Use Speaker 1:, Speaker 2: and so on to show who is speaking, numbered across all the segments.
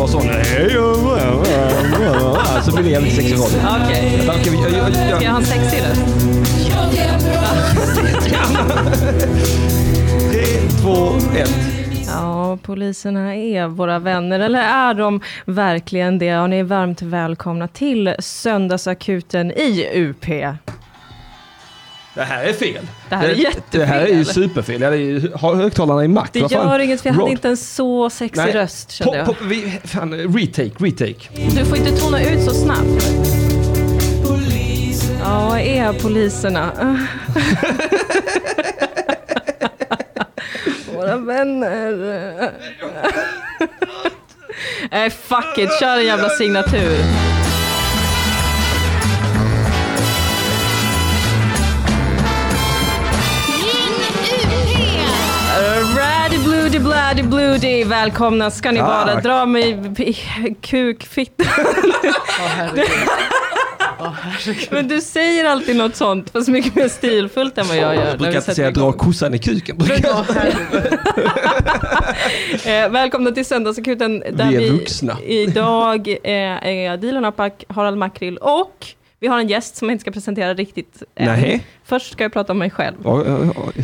Speaker 1: vara sån. Så blir det jävligt sexig roll.
Speaker 2: Okej. Ska jag ha en sexig röst?
Speaker 1: Tre, två, ett.
Speaker 2: Ja, poliserna är våra vänner, eller är de verkligen det? Ja, ni är varmt välkomna till Söndagsakuten i UP.
Speaker 1: Det här är fel.
Speaker 2: Det här är
Speaker 1: Det här är ju
Speaker 2: jättefel.
Speaker 1: superfel. Ja, det är ju, har högtalarna i max.
Speaker 2: Det gör inget, för jag hade
Speaker 1: Rod.
Speaker 2: inte en så sexig
Speaker 1: Nej.
Speaker 2: röst, kände
Speaker 1: Pop,
Speaker 2: jag.
Speaker 1: pop, vi, fan, retake, retake.
Speaker 2: Du får inte tona ut så snabbt. Ja, vad är poliserna? Våra vänner. Nej, fuck it. Kör en jävla signatur. Bloody bloody bloody. Välkomna ska ni vara.
Speaker 1: Tack.
Speaker 2: Dra mig i kukfittan. Men du säger alltid något sånt, fast mycket mer stilfullt än vad jag gör.
Speaker 1: Jag brukar
Speaker 2: vi
Speaker 1: inte säga dra kossan i kuken.
Speaker 2: Eh, välkomna till Söndagsakuten där
Speaker 1: Vi är
Speaker 2: vi
Speaker 1: vuxna.
Speaker 2: idag eh, är Dilan Apak, Harald Makrill och vi har en gäst som jag inte ska presentera riktigt än.
Speaker 1: Nej.
Speaker 2: Först ska jag prata om mig själv.
Speaker 1: Ja,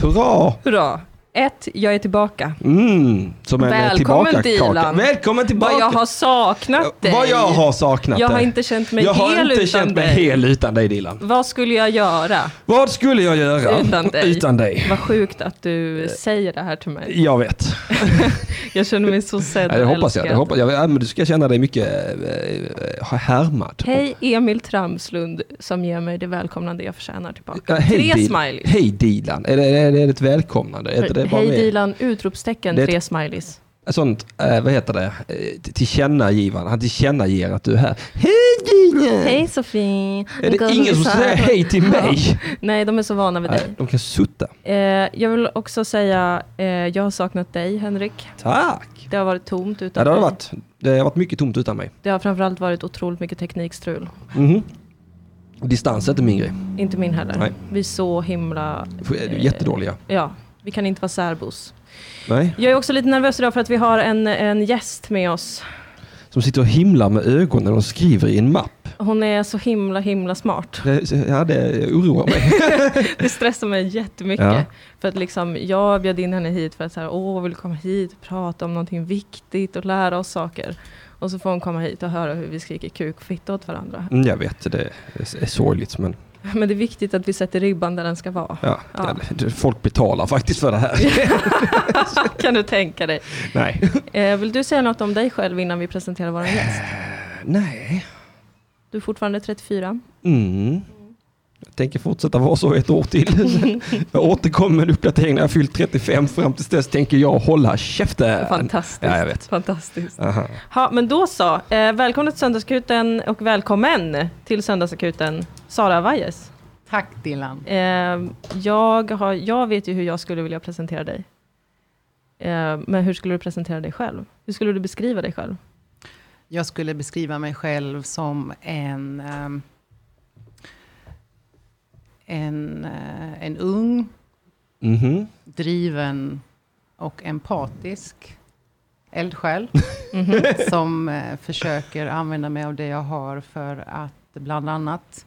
Speaker 1: Hurra!
Speaker 2: Hurra! Ett, jag är tillbaka.
Speaker 1: Mm, som en
Speaker 2: Välkommen,
Speaker 1: tillbaka. Välkommen tillbaka!
Speaker 2: Vad jag har saknat dig.
Speaker 1: Vad jag har saknat
Speaker 2: Jag har
Speaker 1: dig.
Speaker 2: inte känt mig
Speaker 1: Jag har
Speaker 2: hel
Speaker 1: inte
Speaker 2: utan
Speaker 1: känt mig
Speaker 2: dig.
Speaker 1: hel utan dig Dilan.
Speaker 2: Vad skulle jag göra?
Speaker 1: Vad skulle jag göra
Speaker 2: Utan dig.
Speaker 1: utan dig?
Speaker 2: Vad sjukt att du säger det här till mig.
Speaker 1: Jag vet.
Speaker 2: Jag känner mig så sedd
Speaker 1: Ja, det hoppas jag. Det hoppas jag. Ja, men du ska känna dig mycket äh, härmad.
Speaker 2: Hej Emil Tramslund som ger mig det välkomnande jag förtjänar tillbaka.
Speaker 1: Ja, hej,
Speaker 2: Tre
Speaker 1: Dil-
Speaker 2: smileys.
Speaker 1: Hej Dilan. Är det, är det ett välkomnande? Är inte det bara
Speaker 2: Hej
Speaker 1: med-
Speaker 2: Dilan, utropstecken,
Speaker 1: Det
Speaker 2: tre smileys.
Speaker 1: Sånt, eh, vad heter det, eh, tillkännagivande. Han tillkännager att du är här. Hej Dilan!
Speaker 2: Hej Sofie!
Speaker 1: Är det ingen som säger hej till mig?
Speaker 2: Nej, de är så vana vid
Speaker 1: Nej,
Speaker 2: dig.
Speaker 1: de kan sutta.
Speaker 2: Eh, jag vill också säga, eh, jag har saknat dig Henrik.
Speaker 1: Tack!
Speaker 2: Det har varit tomt
Speaker 1: Ja,
Speaker 2: utan
Speaker 1: det, har
Speaker 2: dig.
Speaker 1: varit, det har varit mycket tomt utan mig.
Speaker 2: Det har framförallt varit otroligt mycket teknikstrul.
Speaker 1: Mhm. Distans är inte min grej.
Speaker 2: Inte min heller.
Speaker 1: Nej.
Speaker 2: Vi är så himla...
Speaker 1: Du är jättedåliga.
Speaker 2: Ja, vi kan inte vara särbos.
Speaker 1: Nej.
Speaker 2: Jag är också lite nervös idag för att vi har en, en gäst med oss.
Speaker 1: Som sitter och himlar med ögonen och skriver i en mapp.
Speaker 2: Hon är så himla himla smart.
Speaker 1: Det, ja, det oroar mig.
Speaker 2: Det stressar mig jättemycket.
Speaker 1: Ja.
Speaker 2: För att liksom, jag bjöd in henne hit för att så här, åh, vill komma hit och prata om någonting viktigt och lära oss saker. Och så får hon komma hit och höra hur vi skriker kuk och fitta åt varandra.
Speaker 1: Mm, jag vet, det är sorgligt men
Speaker 2: Men det är viktigt att vi sätter ribban där den ska vara.
Speaker 1: ja,
Speaker 2: Ja.
Speaker 1: Folk betalar faktiskt för det här.
Speaker 2: kan du tänka dig.
Speaker 1: Nej.
Speaker 2: Eh, vill du säga något om dig själv innan vi presenterar vår gäst?
Speaker 1: Nej.
Speaker 2: Du är fortfarande 34.
Speaker 1: Mm. Jag tänker fortsätta vara så ett år till. jag återkommer med en uppdatering när jag fyllt 35. Fram tills dess tänker jag hålla käften.
Speaker 2: Fantastiskt.
Speaker 1: Ja, jag vet.
Speaker 2: Fantastiskt.
Speaker 1: Aha.
Speaker 2: Ha, men då så. Eh, välkommen till Söndagsakuten och välkommen till Söndagsakuten Sara Vajes.
Speaker 3: Tack Dilan.
Speaker 2: Eh, jag, har, jag vet ju hur jag skulle vilja presentera dig. Eh, men hur skulle du presentera dig själv? Hur skulle du beskriva dig själv?
Speaker 3: Jag skulle beskriva mig själv som en, ehm, en, eh, en ung,
Speaker 1: Mhm.
Speaker 3: driven och empatisk eldsjäl. som eh, försöker använda mig av det jag har för att bland annat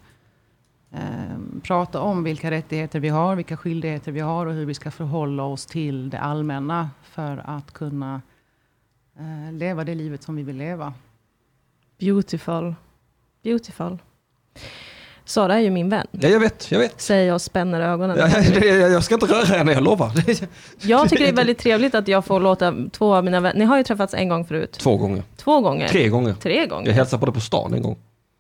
Speaker 3: ehm, prata om vilka rättigheter vi har, vilka skyldigheter vi har och hur vi ska förhålla oss till det allmänna för att kunna eh, leva det livet som vi vill leva.
Speaker 2: Beautiful. Beautiful. Sara är ju min vän.
Speaker 1: Ja, jag vet, jag vet.
Speaker 2: Säger jag och spänner ögonen.
Speaker 1: Ja, det- jag ska inte röra henne, jag lovar.
Speaker 2: Jag tycker det är väldigt trevligt att jag får låta två av mina vänner, ni har ju träffats en gång förut.
Speaker 1: Två gånger.
Speaker 2: Två gånger.
Speaker 1: Tre gånger.
Speaker 2: Tre gånger.
Speaker 1: Jag hälsade på det på stan en gång.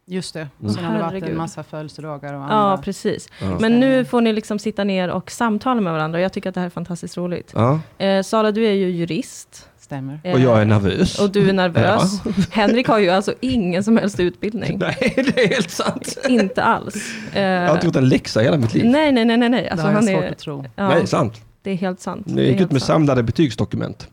Speaker 3: Just det.
Speaker 1: Mm.
Speaker 3: Sen har det varit en massa födelsedagar och
Speaker 2: Ja,
Speaker 3: andra.
Speaker 2: precis.
Speaker 1: Ja.
Speaker 2: Men nu får ni liksom sitta ner och samtala med varandra. Jag tycker att det här är fantastiskt roligt.
Speaker 1: Ja.
Speaker 2: Eh, Sara, du är ju jurist.
Speaker 3: Stämmer.
Speaker 1: Och jag är nervös.
Speaker 2: Och du är nervös. Henrik har ju alltså ingen som helst utbildning.
Speaker 1: Nej, det är helt sant.
Speaker 2: Inte alls.
Speaker 1: Jag har inte gjort en läxa i hela mitt liv.
Speaker 2: nej, nej, nej, nej, nej. Alltså,
Speaker 3: det har jag
Speaker 2: han
Speaker 3: svårt
Speaker 2: är,
Speaker 3: att tro.
Speaker 2: ja,
Speaker 1: Nej, sant.
Speaker 2: det är helt sant.
Speaker 1: Jag
Speaker 2: Det är
Speaker 1: gick ut med
Speaker 2: sant.
Speaker 1: samlade betygsdokument.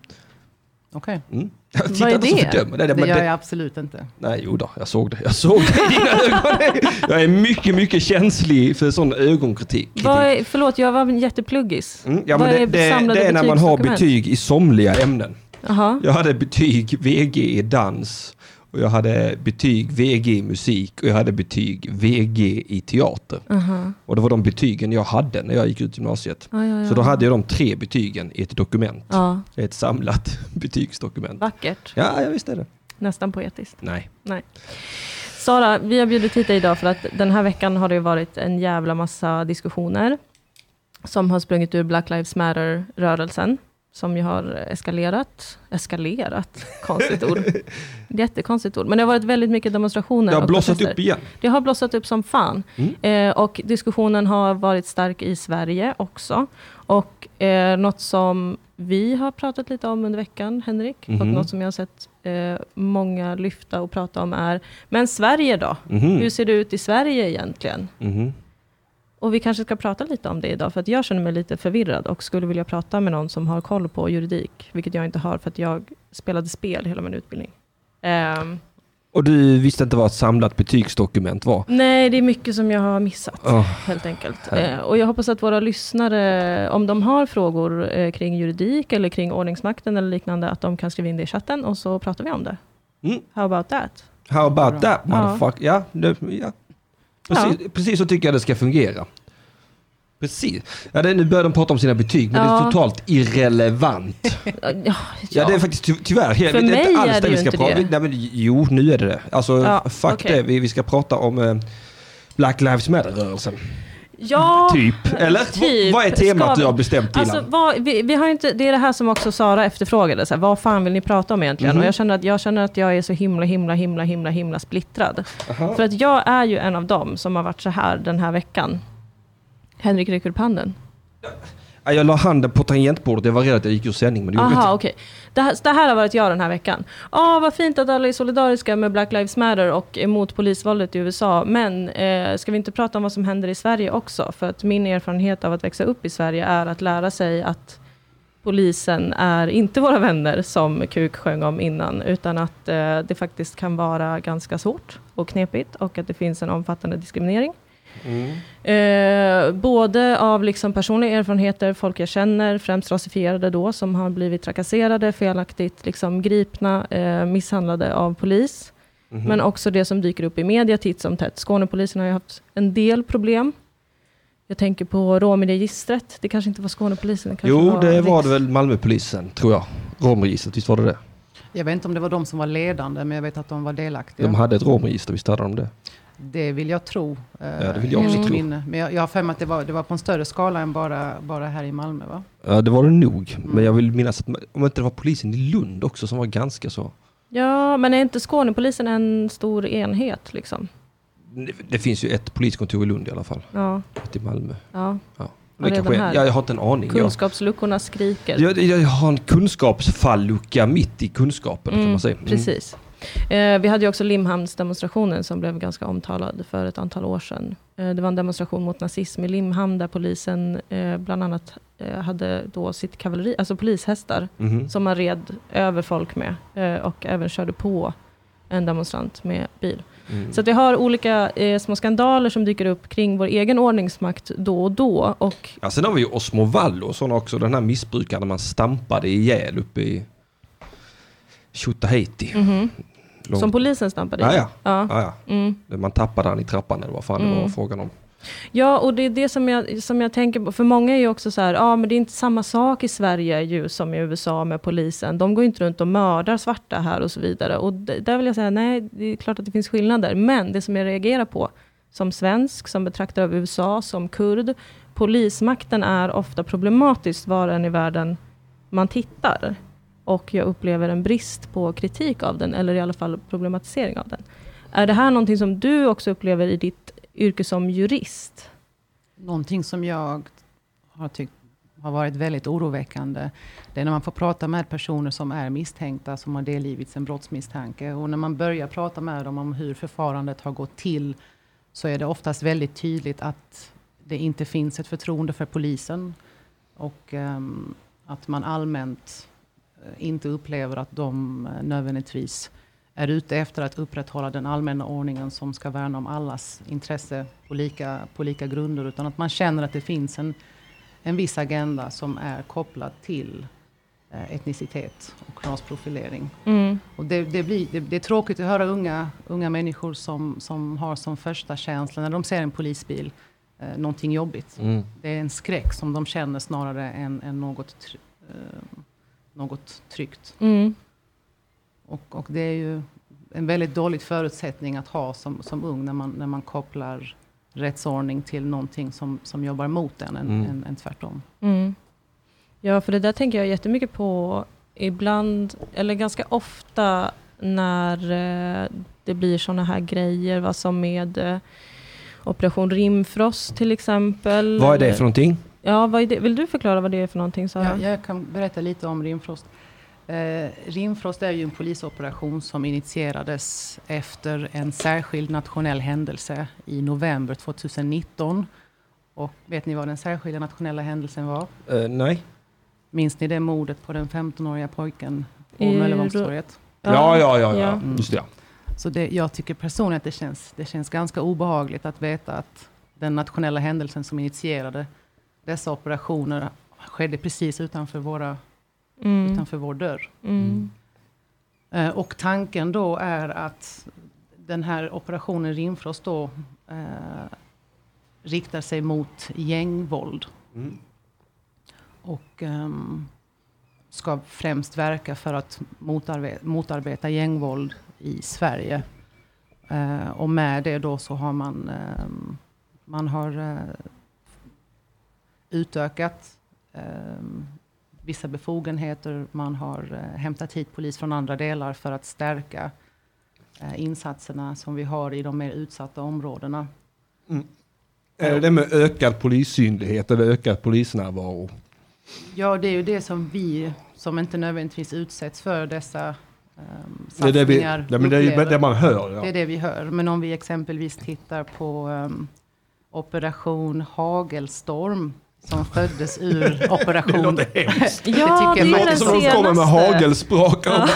Speaker 3: Okej,
Speaker 1: Mm. Jag
Speaker 2: Vad
Speaker 1: tittar
Speaker 2: är
Speaker 1: inte så
Speaker 2: det?
Speaker 1: fördömande.
Speaker 3: Det
Speaker 1: men
Speaker 3: gör
Speaker 1: det-
Speaker 3: jag absolut inte.
Speaker 1: Nej, jo då, jag såg det. Jag såg det i dina ögon. Jag är mycket, mycket känslig för sån ögonkritik.
Speaker 2: Vad är, förlåt, jag var en jättepluggis.
Speaker 1: Mm, ja,
Speaker 2: Vad
Speaker 1: men det,
Speaker 2: är
Speaker 1: det,
Speaker 2: samlade
Speaker 1: det är när man har betyg i somliga ämnen.
Speaker 2: Jaha.
Speaker 1: Jag hade betyg VG i dans. Och jag hade betyg VG i musik och jag hade betyg VG i teater.
Speaker 2: Aha.
Speaker 1: Och det var de betygen jag hade när jag gick ut gymnasiet.
Speaker 2: Ja, ja, ja.
Speaker 1: Så då hade jag de tre betygen i ett dokument. Ett samlat betygsdokument.
Speaker 2: vackert.
Speaker 1: Ja, jag visste det.
Speaker 2: Nästan poetiskt.
Speaker 1: Nej.
Speaker 2: Sara, vi har bjudit hit dig idag för att den här veckan har det varit en jävla massa diskussioner som har sprungit ur Black Lives Matter-rörelsen, som ju har eskalerat. Eskalerat? Konstigt ord. Jättekonstigt ord. Men det har varit väldigt mycket demonstrationer.
Speaker 1: Det har blossat upp igen.
Speaker 2: Det har blossat upp som fan.
Speaker 1: Mm.
Speaker 2: Eh, och diskussionen har varit stark i Sverige också. Och eh, något som vi har pratat lite om under veckan, Henrik, och
Speaker 1: Mhm.
Speaker 2: något som jag har sett eh, många lyfta och prata om är, men Sverige då?
Speaker 1: Mhm.
Speaker 2: Hur ser det ut i Sverige egentligen? Och vi kanske ska prata lite om det idag, för att jag känner mig lite förvirrad och skulle vilja prata med någon som har koll på juridik, vilket jag inte har för att jag spelade spel hela min utbildning. Ehm,
Speaker 1: Och du visste inte vad ett samlat betygsdokument var?
Speaker 2: nej, det är mycket som jag har missat.
Speaker 1: Åh,
Speaker 2: helt enkelt.
Speaker 1: Ja.
Speaker 2: Eh, och jag hoppas att våra lyssnare, om de har frågor eh, kring juridik eller kring ordningsmakten eller liknande, att de kan skriva in det i chatten och så pratar vi om det.
Speaker 1: Mm.
Speaker 2: How about that?
Speaker 1: How about that motherfucker? Ja, det, ja. Precis, precis så tycker jag det ska fungera. Precis. Ja, det, nu börjar de prata om sina betyg, men det är
Speaker 2: Ja.
Speaker 1: totalt irrelevant.
Speaker 2: Ja,
Speaker 1: Ja, det är faktiskt ty tyvärr
Speaker 2: För
Speaker 1: det
Speaker 2: mig
Speaker 1: inte alls
Speaker 2: är det
Speaker 1: vi ska
Speaker 2: inte
Speaker 1: prata
Speaker 2: det.
Speaker 1: Nej, men, Jo, nu är det det. Alltså,
Speaker 2: Ja,
Speaker 1: fuck
Speaker 2: okej.
Speaker 1: det. Vi, vi ska prata om eh, Black Lives Matter-rörelsen.
Speaker 2: Ja
Speaker 1: Typ. Eller?
Speaker 2: typ.
Speaker 1: Vad är temat
Speaker 2: Ska
Speaker 1: du
Speaker 2: vi-
Speaker 1: har bestämt till?
Speaker 2: Alltså, vad, vi, vi har inte, det är det här som också Sara efterfrågade. Så här, vad fan vill ni prata om egentligen?
Speaker 1: Mhm.
Speaker 2: Och jag känner, att, jag känner att jag är så himla, himla, himla, himla, himla splittrad. För att jag är ju en av dem som har varit så här den här veckan. Henrik räcker upp handen.
Speaker 1: Ja, Jag la handen på tangentbordet. Jag var rädd att jag gick ur sändning, men det gjorde jag
Speaker 2: Aha,
Speaker 1: inte.
Speaker 2: okej. Det, här- det här har varit jag den här veckan. Ja, vad fint att alla är solidariska med Black Lives Matter och emot polisvåldet i USA. Men eh, ska vi inte prata om vad som händer i Sverige också? För att min erfarenhet av att växa upp i Sverige är att lära sig att polisen är inte våra vänner, som Kuk sjöng om innan, utan att eh, det faktiskt kan vara ganska svårt och knepigt och att det finns en omfattande diskriminering.
Speaker 1: Mm.
Speaker 2: Eh, både av liksom personliga erfarenheter, folk jag känner, främst rasifierade då, som har blivit trakasserade, felaktigt liksom gripna, eh, misshandlade av polis.
Speaker 1: Mhm.
Speaker 2: Men också det som dyker upp i media titt som tätt. Skånepolisen har ju haft en del problem. Jag tänker på romregistret. Det kanske inte var Skånepolisen. Det kanske
Speaker 1: Jo, det var det väl Malmöpolisen, tror jag. Romregistret, visst var det det?
Speaker 3: Jag vet inte om det var de som var ledande, men jag vet att de var delaktiga.
Speaker 1: De hade ett romregister, visst hade de det?
Speaker 3: Det vill jag tro. eh,
Speaker 1: Ja, det vill jag också tro.
Speaker 3: minne. Men jag, jag har för mig att det var, det var på en större skala än bara, bara här i Malmö, va?
Speaker 1: Ja, det var det nog.
Speaker 2: Mm.
Speaker 1: Men jag vill minnas att, om inte det var polisen i Lund också som var ganska så.
Speaker 2: Ja, men är inte Skånepolisen en stor enhet? Liksom?
Speaker 1: Det, det finns ju ett poliskontor i Lund i alla fall.
Speaker 2: Ja,
Speaker 1: Ett i Malmö.
Speaker 2: ja.
Speaker 1: Ja. Det kanske är,
Speaker 2: här.
Speaker 1: ja, jag har inte en aning. Jag,
Speaker 2: kunskapsluckorna skriker.
Speaker 1: jag, jag har en kunskapsfallucka mitt i kunskapen kan
Speaker 2: Mm,
Speaker 1: man säga. Mm.
Speaker 2: Precis. Eh, vi hade ju också Limhamnsdemonstrationen som blev ganska omtalad för ett antal år sedan. Eh, det var en demonstration mot nazism i Limhamn där polisen eh, bland annat eh, hade då sitt kavalleri, alltså polishästar,
Speaker 1: Mhm.
Speaker 2: som man red över folk med eh, och även körde på en demonstrant med bil.
Speaker 1: Mm.
Speaker 2: Så att vi har olika eh, små skandaler som dyker upp kring vår egen ordningsmakt då och då. Och
Speaker 1: Ja, sen har vi ju Osmo sådana också. Den här missbrukaren man stampade ihjäl uppe i Tjotahejti.
Speaker 2: mhm,
Speaker 1: Långt-
Speaker 2: som polisen stampade i.
Speaker 1: ja.
Speaker 2: Ja.
Speaker 1: Ja, ja.
Speaker 2: Mm.
Speaker 1: Man tappade han i trappan eller vad fan det
Speaker 2: Mm.
Speaker 1: var frågan om.
Speaker 2: Ja, och det är det som jag, som jag tänker på. För många är ju också så här, ja men det är inte samma sak i Sverige ju som i USA med polisen. De går inte runt och mördar svarta här och så vidare. Och där vill jag säga, nej, det är klart att det finns skillnader. Men det som jag reagerar på, som svensk, som betraktar av USA, som kurd, polismakten är ofta problematiskt var än i världen man tittar. Och jag upplever en brist på kritik av den, eller i alla fall problematisering av den. Är det här någonting som du också upplever i ditt yrke som jurist?
Speaker 3: Någonting som jag har tyckt har varit väldigt oroväckande. Det är när man får prata med personer som är misstänkta, som har delgivits en brottsmisstanke. Och när man börjar prata med dem om hur förfarandet har gått till, så är det oftast väldigt tydligt att det inte finns ett förtroende för polisen. Och um, att man allmänt inte upplever att de eh, nödvändigtvis är ute efter att upprätthålla den allmänna ordningen som ska värna om allas intresse på lika, på lika grunder. Utan att man känner att det finns en, en viss agenda som är kopplad till eh, etnicitet och rasprofilering.
Speaker 2: Mm.
Speaker 3: Och det, det, blir, det, det är tråkigt att höra unga, unga människor som, som har som första känsla när de ser en polisbil eh, någonting jobbigt.
Speaker 1: Mm.
Speaker 3: Det är en skräck som de känner snarare än, än något, tr- eh, något tryggt.
Speaker 2: Mm.
Speaker 3: Och, och det är ju en väldigt dålig förutsättning att ha som, som ung när man, när man kopplar rättsordning till någonting som, som jobbar mot den än,
Speaker 1: Mm.
Speaker 3: än, än tvärtom.
Speaker 2: Mm. Ja, för det där tänker jag jättemycket på ibland, eller ganska ofta när eh, det blir sådana här grejer, vad som med eh, Operation Rimfrost till exempel.
Speaker 1: Vad är det för någonting?
Speaker 2: Ja, vad är det? vill du förklara vad det är för någonting Sara?
Speaker 3: Ja, jag kan berätta lite om Rimfrost. Eh, Rimfrost är ju en polisoperation som initierades efter en särskild nationell händelse i november 2019. Och vet ni vad den särskilda nationella händelsen var?
Speaker 1: Eh, nej.
Speaker 3: Minns ni det mordet på den 15-åriga pojken på Möllevångstorget?
Speaker 1: Ja, ja, ja. ja.
Speaker 2: Ja.
Speaker 3: Mm.
Speaker 1: Just det. ja.
Speaker 3: Så det, jag tycker personligen att det känns, det känns ganska obehagligt att veta att den nationella händelsen som initierade dessa operationer skedde precis utanför, våra,
Speaker 2: Mm.
Speaker 3: utanför vår dörr.
Speaker 2: Mm.
Speaker 3: Eh, och tanken då är att den här operationen Rimfrost då eh, riktar sig mot gängvåld.
Speaker 1: Mm.
Speaker 3: Och ehm, ska främst verka för att motarbeta, motarbeta gängvåld i Sverige. Eh, och med det då så har man, ehm, man har eh, utökat ehm, vissa befogenheter. Man har eh, hämtat hit polis från andra delar för att stärka eh, insatserna som vi har i de mer utsatta områdena.
Speaker 1: Är det det med ökad polissynlighet eller ökad polisnärvaro?
Speaker 3: Ja, det är ju det som vi, som inte nödvändigtvis utsätts för dessa um,
Speaker 1: Det är det, vi,
Speaker 3: satsningar,
Speaker 1: det, men det är det man hör. Ja.
Speaker 3: Det är det vi hör. Men om vi exempelvis tittar på ehm, Operation Hagelstorm som föddes ur
Speaker 1: Det
Speaker 3: operation...
Speaker 1: låter hemskt.
Speaker 2: Ja,
Speaker 3: tycker
Speaker 2: det
Speaker 1: Det låter som de kommer med
Speaker 2: senaste.
Speaker 1: hagelsprakar.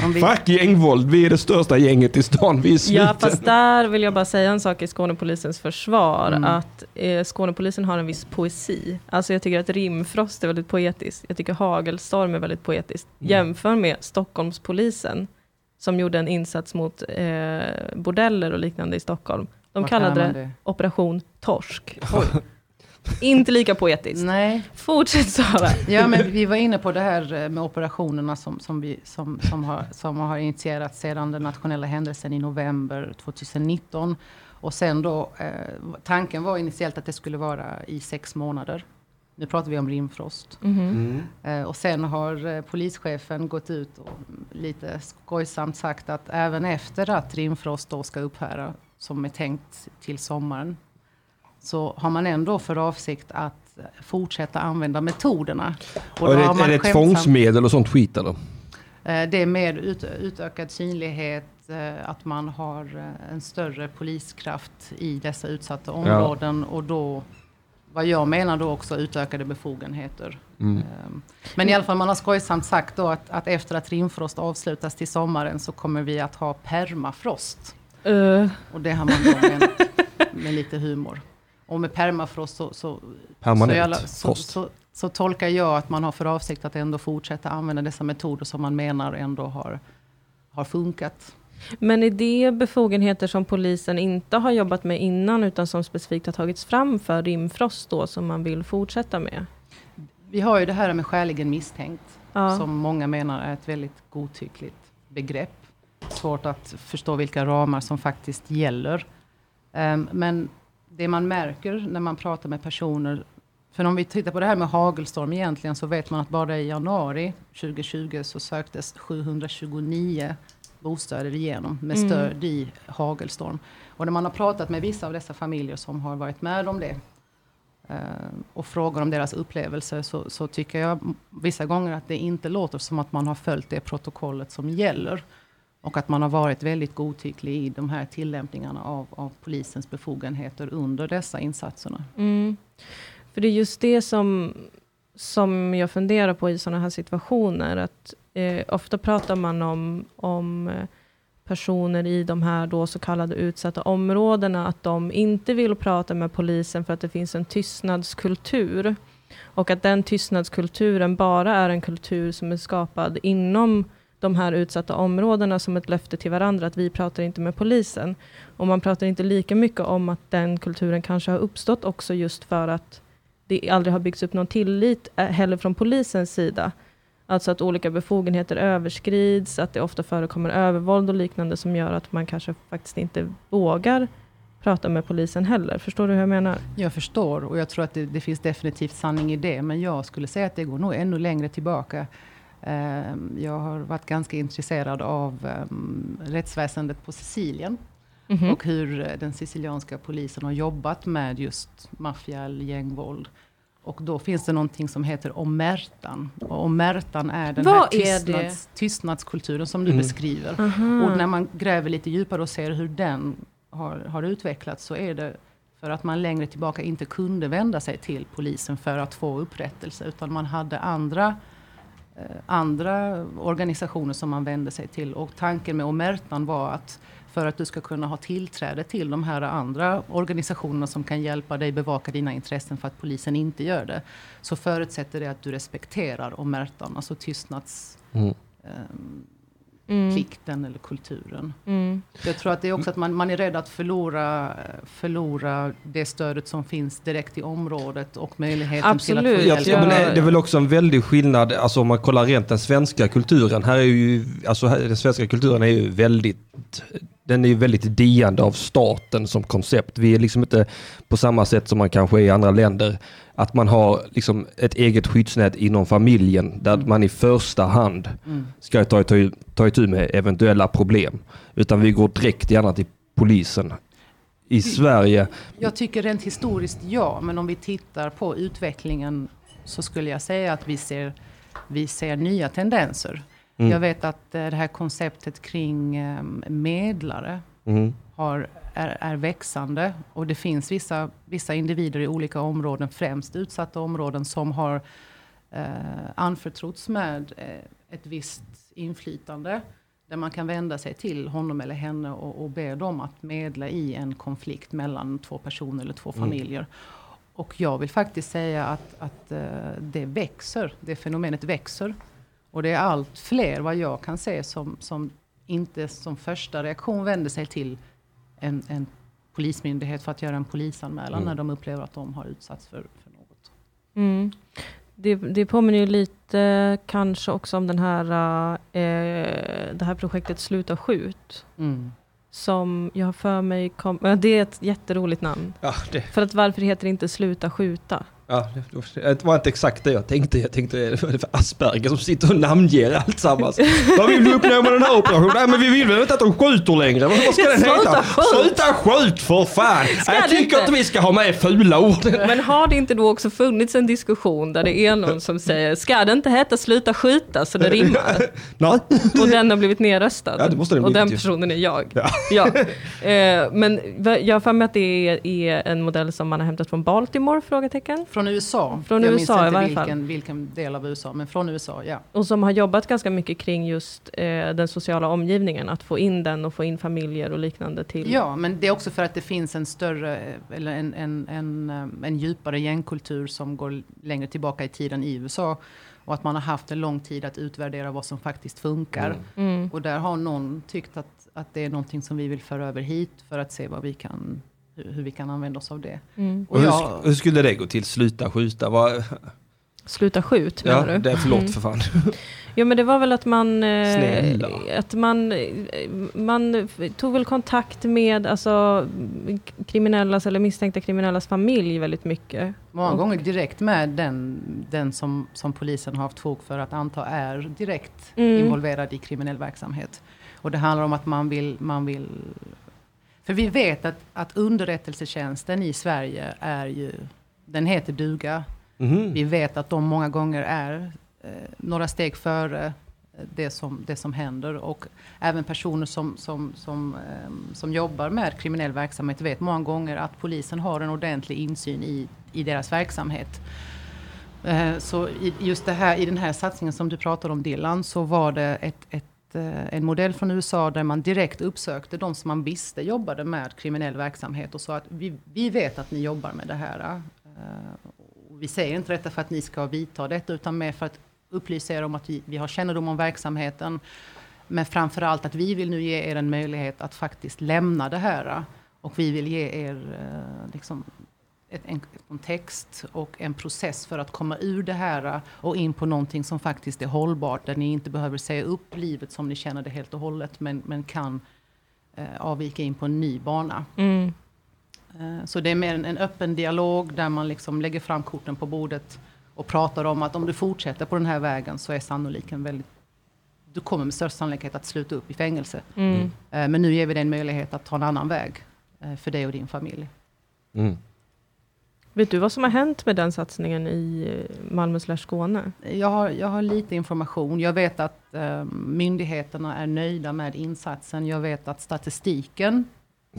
Speaker 3: Om vi,
Speaker 1: Fuck gängvåld, vi är det största gänget i stan, vi är
Speaker 2: Ja,
Speaker 1: sluten.
Speaker 2: fast där vill jag bara säga en sak i Skånepolisens försvar.
Speaker 3: Mm.
Speaker 2: Att eh, Skånepolisen har en viss poesi. Alltså jag tycker att Rimfrost är väldigt poetiskt. Jag tycker Hagelstorm är väldigt poetiskt.
Speaker 1: Mm.
Speaker 2: Jämför med Stockholmspolisen. Som gjorde en insats mot eh, bordeller och liknande i Stockholm. De
Speaker 3: vad kallar
Speaker 2: kallade det
Speaker 3: det?
Speaker 2: Operation Torsk. Inte lika poetiskt.
Speaker 3: Nej,
Speaker 2: Fortsätt Sara.
Speaker 3: ja, men vi var inne på det här eh, med operationerna som, som, vi, som, som, har, som har initierats sedan den nationella händelsen i november 2019. Och sen då, eh, tanken var initiellt att det skulle vara i sex månader. Nu pratar vi om rimfrost.
Speaker 2: Mhm.
Speaker 1: Mm.
Speaker 3: Eh, och sen har eh, polischefen gått ut och lite skojsamt sagt att även efter att rimfrost då ska upphöra, som är tänkt till sommaren, så har man ändå för avsikt att fortsätta använda metoderna.
Speaker 1: Och är, det, är det tvångsmedel och sånt skit eller?
Speaker 3: Eh, Det är mer ut, utökad synlighet, eh, att man har eh, en större poliskraft i dessa utsatta områden och då, vad jag menar då också utökade befogenheter.
Speaker 1: Mm.
Speaker 3: Ehm, Men i alla fall man har skojsamt sagt då att, att efter att rimfrost avslutas till sommaren så kommer vi att ha permafrost.
Speaker 2: Eh,
Speaker 3: Och det har man då menat med lite humor. Och med permafrost så, så,
Speaker 1: Permanent
Speaker 3: så, alla- så,
Speaker 1: frost.
Speaker 3: så, så tolkar jag att man har för avsikt att ändå fortsätta använda dessa metoder som man menar ändå har, har funkat.
Speaker 2: Men är det befogenheter som polisen inte har jobbat med innan utan som specifikt har tagits fram för Rimfrost då som man vill fortsätta med?
Speaker 3: Vi har ju det här med skäligen misstänkt.
Speaker 2: Ja.
Speaker 3: Som många menar är ett väldigt godtyckligt begrepp. Svårt att förstå vilka ramar som faktiskt gäller. Ehm, men det man märker när man pratar med personer, för om vi tittar på det här med hagelstorm egentligen, så vet man att bara i januari 2020 så söktes 729 bostäder igenom med
Speaker 2: Mm.
Speaker 3: stöd i hagelstorm. Och när man har pratat med vissa av dessa familjer som har varit med om det, eh, och frågar om deras upplevelser så, så tycker jag vissa gånger att det inte låter som att man har följt det protokollet som gäller. Och att man har varit väldigt godtycklig i de här tillämpningarna av, av polisens befogenheter under dessa insatserna.
Speaker 2: Mm. För det är just det som, som jag funderar på i sådana här situationer. Att, eh, ofta pratar man om, om eh, personer i de här då så kallade utsatta områdena, att de inte vill prata med polisen för att det finns en tystnadskultur. Och att den tystnadskulturen bara är en kultur som är skapad inom de här utsatta områdena som ett löfte till varandra, att vi pratar inte med polisen. Och man pratar inte lika mycket om att den kulturen kanske har uppstått också just för att det aldrig har byggts upp någon tillit eh, heller från polisens sida. Alltså att olika befogenheter överskrids, att det ofta förekommer övervåld och liknande som gör att man kanske faktiskt inte vågar prata med polisen heller. Förstår du hur jag menar?
Speaker 3: Jag förstår och jag tror att det, det finns definitivt sanning i det. Men jag skulle säga att det går nog ännu längre tillbaka. Ehm, jag har varit ganska intresserad av um, rättsväsendet på Sicilien. Mm -hmm. Och hur den sicilianska polisen har jobbat med just maffia eller gängvåld. Och då finns det någonting som heter omertan. Och omertan är den
Speaker 2: Vad
Speaker 3: här tystnads, tystnadskulturen som du mm. beskriver.
Speaker 2: Aha.
Speaker 3: Och när man gräver lite djupare och ser hur den har, har utvecklats så är det för att man längre tillbaka inte kunde vända sig till polisen för att få upprättelse. Utan man hade andra, andra organisationer som man vände sig till. Och tanken med omertan var att för att du ska kunna ha tillträde till de här andra organisationerna som kan hjälpa dig bevaka dina intressen för att polisen inte gör det. Så förutsätter det att du respekterar omertan, alltså tystnads... Mm. Um, mm. plikten eller kulturen.
Speaker 2: Mm.
Speaker 3: Jag tror att det är också att man, man är rädd att förlora, förlora det stödet som finns direkt i området och möjligheten
Speaker 2: Absolut.
Speaker 3: till att få
Speaker 1: hjälp. Ja, men det är väl också en väldig skillnad, alltså om man kollar rent den svenska kulturen. Här är ju, alltså här, den svenska kulturen är ju väldigt den är ju väldigt diande av staten som koncept. Vi är liksom inte på samma sätt som man kanske är i andra länder. Att man har liksom ett eget skyddsnät inom familjen där mm. man i första hand mm. ska ta, ta, ta itu med eventuella problem. Utan vi går direkt gärna till polisen. I Sverige...
Speaker 3: Jag tycker rent historiskt ja, men om vi tittar på utvecklingen så skulle jag säga att vi ser, vi ser nya tendenser. Mm. Jag vet att eh, det här konceptet kring ehm, medlare mm. har, är, är växande. Och det finns vissa, vissa individer i olika områden, främst utsatta områden, som har eh, anförtrotts med eh, ett visst inflytande. Där man kan vända sig till honom eller henne och, och be dem att medla i en konflikt mellan två personer eller två mm. familjer. Och jag vill faktiskt säga att, att uh, det växer, det fenomenet växer. Och det är allt fler, vad jag kan se, som, som inte som första reaktion vänder sig till en, en polismyndighet för att göra en polisanmälan mm. när de upplever att de har utsatts för, för något.
Speaker 2: Mm. Det, det påminner ju lite kanske också om den här, eh, det här projektet Sluta skjut.
Speaker 3: Mm.
Speaker 2: Som jag har för mig kom, det är ett jätteroligt namn.
Speaker 1: Ja, det.
Speaker 2: För att varför heter det inte Sluta skjuta?
Speaker 1: Ja, det var inte exakt det jag tänkte. Jag tänkte det var för Asperger som sitter och namnger allt sammans. Vad vill du uppnå med den här operationen? Nej men vi vill väl inte att de skjuter längre? Vad ska den heta? Sluta skjut för fan! Ska jag tycker inte? inte vi ska ha med fula ord.
Speaker 2: Men har det inte då också funnits en diskussion där det är någon som säger ska det inte heta sluta skjuta så det rimmar?
Speaker 1: Nej.
Speaker 2: Och den har blivit nedröstad.
Speaker 1: Ja, det måste den
Speaker 2: och den personen är jag. Ja. ja. Eh, men jag har för mig att det är en modell som man har hämtat från Baltimore? Frågetecken.
Speaker 3: Från USA.
Speaker 2: Från
Speaker 3: jag
Speaker 2: USA
Speaker 3: minns
Speaker 2: inte
Speaker 3: vilken, vilken del av USA, men från USA, ja.
Speaker 2: Och som har jobbat ganska mycket kring just eh, den sociala omgivningen, att få in den och få in familjer och liknande till.
Speaker 3: Ja, men det är också för att det finns en större, eller en, en, en, en djupare gängkultur som går längre tillbaka i tiden i USA. Och att man har haft en lång tid att utvärdera vad som faktiskt funkar.
Speaker 2: Mm. Mm.
Speaker 3: Och där har någon tyckt att, att det är någonting som vi vill föra över hit för att se vad vi kan hur, vi kan använda oss av det.
Speaker 2: Mm.
Speaker 1: Och, jag, hur, skulle det gå till? Sluta skjuta? Vad...
Speaker 2: Sluta skjut
Speaker 1: menar
Speaker 2: ja, du?
Speaker 1: Det är förlåt mm. för fan.
Speaker 2: Ja men det var väl att man,
Speaker 1: eh,
Speaker 2: att man, man tog väl kontakt med alltså, kriminellas eller misstänkta kriminellas familj väldigt mycket.
Speaker 3: Många och, gånger direkt med den, den som, som polisen har haft fog för att anta är direkt mm. involverad i kriminell verksamhet. Och det handlar om att man vill, man vill för vi vet att, att underrättelsetjänsten i Sverige är ju, den heter duga.
Speaker 1: Mm.
Speaker 3: Vi vet att de många gånger är eh, några steg före eh, det som, det som händer. Och även personer som, som, som, eh, som jobbar med kriminell verksamhet vet många gånger att polisen har en ordentlig insyn i, i deras verksamhet. Eh, så i, just det här, i den här satsningen som du pratar om Dylan, så var det ett, ett Eh, en modell från USA där man direkt uppsökte de som man visste jobbade med kriminell verksamhet och sa att vi, vi vet att ni jobbar med det här. Eh, vi säger inte detta för att ni ska vidta detta, utan mer för att upplysa er om att vi, vi har kännedom om verksamheten. Men framför allt att vi vill nu ge er en möjlighet att faktiskt lämna det här. Och vi vill ge er eh, liksom, ett, en kontext och en process för att komma ur det här och in på någonting som faktiskt är hållbart. Där ni inte behöver säga upp livet som ni känner det helt och hållet. Men, men kan eh, avvika in på en ny bana.
Speaker 2: Mm.
Speaker 3: Eh, så det är mer en, en, öppen dialog där man liksom lägger fram korten på bordet. Och pratar om att om du fortsätter på den här vägen så är sannoliken väldigt du kommer med största sannolikhet att sluta upp i fängelse. Mm. Eh, men nu ger vi dig en möjlighet att ta en annan väg eh, för dig och din familj. Mm.
Speaker 2: Vet du vad som har hänt med den satsningen i eh, Malmö slash Skåne?
Speaker 3: Jag har, jag har lite information. Jag vet att eh, myndigheterna är nöjda med insatsen. Jag vet att statistiken,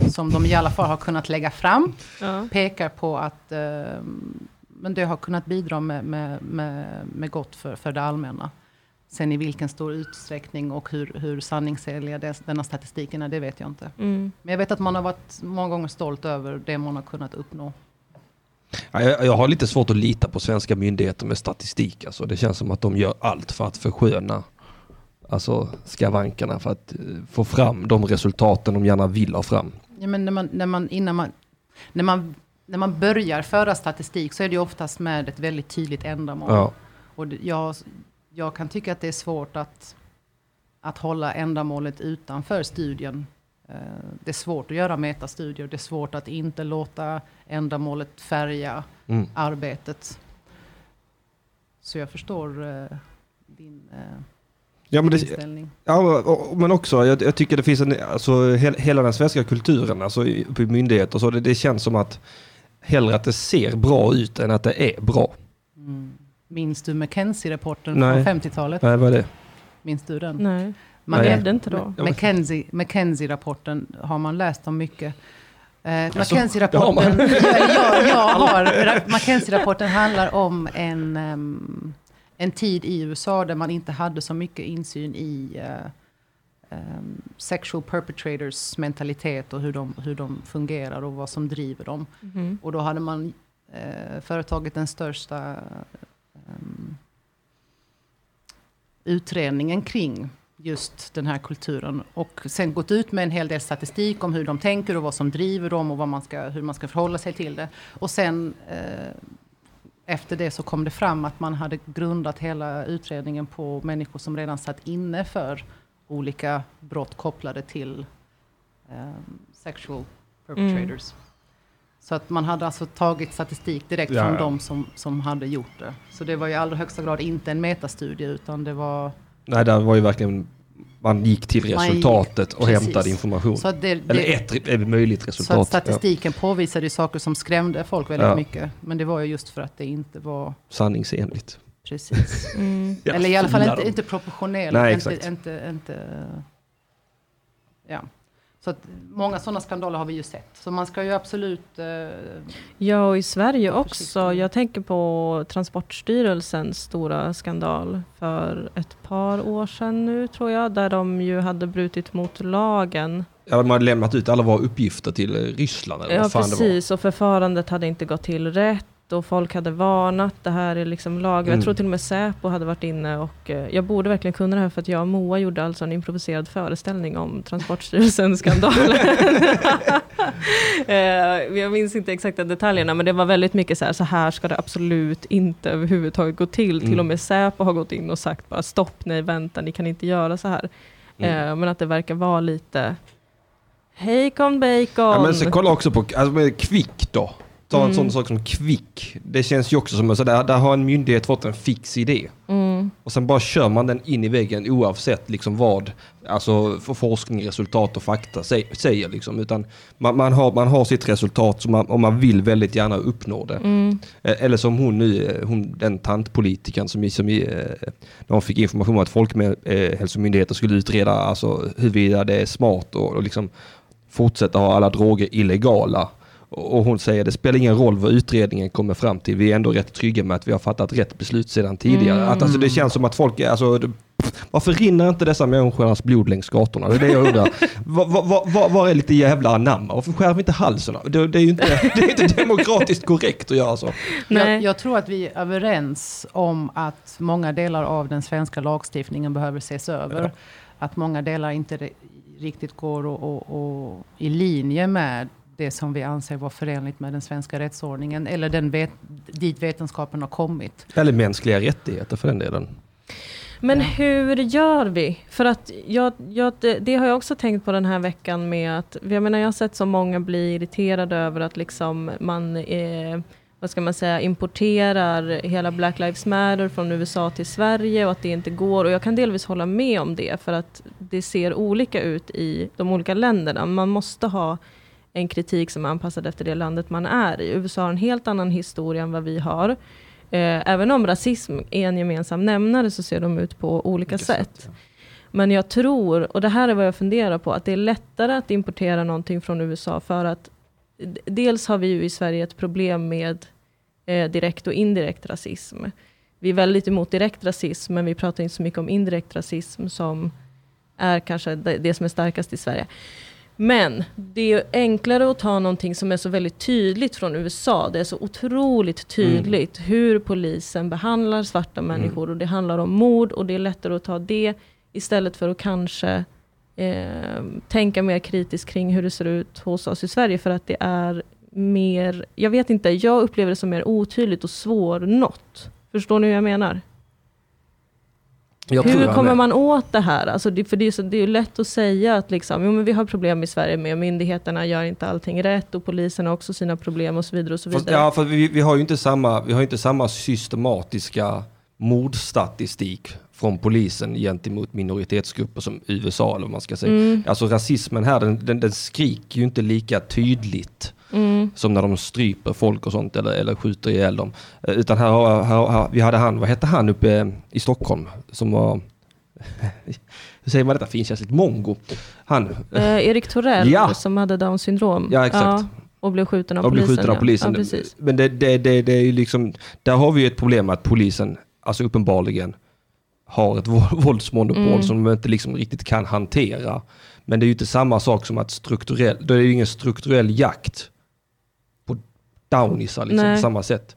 Speaker 3: som de i alla fall har kunnat lägga fram, ja. pekar på att eh, men det har kunnat bidra med, med, med, med gott för, för det allmänna. Sen i vilken stor utsträckning och hur, hur sanningsenliga denna statistiken är, det vet jag inte. Mm. Men jag vet att man har varit många gånger stolt över det man har kunnat uppnå.
Speaker 1: Jag, jag har lite svårt att lita på svenska myndigheter med statistik. Alltså. Det känns som att de gör allt för att försköna alltså, skavankerna för att uh, få fram de resultaten de gärna vill ha fram.
Speaker 3: Ja, men när man, när man, innan man, när man, när man börjar föra statistik så är det oftast med ett väldigt tydligt ändamål. Ja. Och jag, jag kan tycka att det är svårt att, att hålla ändamålet utanför studien. Eh, det är svårt att göra metastudier. Det är svårt att inte låta ändamålet färga mm. arbetet. Så jag förstår uh, din uh,
Speaker 1: ja, men det, inställning. Ja, men också, jag, jag, tycker det finns en, alltså hela den svenska kulturen, alltså på myndigheter, så det, det känns som att hellre att det ser bra ut än att det är bra. Mm.
Speaker 3: Minns du McKenzie-rapporten från 50-talet?
Speaker 1: Nej, vad är det?
Speaker 3: Minns du den?
Speaker 2: Nej, man levde inte då.
Speaker 3: McKenzie, McKenzie-rapporten har man läst om mycket. Eh, McKenzie-rapporten jag, jag har, McKenzie-rapporten handlar om en, um, en tid i USA där man inte hade så mycket insyn i uh, um, sexual perpetrators mentalitet och hur de, hur de fungerar och vad som driver dem. Mm. Och då hade man uh, företagit den största um, utredningen kring just den här kulturen. Och sen gått ut med en hel del statistik om hur de tänker och vad som driver dem och vad man ska, hur man ska förhålla sig till det. Och sen eh, efter det så kom det fram att man hade grundat hela utredningen på människor som redan satt inne för olika brott kopplade till eh, sexual perpetrators. Mm. Så att man hade alltså tagit statistik direkt ja. från de som, som hade gjort det. Så det var i allra högsta grad inte en metastudie utan det var...
Speaker 1: Nej, det var ju verkligen man gick till resultatet gick, och precis. hämtade information. Så det, det, Eller ett, ett möjligt resultat. Så
Speaker 3: statistiken ja. påvisade ju saker som skrämde folk väldigt ja. mycket. Men det var ju just för att det inte var...
Speaker 1: Sanningsenligt.
Speaker 3: Precis. Mm. Eller i alla fall inte, inte proportionellt. Nej, inte, inte, inte, ja. Så att många sådana skandaler har vi ju sett. Så man ska ju absolut... Eh,
Speaker 2: ja, och i Sverige också. Jag tänker på Transportstyrelsens stora skandal för ett par år sedan nu, tror jag, där de ju hade brutit mot lagen.
Speaker 1: Ja, de hade lämnat ut alla våra uppgifter till Ryssland. Eller
Speaker 2: ja, vad fan precis. Det var. Och förfarandet hade inte gått till rätt och folk hade varnat. Det här är liksom lag. Mm. Jag tror till och med Säpo hade varit inne och eh, jag borde verkligen kunna det här för att jag och Moa gjorde alltså en improviserad föreställning om Transportstyrelsens skandalen. eh, jag minns inte exakta detaljerna men det var väldigt mycket så här, så här ska det absolut inte överhuvudtaget gå till. Mm. Till och med Säpo har gått in och sagt bara stopp, nej vänta, ni kan inte göra så här. Mm. Eh, men att det verkar vara lite Hej kom bacon! Ja,
Speaker 1: men så kolla också på alltså, Kvick då. Ta en mm. sån sak som Kvick. Det känns ju också som att där, där har en myndighet fått en fix idé. Mm. Och sen bara kör man den in i väggen oavsett liksom vad alltså, för forskning, resultat och fakta säger. Liksom. Utan man, man, har, man har sitt resultat man, och man vill väldigt gärna uppnå det. Mm. Eh, eller som hon nu, eh, hon, den tantpolitiken som, som eh, när hon fick information om att Folkhälsomyndigheten skulle utreda alltså, huruvida det är smart och, och liksom fortsätta ha alla droger illegala och hon säger det spelar ingen roll vad utredningen kommer fram till. Vi är ändå rätt trygga med att vi har fattat rätt beslut sedan tidigare. Mm. Att, alltså, det känns som att folk alltså, varför rinner inte dessa människornas blod längs gatorna? Det är det jag undrar. Vad va, va, va, var är lite jävla anamma? Varför skär vi inte halsen av? det, det, är ju inte, det är inte demokratiskt korrekt att göra så.
Speaker 2: Nej.
Speaker 3: Jag, jag tror att vi är överens om att många delar av den svenska lagstiftningen behöver ses över.
Speaker 1: Ja.
Speaker 3: Att många delar inte ri- riktigt går och, och, och i linje med det som vi anser vara förenligt med den svenska rättsordningen. Eller den vet, dit vetenskapen har kommit.
Speaker 1: Eller mänskliga rättigheter för den delen.
Speaker 2: Men
Speaker 3: Ja.
Speaker 2: hur gör vi? För att jag, jag, det, det har jag också tänkt på den här veckan med att, jag menar jag har sett så många bli irriterade över att liksom man, eh, vad ska man säga, importerar hela Black Lives Matter från USA till Sverige och att det inte går. Och jag kan delvis hålla med om det för att det ser olika ut i de olika länderna. Man måste ha en kritik som är anpassad efter det landet man är i. USA har en helt annan historia än vad vi har. Eh, även om rasism är en gemensam nämnare så ser de ut på olika sätt. Men jag tror, och det här är vad jag funderar på, att det är lättare att importera någonting från USA för att dels har vi ju i Sverige ett problem med eh, direkt och indirekt rasism. Vi är väldigt emot direkt rasism, men vi pratar inte så mycket om indirekt rasism som är kanske det, det som är starkast i Sverige. Men det är ju enklare att ta någonting som är så väldigt tydligt från USA. Det är så otroligt tydligt hur polisen behandlar svarta människor och det handlar om mord och det är lättare att ta det istället för att kanske eh, tänka mer kritiskt kring hur det ser ut hos oss i Sverige för att det är mer, jag vet inte, jag upplever det som mer otydligt och svårnått. Förstår ni hur jag menar? Hur kommer man åt det här? Alltså det, för det är, så, det är ju lätt att säga att liksom, jo, men vi har problem i Sverige med myndigheterna gör inte allting rätt och polisen har också sina problem och så vidare. Och så
Speaker 1: Fast,
Speaker 2: vidare.
Speaker 1: ja, för vi, vi har ju inte samma, vi har inte samma systematiska mordstatistik från polisen gentemot minoritetsgrupper som USA eller vad man ska säga.
Speaker 2: Mm,
Speaker 1: Alltså rasismen här, den, den, den skriker ju inte lika tydligt
Speaker 2: mm,
Speaker 1: som när de stryper folk och sånt eller, eller skjuter ihjäl dem. Eh, Utan här, här, här, vi hade han, vad hette han uppe i Stockholm som var, hur säger man detta finkänsligt, mongo. Han,
Speaker 2: eh, Erik Torell
Speaker 1: Ja.
Speaker 2: som hade down syndrom.
Speaker 1: Ja, exakt.
Speaker 2: och blev skjuten av
Speaker 1: och blev
Speaker 2: polisen.
Speaker 1: skjuten av
Speaker 2: ja.
Speaker 1: polisen.
Speaker 2: Ja, precis.
Speaker 1: Men det, det, det, det är ju liksom, där har vi ju ett problem med att polisen, alltså uppenbarligen, har ett vå- våldsmonopol
Speaker 2: Mm.
Speaker 1: som de inte liksom riktigt kan hantera. Men det är ju inte samma sak som att strukturell, då är det ju ingen strukturell jakt downisar liksom,
Speaker 2: Nej.
Speaker 1: på samma sätt.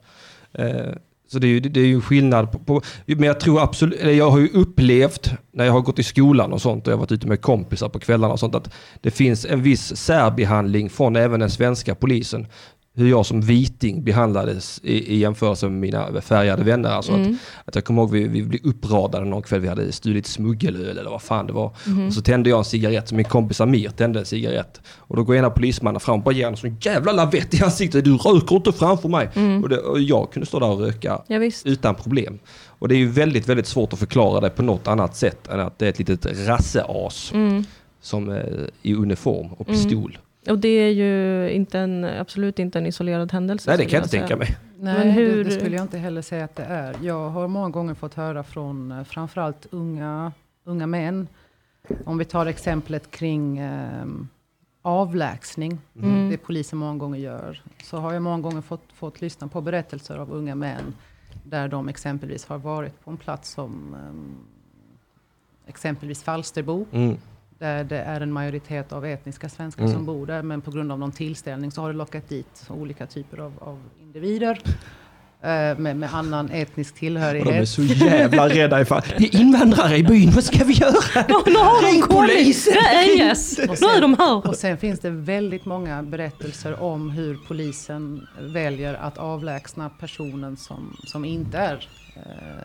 Speaker 1: Eh, så det är ju, det är ju skillnad på, på, men jag tror absolut, eller jag har ju upplevt när jag har gått i skolan och sånt och jag har varit ute med kompisar på kvällarna och sånt att det finns en viss särbehandling från även den svenska polisen. Hur jag som viting behandlades i, i jämförelse med mina färgade vänner. Alltså att,
Speaker 2: Mm.
Speaker 1: att jag kommer ihåg vi, vi blev uppradade någon kväll, vi hade stulit smuggelöl eller vad fan det var.
Speaker 2: Mhm.
Speaker 1: Och så tände jag en cigarett, så min kompis Amir tände en cigarett. Och då går ena polismannen fram och bara ger en sån jävla lavett i ansiktet. Du röker inte framför mig.
Speaker 2: Mm.
Speaker 1: Och, det, och jag kunde stå där och röka
Speaker 2: Ja,
Speaker 1: utan problem. Och det är ju väldigt, väldigt svårt att förklara det på något annat sätt än att det är ett litet rasseas
Speaker 2: Mm.
Speaker 1: som är i uniform och
Speaker 2: Mm.
Speaker 1: pistol.
Speaker 2: Och det är ju inte en, absolut inte en isolerad händelse.
Speaker 1: Nej, det
Speaker 2: skulle
Speaker 1: kan jag inte
Speaker 2: säga.
Speaker 1: tänka mig.
Speaker 3: Nej,
Speaker 2: Men hur-
Speaker 3: det, det skulle jag inte heller säga att det är. Jag har många gånger fått höra från eh, framförallt unga, unga män. Om vi tar exemplet kring eh, avlägsning,
Speaker 2: Mm.
Speaker 3: det polisen många gånger gör. Så har jag många gånger fått, fått lyssna på berättelser av unga män. Där de exempelvis har varit på en plats som eh, exempelvis Falsterbo.
Speaker 1: Mm.
Speaker 3: Där det är en majoritet av etniska svenskar
Speaker 1: Mm.
Speaker 3: som bor där. Men på grund av någon tillställning så har det lockat dit olika typer av, av individer. eh, med, med annan etnisk
Speaker 1: Och
Speaker 3: tillhörighet.
Speaker 1: de är så jävla rädda ifall... Det är invandrare i byn, vad ska vi göra?
Speaker 2: Ja, nu har de
Speaker 1: Ring polisen!
Speaker 2: Yes.
Speaker 3: Och
Speaker 2: Nu är
Speaker 3: sen-
Speaker 2: de här!
Speaker 3: Och sen finns det väldigt många berättelser om hur polisen väljer att avlägsna personen som, som inte är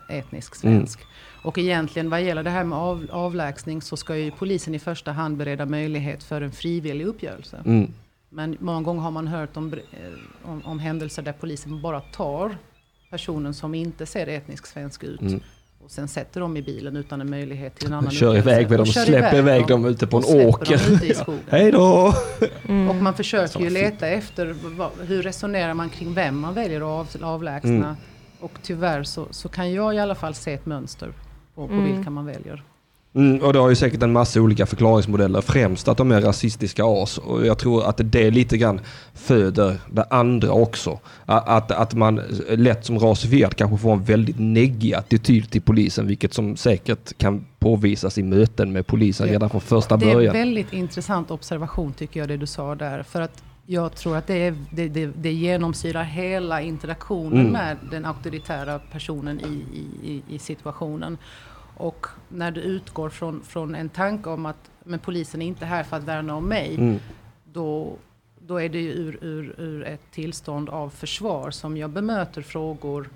Speaker 3: etnisk svensk. Och egentligen vad gäller det här med av, avlägsning så ska ju polisen i första hand bereda möjlighet för en frivillig uppgörelse.
Speaker 1: Mm.
Speaker 3: Men många gånger har man hört om, eh, om, om händelser där polisen bara tar personen som inte ser etnisk svensk ut
Speaker 1: Mm.
Speaker 3: och sen sätter dem i bilen utan en möjlighet till en annan
Speaker 1: Kör
Speaker 3: uppgörelse.
Speaker 1: iväg med dem och släpper iväg dem ute på en åker. Hej då!
Speaker 2: Mm.
Speaker 3: Och man försöker ju leta efter vad, hur resonerar man kring vem man väljer att av, avlägsna. Och tyvärr så, så kan jag i alla fall se ett mönster på, på
Speaker 2: Mm.
Speaker 3: vilka man väljer.
Speaker 1: Mm, och det har ju säkert en massa olika förklaringsmodeller. Främst att de är rasistiska as. Och jag tror att det lite grann föder det andra också. Att, att man lätt som rasifierad kanske får en väldigt neggig attityd till polisen. Vilket som säkert kan påvisas i möten med polisen redan från första början.
Speaker 3: Det är en väldigt intressant observation tycker jag det du sa där. För att jag tror att det, är, det, det, det genomsyrar hela interaktionen mm. med den auktoritära personen i, i, i situationen. Och när du utgår från, från en tanke om att men polisen är inte här för att värna om mig. Mm. Då, då är det ju ur, ur, ur ett tillstånd av försvar som jag bemöter frågor.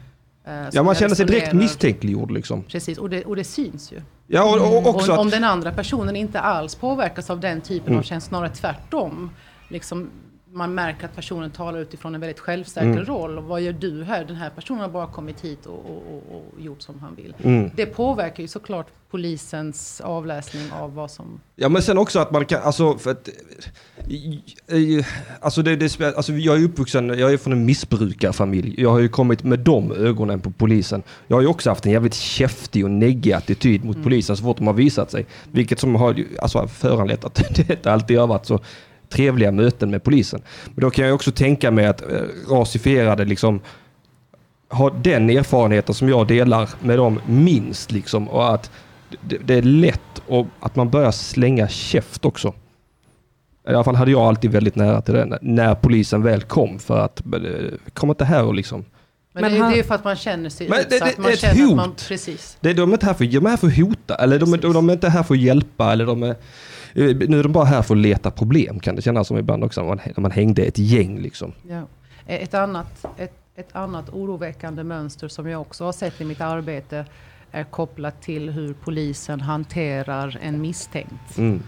Speaker 1: Eh, ja, man känner sig direkt misstänkliggjord liksom.
Speaker 3: Precis, och det, och det syns ju.
Speaker 1: Ja, och, och också
Speaker 3: och, om den andra personen inte alls påverkas av den typen mm. av känslor, snarare tvärtom. Liksom, man märker att personen talar utifrån en väldigt självsäker mm. roll. Och vad gör du här? Den här personen har bara kommit hit och, och, och, och gjort som han vill. Mm. Det påverkar ju såklart polisens avläsning av vad som...
Speaker 1: Ja men sen också att man kan, alltså för att... Alltså, det, det, alltså jag är uppvuxen, jag är från en missbrukarfamilj. Jag har ju kommit med de ögonen på polisen. Jag har ju också haft en jävligt käftig och neggig attityd mot mm. polisen så fort de har visat sig. Vilket som har alltså, föranlett att det inte alltid har varit så trevliga möten med polisen. Men då kan jag också tänka mig att eh, rasifierade liksom har den erfarenheten som jag delar med dem minst liksom och att det, det är lätt och att man börjar slänga käft också. I alla fall hade jag alltid väldigt nära till det när polisen väl kom för att eh, kom inte här och liksom
Speaker 3: men, men det, han, det, är för att man känner sig men utsatt. Det, det, man ett känner hot. Man, precis.
Speaker 1: Det, de, är inte här för, de är här för att hota, eller de, de, är inte här för att hjälpa, eller de är, nu är de bara här för att leta problem kan det kännas som ibland också när man, när man hängde ett gäng. Liksom.
Speaker 3: Ja. Eh, ett, annat, ett, ett annat oroväckande mönster som jag också har sett i mitt arbete är kopplat till hur polisen hanterar en misstänkt. Mm.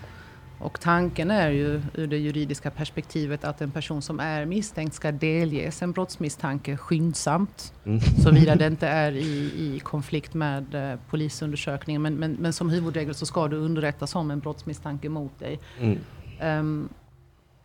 Speaker 3: Och tanken är ju ur det juridiska perspektivet att en person som är misstänkt ska delges en brottsmisstanke skyndsamt. Mm. Såvida det inte är i, i konflikt med eh, polisundersökningen. Men, men, men, som huvudregel så ska du underrättas om en brottsmisstanke mot dig. Mm. Um,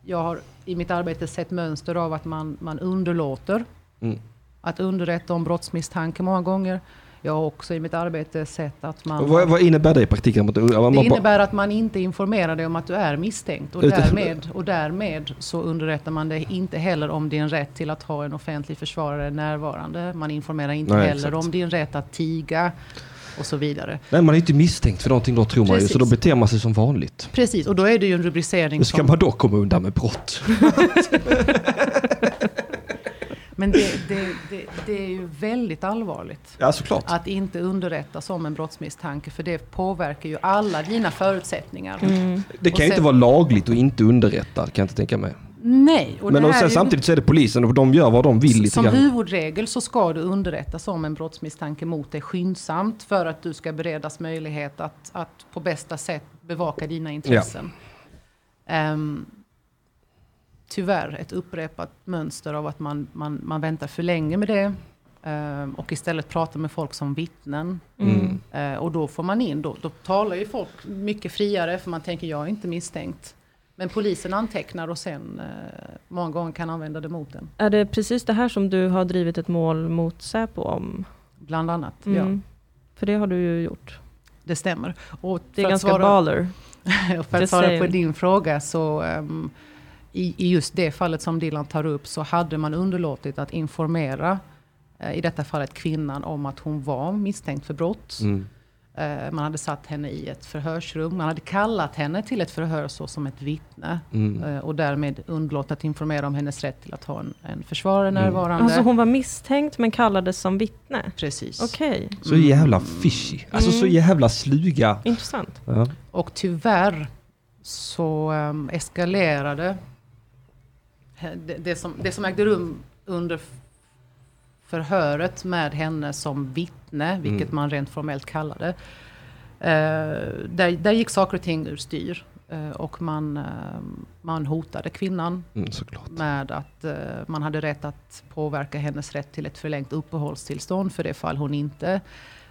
Speaker 3: jag har i mitt arbete sett mönster av att man, man underlåter mm. att underrätta om brottsmisstanke många gånger. Jag har också i mitt arbete sett att man...
Speaker 1: Vad, vad innebär det i praktiken?
Speaker 3: Det innebär att man inte informerar dig om att du är misstänkt. Och därmed, och därmed så underrättar man dig inte heller om din rätt till att ha en offentlig försvarare närvarande. Man informerar inte Nej, heller exakt. om din rätt att tiga och så vidare.
Speaker 1: Nej, man är inte misstänkt för någonting då tror man ju, så då beter man sig som vanligt.
Speaker 3: Precis, och då är det ju en rubricering
Speaker 1: Hur ska
Speaker 3: som...
Speaker 1: man då komma undan med brott?
Speaker 3: Men det, det, det, det, är ju väldigt allvarligt.
Speaker 1: Ja, såklart.
Speaker 3: Att inte underrättas om en brottsmisstanke. För det påverkar ju alla dina förutsättningar. Mm.
Speaker 1: Det kan ju inte vara lagligt att inte underrätta, kan jag inte tänka mig.
Speaker 3: Nej.
Speaker 1: Men och sen, ju, samtidigt så är det polisen och de gör vad de vill. Lite
Speaker 3: som grann. huvudregel så ska du underrättas om en brottsmisstanke mot dig skyndsamt. För att du ska beredas möjlighet att, att på bästa sätt bevaka dina intressen. Ja. Um, tyvärr ett upprepat mönster av att man, man, man väntar för länge med det. Uh, och istället pratar med folk som vittnen. Mm. Uh, och då får man in, då, då talar ju folk mycket friare för man tänker jag är inte misstänkt. Men polisen antecknar och sen uh, många gånger kan använda det mot en.
Speaker 2: Är det precis det här som du har drivit ett mål mot Säpo om?
Speaker 3: Bland annat, mm. ja.
Speaker 2: För det har du ju gjort.
Speaker 3: Det stämmer.
Speaker 2: Och det är ganska svara, baller.
Speaker 3: för att svara på din fråga så um, i, i just det fallet som Dylan tar upp så hade man underlåtit att informera eh, i detta fallet kvinnan om att hon var misstänkt för brott. Mm. Eh, man hade satt henne i ett förhörsrum. Man hade kallat henne till ett förhör så som ett vittne. Mm. Eh, och därmed underlåtit att informera om hennes rätt till att ha en, en försvarare mm. närvarande.
Speaker 2: Alltså hon var misstänkt men kallades som vittne?
Speaker 3: Precis.
Speaker 2: Okej. Okay.
Speaker 1: Så jävla fishy. Alltså så mm. jävla sluga.
Speaker 2: Intressant.
Speaker 1: Ja.
Speaker 3: Och tyvärr så um, eskalerade det, det, som, det som ägde rum under förhöret med henne som vittne, vilket mm. man rent formellt kallade. Eh, där, där gick saker och ting ur styr. Eh, och man, eh, man hotade kvinnan
Speaker 1: mm,
Speaker 3: med att eh, man hade rätt att påverka hennes rätt till ett förlängt uppehållstillstånd för det fall hon inte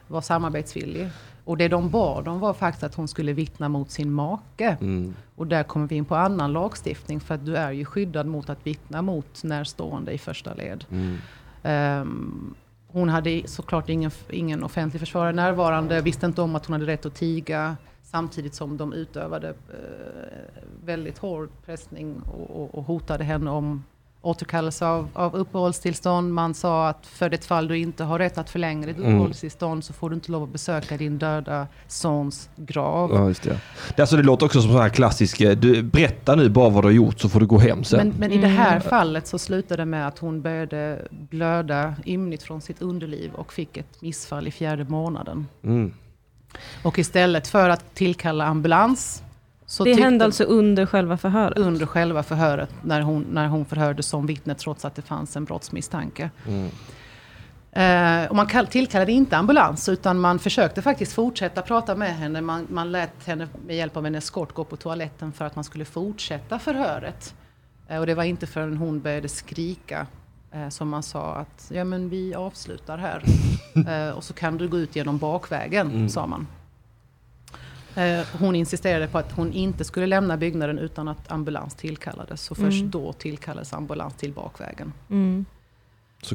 Speaker 3: var samarbetsvillig. Och det de bad om var faktiskt att hon skulle vittna mot sin make. Mm. Och där kommer vi in på annan lagstiftning för att du är ju skyddad mot att vittna mot närstående i första led. Mm. Um, hon hade såklart ingen, ingen offentlig försvarare närvarande, visste inte om att hon hade rätt att tiga. Samtidigt som de utövade eh, väldigt hård pressning och, och, och hotade henne om återkallelse av, av uppehållstillstånd. Man sa att för det fall du inte har rätt att förlänga ditt
Speaker 1: Mm.
Speaker 3: uppehållstillstånd så får du inte lov att besöka din döda sons grav.
Speaker 1: Ja, just det. Det, alltså, det låter också som sån här klassisk, eh, du, berätta nu bara vad du har gjort så får du gå hem sen.
Speaker 3: Men, men i det här
Speaker 2: Mm.
Speaker 3: fallet så slutade det med att hon började blöda ymnigt från sitt underliv och fick ett missfall i fjärde månaden.
Speaker 1: Mm.
Speaker 3: Och istället för att tillkalla ambulans så
Speaker 2: det hände alltså under själva förhöret?
Speaker 3: under själva förhöret när hon, när hon förhördes som vittne trots att det fanns en brottsmisstanke.
Speaker 1: Mm.
Speaker 3: Eh, och man kall, tillkallade inte ambulans utan man försökte faktiskt fortsätta prata med henne. Man, man lät henne med hjälp av en eskort gå på toaletten för att man skulle fortsätta förhöret. Eh, och det var inte förrän hon började skrika eh, som man sa att ja men vi avslutar här. eh, och så kan du gå ut genom bakvägen,
Speaker 1: Mm.
Speaker 3: sa man. Eh, hon insisterade på att hon inte skulle lämna byggnaden utan att ambulans tillkallades. Och först
Speaker 2: Mm.
Speaker 3: då tillkallades ambulans till bakvägen.
Speaker 2: Mm.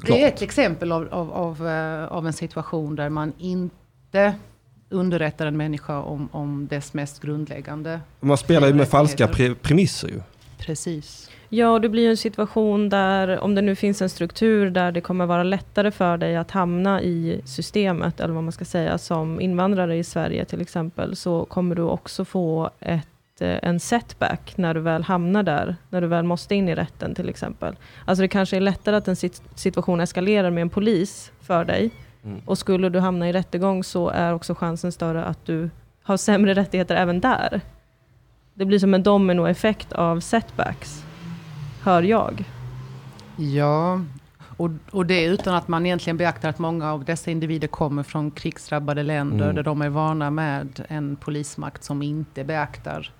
Speaker 3: Det är ett exempel av, av, av, eh, av en situation där man inte underrättar en människa om, om dess mest grundläggande.
Speaker 1: Man spelar ju med falska pre premisser ju.
Speaker 3: Precis.
Speaker 2: Ja, det blir ju en situation där, om det nu finns en struktur där det kommer vara lättare för dig att hamna i systemet, eller vad man ska säga, som invandrare i Sverige till exempel, så kommer du också få ett, eh, en setback när du väl hamnar där, när du väl måste in i rätten till exempel. Alltså det kanske är lättare att en sit- situation eskalerar med en polis för dig,
Speaker 1: Mm.
Speaker 2: och skulle du hamna i rättegång så är också chansen större att du har sämre rättigheter även där. Det blir som en dominoeffekt av setbacks, hör jag.
Speaker 3: Ja, och, och det utan att man egentligen beaktar att många av dessa individer kommer från krigsdrabbade länder
Speaker 1: Mm.
Speaker 3: där de är vana med en polismakt som inte beaktar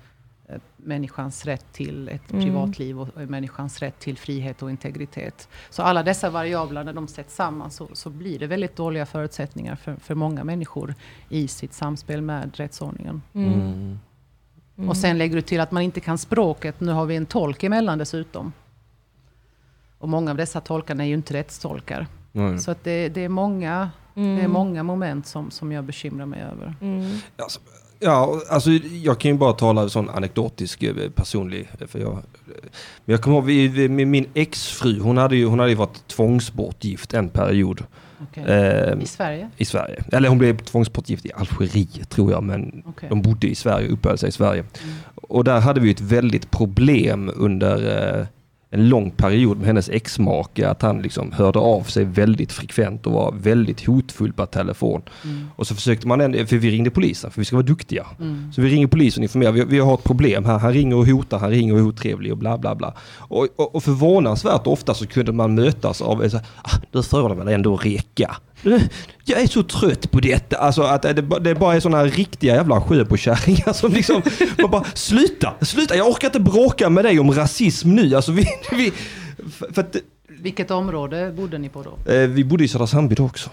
Speaker 3: eh, människans rätt till ett
Speaker 2: Mm.
Speaker 3: privatliv och och människans rätt till frihet och integritet. Så alla dessa variabler, när de sätts samman så, så blir det väldigt dåliga förutsättningar för, för många människor i sitt samspel med rättsordningen.
Speaker 1: Mm.
Speaker 2: Mm.
Speaker 3: Och sen lägger du till att man inte kan språket. Nu har vi en tolk emellan dessutom. Och många av dessa tolkarna är ju inte rättstolkar.
Speaker 1: Mm.
Speaker 3: Så att det, det, är många,
Speaker 2: Mm.
Speaker 3: det är många moment som, som jag bekymrar mig över.
Speaker 2: Mm.
Speaker 1: Alltså, ja, alltså jag kan ju bara tala sån anekdotisk eh, personlig. eh, För jag, men jag kommer ihåg, vi, vi, min exfru, hon hade ju, hon hade ju varit tvångsbortgift en period
Speaker 3: Okej.
Speaker 1: eh,
Speaker 3: I Sverige?
Speaker 1: i Sverige. Eller hon blev tvångsbortgift i Algeriet tror jag, men
Speaker 3: Okej.
Speaker 1: de bodde i Sverige, uppehöll sig i Sverige.
Speaker 3: Mm.
Speaker 1: Och där hade vi ett väldigt problem under eh, en lång period med hennes exmake, att han liksom hörde av sig väldigt frekvent och var väldigt hotfull på telefon.
Speaker 3: Mm.
Speaker 1: Och så försökte man, ändå- för vi ringde polisen, för vi ska vara duktiga.
Speaker 3: Mm.
Speaker 1: Så vi ringer polisen och informerar, vi, vi har ett problem här, han ringer och hotar, han ringer och är otrevlig och bla bla bla. Och, och, och förvånansvärt ofta så kunde man mötas av, så ah, du får väl ändå räcka. Jag är så trött på detta. Alltså att det, det bara är sådana riktiga jävla sjöbokärringar som liksom, man bara sluta, sluta, jag orkar inte bråka med dig om rasism nu. Alltså vi, vi, för, att,
Speaker 3: Vilket område bodde ni på då?
Speaker 1: eh, vi bodde i Södra Sandby också.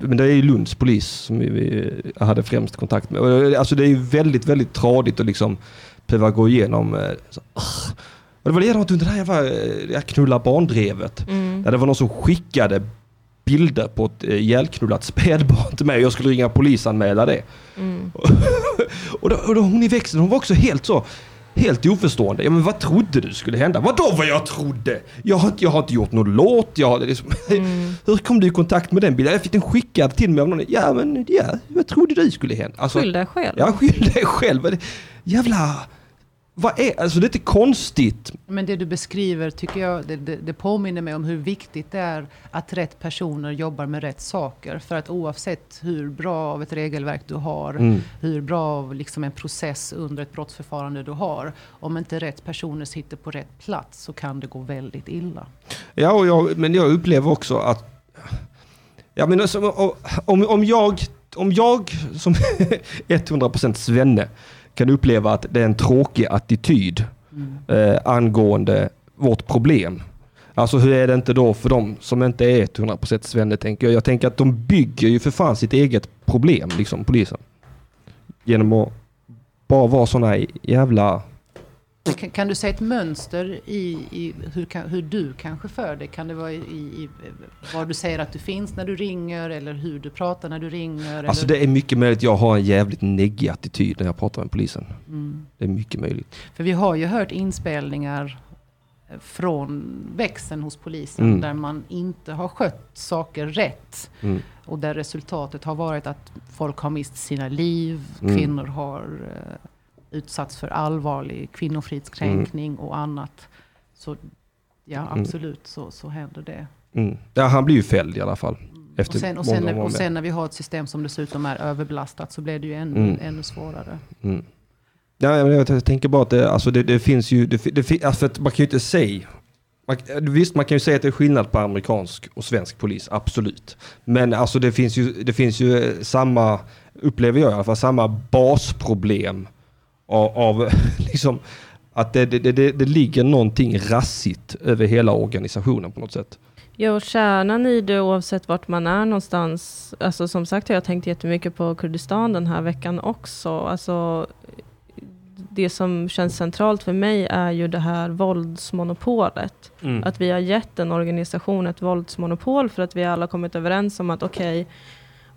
Speaker 1: Men det är ju Lunds polis som vi, hade främst kontakt med. Och, Alltså det är ju väldigt, väldigt tradigt att liksom behöva gå igenom. eh, Så, och det var likadant under det här jävla eh, det knulla barndrevet.
Speaker 2: Mm.
Speaker 1: Där det var någon som skickade bilder på ett eh, ihjälknullat spädbarn till mig jag skulle ringa polisanmäla det.
Speaker 2: Mm.
Speaker 1: Och då, och då hon i växeln, hon var också helt så Helt oförstående. Ja men vad trodde du skulle hända? Vadå vad jag trodde? Jag har, jag har inte gjort någon låt. Jag, har liksom,
Speaker 2: Mm.
Speaker 1: Hur kom du i kontakt med den bilden? Jag fick den skickad till mig av någon. Ja men ja, vad trodde du skulle hända? Alltså,
Speaker 2: Skyll dig själv.
Speaker 1: Ja, skyll dig själv. Jävla... Vad är... Alltså det är inte konstigt.
Speaker 3: Men det du beskriver tycker jag, det, det, det påminner mig om hur viktigt det är att rätt personer jobbar med rätt saker. För att oavsett hur bra av ett regelverk du har,
Speaker 1: Mm.
Speaker 3: hur bra av liksom en process under ett brottsförfarande du har. Om inte rätt personer sitter på rätt plats så kan det gå väldigt illa.
Speaker 1: Ja, och jag, men jag upplever också att... Ja, men alltså, om, om, jag, om jag som 100% svenne kan uppleva att det är en tråkig attityd
Speaker 3: Mm.
Speaker 1: eh, angående vårt problem. Alltså hur är det inte då för dem som inte är 100% svenne tänker jag. Jag tänker att de bygger ju för fan sitt eget problem, liksom polisen. Genom att bara vara sådana jävla...
Speaker 3: kan, kan, du se ett mönster i, i hur, hur, du kanske för dig? Kan det vara i, i var du säger att du finns när du ringer eller hur du pratar när du ringer?
Speaker 1: Alltså eller? det är mycket möjligt jag har en jävligt neggig attityd när jag pratar med polisen. Mm. Det är mycket möjligt.
Speaker 3: För vi har ju hört inspelningar från växeln hos polisen mm. där man inte har skött saker rätt. Mm. Och där resultatet har varit att folk har mist sina liv, mm. kvinnor har uh, utsatts för allvarlig kvinnofridskränkning mm. och annat. Så ja, mm. absolut så, så händer det.
Speaker 1: Mm. Ja, han blir ju fälld i alla fall.
Speaker 3: Efter och sen, och sen, och sen när vi har ett system som dessutom är överbelastat så blir det ju ännu, ännu svårare.
Speaker 1: Ja, jag tänker bara att det, alltså det, det finns ju, det, det, alltså man kan ju inte säga man, visst, man kan ju säga att det är skillnad på amerikansk och svensk polis, absolut. Men alltså det finns ju, det finns ju samma, upplever jag i alla fall, samma basproblem av, av liksom att det, det, det, det ligger någonting rassigt över hela organisationen på något sätt.
Speaker 2: Ja, och kärnan i det oavsett vart man är någonstans. Alltså som sagt har jag tänkt jättemycket på Kurdistan den här veckan också. Alltså det som känns centralt för mig är ju det här våldsmonopolet. Mm. Att vi har gett en organisation ett våldsmonopol för att vi alla kommit överens om att okej, okay,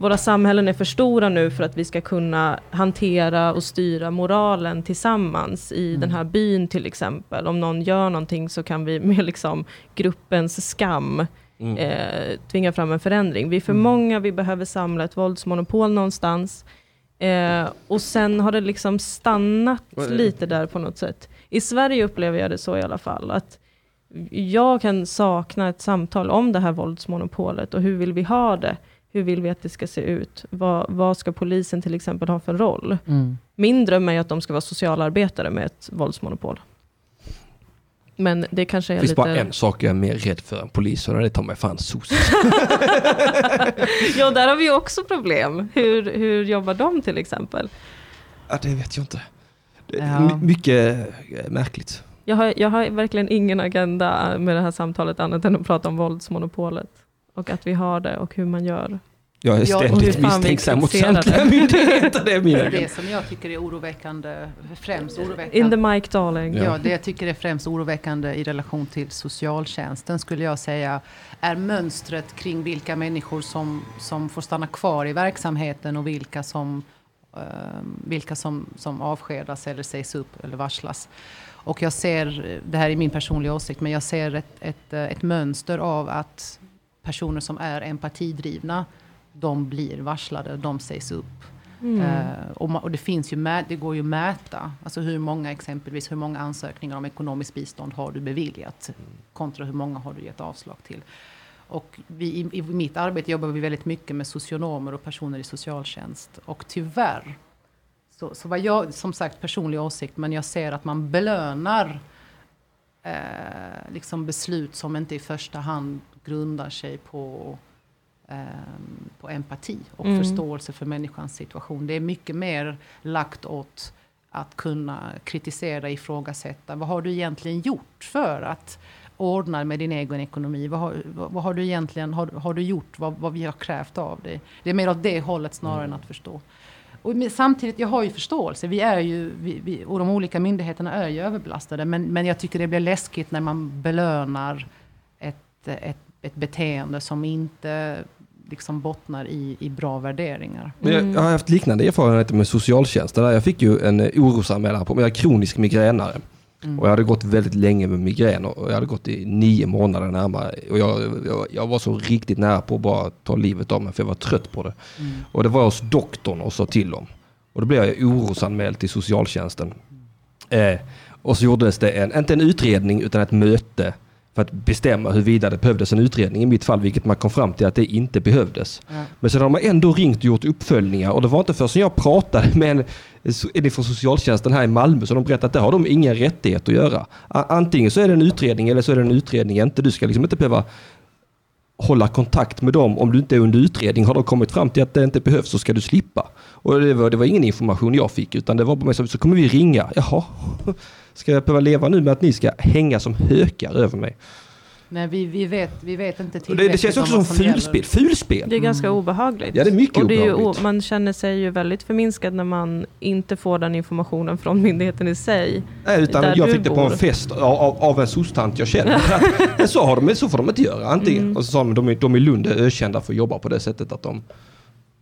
Speaker 2: våra samhällen är för stora nu för att vi ska kunna hantera och styra moralen tillsammans i mm. den här byn till exempel. Om någon gör någonting så kan vi med liksom gruppens skam mm. eh, tvinga fram en förändring. Vi är för mm. många, vi behöver samla ett våldsmonopol någonstans. Eh, och sen har det liksom stannat lite där på något sätt. I Sverige upplever jag det så i alla fall. Att jag kan sakna ett samtal om det här våldsmonopolet och hur vill vi ha det? Hur vill vi att det ska se ut? Vad, vad ska polisen till exempel ha för roll? Mm. Min dröm är att de ska vara socialarbetare med ett våldsmonopol. Men det kanske är
Speaker 1: lite...
Speaker 2: Det
Speaker 1: finns bara en sak jag är mer rädd för än polisen och det tar mig fan sos.
Speaker 2: ja, där har vi också problem. Hur, hur jobbar de till exempel?
Speaker 1: Ja, det vet jag inte. Ja. Mycket eh, märkligt.
Speaker 2: Jag har, jag har verkligen ingen agenda med det här samtalet annat än att prata om våldsmonopolet. Och att vi har det och hur man gör.
Speaker 1: Jag är ständigt misstänksam mot samtliga myndigheter.
Speaker 3: Det är det som jag tycker är oroväckande, främst oroväckande.
Speaker 2: In the mic darling.
Speaker 3: Ja. ja, det jag tycker är främst oroväckande i relation till socialtjänsten skulle jag säga är mönstret kring vilka människor som, som får stanna kvar i verksamheten och vilka som, uh, vilka som, som avskedas eller sägs upp eller varslas. Och jag ser, det här är min personliga åsikt, men jag ser ett, ett, ett mönster av att personer som är empatidrivna de blir varslade, de sägs upp. Mm. Uh, och, och, det finns ju det går ju att mäta, alltså hur många exempelvis, hur många ansökningar om ekonomiskt bistånd har du beviljat? Kontra hur många har du gett avslag till? Och vi, i, i mitt arbete jobbar vi väldigt mycket med socionomer och personer i socialtjänst. Och tyvärr, så, så var jag som sagt personlig åsikt, men jag ser att man belönar eh, liksom beslut som inte i första hand grundar sig på Ehm, på empati och mm. förståelse för människans situation. Det är mycket mer lagt åt att kunna kritisera, ifrågasätta. Vad har du egentligen gjort för att ordna med din egen ekonomi? Vad har, vad, vad har du egentligen har, har, du gjort vad, vad, vi har krävt av dig? Det är mer åt det hållet snarare mm. än att förstå. Och samtidigt, jag har ju förståelse. Vi är ju, vi, vi, och de olika myndigheterna är ju överbelastade. Men, men jag tycker det blir läskigt när man belönar ett, ett, ett beteende som inte liksom bottnar i, i bra värderingar.
Speaker 1: Mm. Jag, jag, har haft liknande erfarenheter med socialtjänsten. Jag fick ju en orosanmälan på mig. Jag är kronisk migränare. Mm. Och jag hade gått väldigt länge med migrän och jag hade gått i nio månader närmare. Och jag, jag, jag var så riktigt nära på att bara ta livet av mig för jag var trött på det. Mm. Och det var jag hos doktorn och sa till om. Och då blev jag orosanmäld till socialtjänsten. Eh, och så gjordes det en, inte en utredning utan ett möte för att bestämma huruvida det behövdes en utredning i mitt fall, vilket man kom fram till att det inte behövdes. Ja. Men sen har man ändå ringt och gjort uppföljningar och det var inte förrän jag pratade med en, en från socialtjänsten här i Malmö som de berättade att det har de ingen rättighet att göra. Antingen så är det en utredning eller så är det en utredning inte. Du ska liksom inte behöva hålla kontakt med dem om du inte är under utredning. Har de kommit fram till att det inte behövs så ska du slippa. Och det var, det var ingen information jag fick utan det var bara mig som så kommer vi ringa. Jaha, ska jag behöva leva nu med att ni ska hänga som hökar över mig?
Speaker 3: Nej, vi, vi, vet, vi vet inte tillräckligt
Speaker 1: det, det känns också som
Speaker 3: gäller.
Speaker 1: fulspel. Fulspel!
Speaker 2: Det är ganska
Speaker 3: Mm.
Speaker 2: obehagligt.
Speaker 1: Ja, det är mycket
Speaker 2: och det är ju,
Speaker 1: obehagligt.
Speaker 2: o- Man känner sig ju väldigt förminskad när man inte får den informationen från myndigheten i sig.
Speaker 1: Nej, utan jag fick det på
Speaker 2: bor.
Speaker 1: en fest av, av, av en sostant jag känner. Så, har de, så får de inte göra. Antingen.
Speaker 2: Mm.
Speaker 1: Och så sa de, de, är- de i Lund är ökända för att jobba på det sättet att de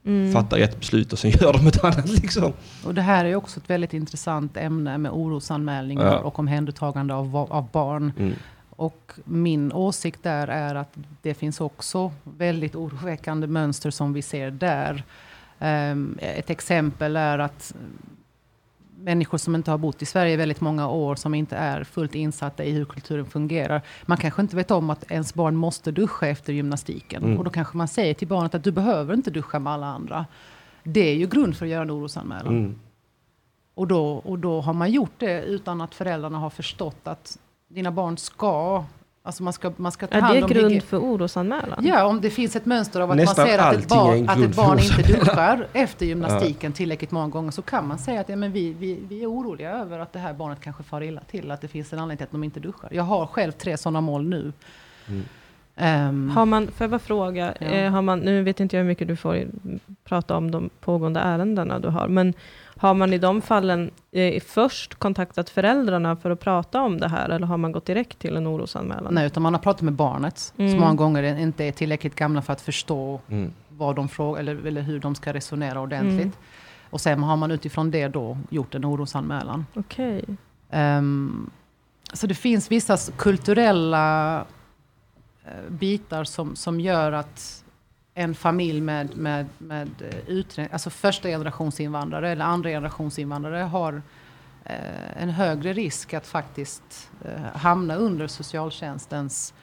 Speaker 2: Mm.
Speaker 1: fattar ett beslut och sen gör de ett annat. Liksom.
Speaker 3: Och det här är också ett väldigt intressant ämne med orosanmälningar
Speaker 1: Ja.
Speaker 3: och omhändertagande av, av barn.
Speaker 1: Mm.
Speaker 3: Och min åsikt där är att det finns också väldigt oroväckande mönster som vi ser där. Ehm, ett exempel är att människor som inte har bott i Sverige i väldigt många år, som inte är fullt insatta i hur kulturen fungerar. Man kanske inte vet om att ens barn måste duscha efter gymnastiken.
Speaker 1: Mm.
Speaker 3: Och då kanske man säger till barnet att du behöver inte duscha med alla andra. Det är ju grund för att göra en orosanmälan.
Speaker 1: Mm.
Speaker 3: Och, då, och då har man gjort det utan att föräldrarna har förstått att dina barn ska, alltså man ska, man ska ta
Speaker 2: Är
Speaker 3: hand
Speaker 2: det
Speaker 3: om
Speaker 2: grund
Speaker 3: hygien-
Speaker 2: för orosanmälan?
Speaker 3: Ja, om det finns ett mönster av att
Speaker 1: Nästan
Speaker 3: man ser att ett,
Speaker 1: är
Speaker 3: barn, att
Speaker 1: grund
Speaker 3: ett barn inte duschar efter gymnastiken tillräckligt många gånger så kan man säga att ja, men vi, vi, vi är oroliga över att det här barnet kanske far illa till. Att det finns en anledning till att de inte duschar. Jag har själv tre sådana mål nu.
Speaker 1: Mm.
Speaker 3: Ehm,
Speaker 2: Har man, får jag bara fråga,
Speaker 3: Ja.
Speaker 2: eh, har man, nu vet inte jag hur mycket du får prata om de pågående ärendena du har, men har man i de fallen eh, först kontaktat föräldrarna för att prata om det här, eller har man gått direkt till en orosanmälan?
Speaker 3: nej, utan man har pratat med barnet,
Speaker 2: Mm.
Speaker 3: som många gånger inte är tillräckligt gamla för att förstå
Speaker 1: Mm.
Speaker 3: vad de frågar, eller, eller hur de ska resonera ordentligt.
Speaker 2: Mm.
Speaker 3: Och sen har man utifrån det då gjort en orosanmälan.
Speaker 2: Okej.
Speaker 3: Ehm, så det finns vissa kulturella eh, bitar som, som gör att en familj med, med, med eh, uträ- alltså första generations invandrare eller andra generations invandrare har eh, en högre risk att faktiskt eh, hamna under socialtjänstens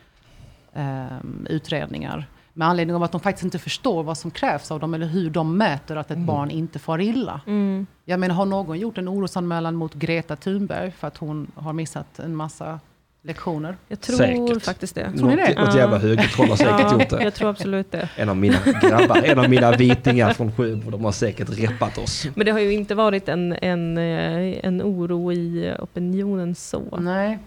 Speaker 3: eh, utredningar. Med anledning av att de faktiskt inte förstår vad som krävs av dem eller hur de mäter att ett
Speaker 1: Mm.
Speaker 3: barn inte far illa.
Speaker 2: Mm.
Speaker 3: Jag menar, har någon gjort en orosanmälan mot Greta Thunberg för att hon har missat en massa lektioner?
Speaker 2: Jag tror
Speaker 1: Säkert.
Speaker 2: faktiskt det.
Speaker 3: Tror ni det?
Speaker 1: Något, jävla högertroll har säkert gjort det.
Speaker 2: jag tror absolut det.
Speaker 1: En av mina grabbar, en av mina vitingar från Sjöbo, de har säkert reppat oss.
Speaker 2: Men det har ju inte varit en, en, eh, en oro i opinionen så.
Speaker 3: Nej.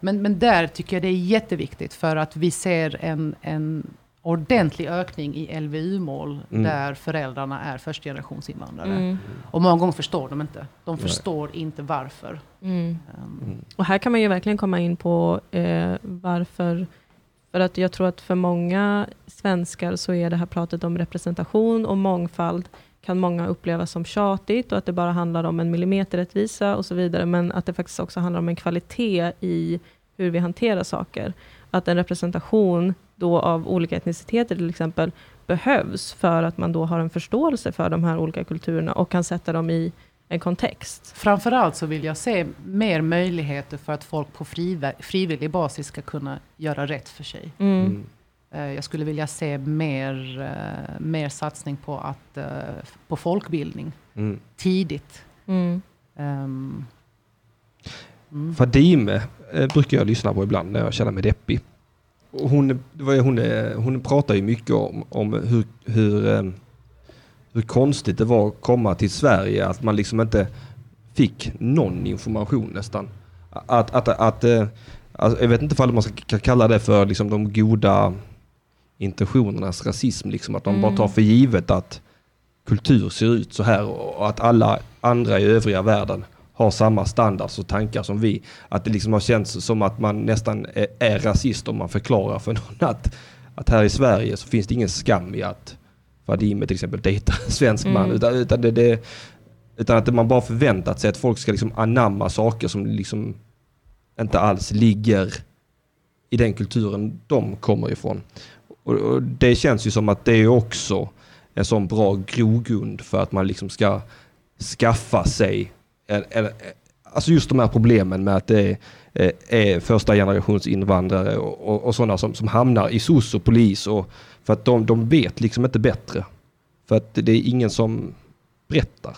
Speaker 3: Men, men där tycker jag det är jätteviktigt för att vi ser en, en ordentlig ökning i LVU-mål
Speaker 1: Mm.
Speaker 3: där föräldrarna är förstgenerationsinvandrare.
Speaker 2: Mm.
Speaker 3: Och många gånger förstår de inte. De
Speaker 1: Nej.
Speaker 3: förstår inte varför.
Speaker 2: Mm.
Speaker 3: Um,
Speaker 1: Mm.
Speaker 2: Och här kan man ju verkligen komma in på eh, varför, för att jag tror att för många svenskar så är det här pratet om representation och mångfald kan många uppleva som tjatigt och att det bara handlar om en millimeterrättvisa och så vidare, men att det faktiskt också handlar om en kvalitet i hur vi hanterar saker. Att en representation då av olika etniciteter till exempel behövs för att man då har en förståelse för de här olika kulturerna och kan sätta dem i en kontext.
Speaker 3: Framförallt så vill jag se mer möjligheter för att folk på friv- frivillig basis ska kunna göra rätt för sig.
Speaker 2: Mm.
Speaker 1: Mm.
Speaker 3: Eh, Jag skulle vilja se mer, eh, mer satsning på, att, eh, på folkbildning
Speaker 1: Mm.
Speaker 3: tidigt.
Speaker 2: Mm.
Speaker 3: Ehm, mm.
Speaker 1: Fadime eh, brukar jag lyssna på ibland när jag känner mig deppig. Hon, hon, eh, hon pratar ju mycket om, om hur, hur, eh, hur konstigt det var att komma till Sverige, att man liksom inte fick någon information nästan. Att, att, att, eh, alltså, jag vet inte om man ska kalla det för liksom de goda intentionernas rasism, liksom att de
Speaker 2: Mm.
Speaker 1: bara tar för givet att kultur ser ut så här och att alla andra i övriga världen har samma standards och tankar som vi. Att det liksom har känts som att man nästan är, är rasist om man förklarar för någon att, att här i Sverige så finns det ingen skam i att Fadime till exempel dejtar en svensk man.
Speaker 2: Mm.
Speaker 1: Utan, utan, det, det, utan att man bara förväntat sig att folk ska liksom anamma saker som liksom inte alls ligger i den kulturen de kommer ifrån. Och, och det känns ju som att det är också en sån bra grogrund för att man liksom ska skaffa sig, en, alltså just de här problemen med att det är, är första generations invandrare och, och, och sådana som, som hamnar i SOS och polis och för att de, de vet liksom inte bättre. För att det är ingen som berättar.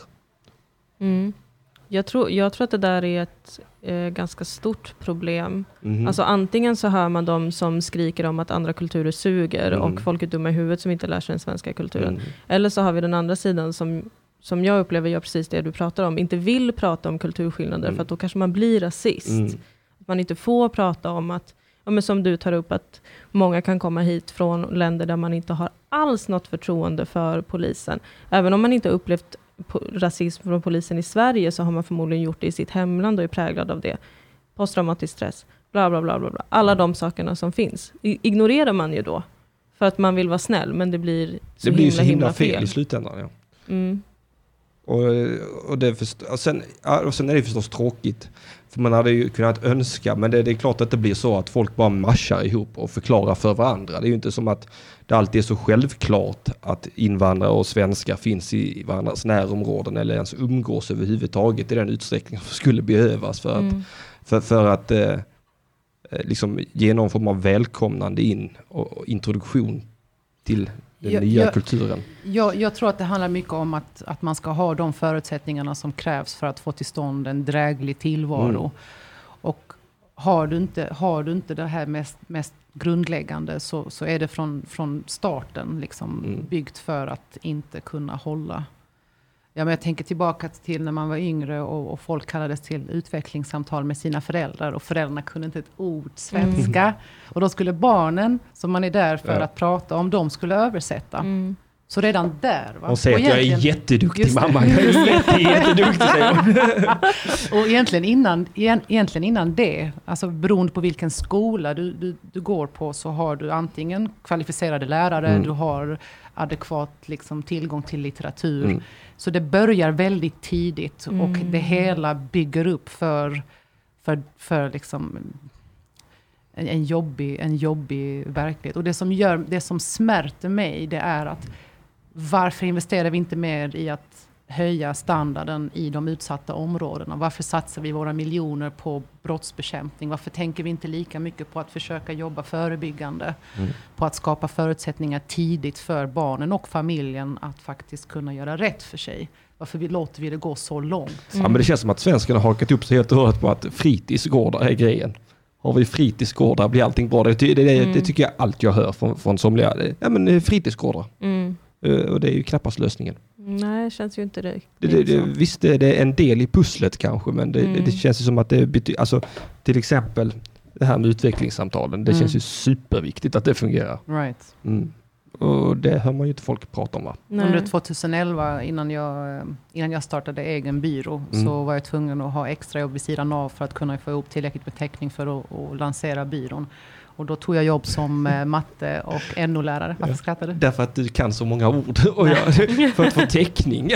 Speaker 2: Mm. Jag, tror, jag tror att det där är ett eh, ganska stort problem.
Speaker 1: Mhm.
Speaker 2: Alltså antingen så hör man de som skriker om att andra kulturer suger
Speaker 1: Mm.
Speaker 2: och folk är dumma i huvudet som inte lär sig den svenska kulturen.
Speaker 1: Mm.
Speaker 2: Eller så har vi den andra sidan som, som jag upplever gör precis det du pratar om, inte vill prata om kulturskillnader
Speaker 1: Mm.
Speaker 2: för att då kanske man blir rasist.
Speaker 1: Mm.
Speaker 2: Att man inte får prata om att ja, men som du tar upp, att många kan komma hit från länder där man inte har alls något förtroende för polisen. Även om man inte har upplevt rasism från polisen i Sverige, så har man förmodligen gjort det i sitt hemland och är präglad av det. Posttraumatisk stress, bla bla bla. bla, bla. Alla de sakerna som finns ignorerar man ju då. För att man vill vara snäll, men det blir så
Speaker 1: det blir
Speaker 2: himla,
Speaker 1: så himla,
Speaker 2: himla
Speaker 1: fel,
Speaker 2: fel.
Speaker 1: i slutändan. Ja.
Speaker 2: Mm.
Speaker 1: Och, och, det först, och, sen, och sen är det förstås tråkigt. För man hade ju kunnat önska, men det, det är klart att det blir så att folk bara marschar ihop och förklarar för varandra. Det är ju inte som att det alltid är så självklart att invandrare och svenskar finns i varandras närområden eller ens umgås överhuvudtaget i den utsträckning som skulle behövas för att,
Speaker 2: Mm.
Speaker 1: för, för att eh, eh, liksom ge någon form av välkomnande in och, och introduktion till den
Speaker 3: Jag-
Speaker 1: nya
Speaker 3: jag-
Speaker 1: kulturen.
Speaker 3: Jag, jag tror att det handlar mycket om att, att man ska ha de förutsättningarna som krävs för att få till stånd en dräglig tillvaro.
Speaker 1: Mm.
Speaker 3: Och har du inte, har du inte det här mest, mest grundläggande så, så är det från, från starten liksom
Speaker 1: Mm.
Speaker 3: byggt för att inte kunna hålla. Ja, men jag tänker tillbaka till när man var yngre och, och folk kallades till utvecklingssamtal med sina föräldrar och föräldrarna kunde inte ett ord svenska. Och då skulle barnen, som man är där för
Speaker 1: Ja.
Speaker 3: att prata om, de skulle översätta.
Speaker 2: Mm.
Speaker 3: Så redan där. Va?
Speaker 1: Hon säger att jag är jätteduktig
Speaker 3: Just
Speaker 1: mamma. Jag är jätte, jätteduktig säger hon.
Speaker 3: Och egentligen innan, egent- egentligen innan det, alltså beroende på vilken skola du, du, du går på, så har du antingen kvalificerade lärare,
Speaker 1: Mm.
Speaker 3: du har adekvat liksom, tillgång till litteratur.
Speaker 1: Mm.
Speaker 3: Så det börjar väldigt tidigt och
Speaker 2: Mm.
Speaker 3: det hela bygger upp för, för, för liksom en, en, jobbig, en jobbig verklighet. Och det som, gör, det som smärter mig, det är att varför investerar vi inte mer i att höja standarden i de utsatta områdena? Varför satsar vi våra miljoner på brottsbekämpning? Varför tänker vi inte lika mycket på att försöka jobba förebyggande?
Speaker 1: Mm.
Speaker 3: På att skapa förutsättningar tidigt för barnen och familjen att faktiskt kunna göra rätt för sig. Varför vi, låter vi det gå så långt?
Speaker 1: Ja, men det känns som att svenskarna har hakat upp sig helt och hållet på att fritidsgårdar är grejen. Har vi fritidsgårdar blir allting bra. Det, det, det,
Speaker 2: Mm.
Speaker 1: det tycker jag allt jag hör från, från somliga. Ja men eh, fritidsgårdar.
Speaker 2: Mm.
Speaker 1: Eh, Och det är ju knappast lösningen.
Speaker 2: Nej, det känns ju inte det.
Speaker 1: Det, det, det,
Speaker 2: så.
Speaker 1: visst, det det är en del i pusslet kanske, men det,
Speaker 2: Mm.
Speaker 1: det, det känns ju som att det betyder, alltså till exempel det här med utvecklingssamtalen. Det
Speaker 3: Mm.
Speaker 1: känns ju superviktigt att det fungerar.
Speaker 3: Right.
Speaker 1: Mm. Och det hör man ju inte folk prata om va?
Speaker 2: Nej.
Speaker 3: Under 2011, innan jag, eh, innan jag startade egen byrå,
Speaker 1: Mm.
Speaker 3: så var jag tvungen att ha extra jobb vid sidan av för att kunna få ihop tillräckligt med täckning för att, att lansera byrån. Och då tog jag jobb som eh, matte och NO-lärare. Varför
Speaker 1: Ja.
Speaker 3: skrattar du?
Speaker 1: Därför att du kan så många ord. Och jag, för att få täckning.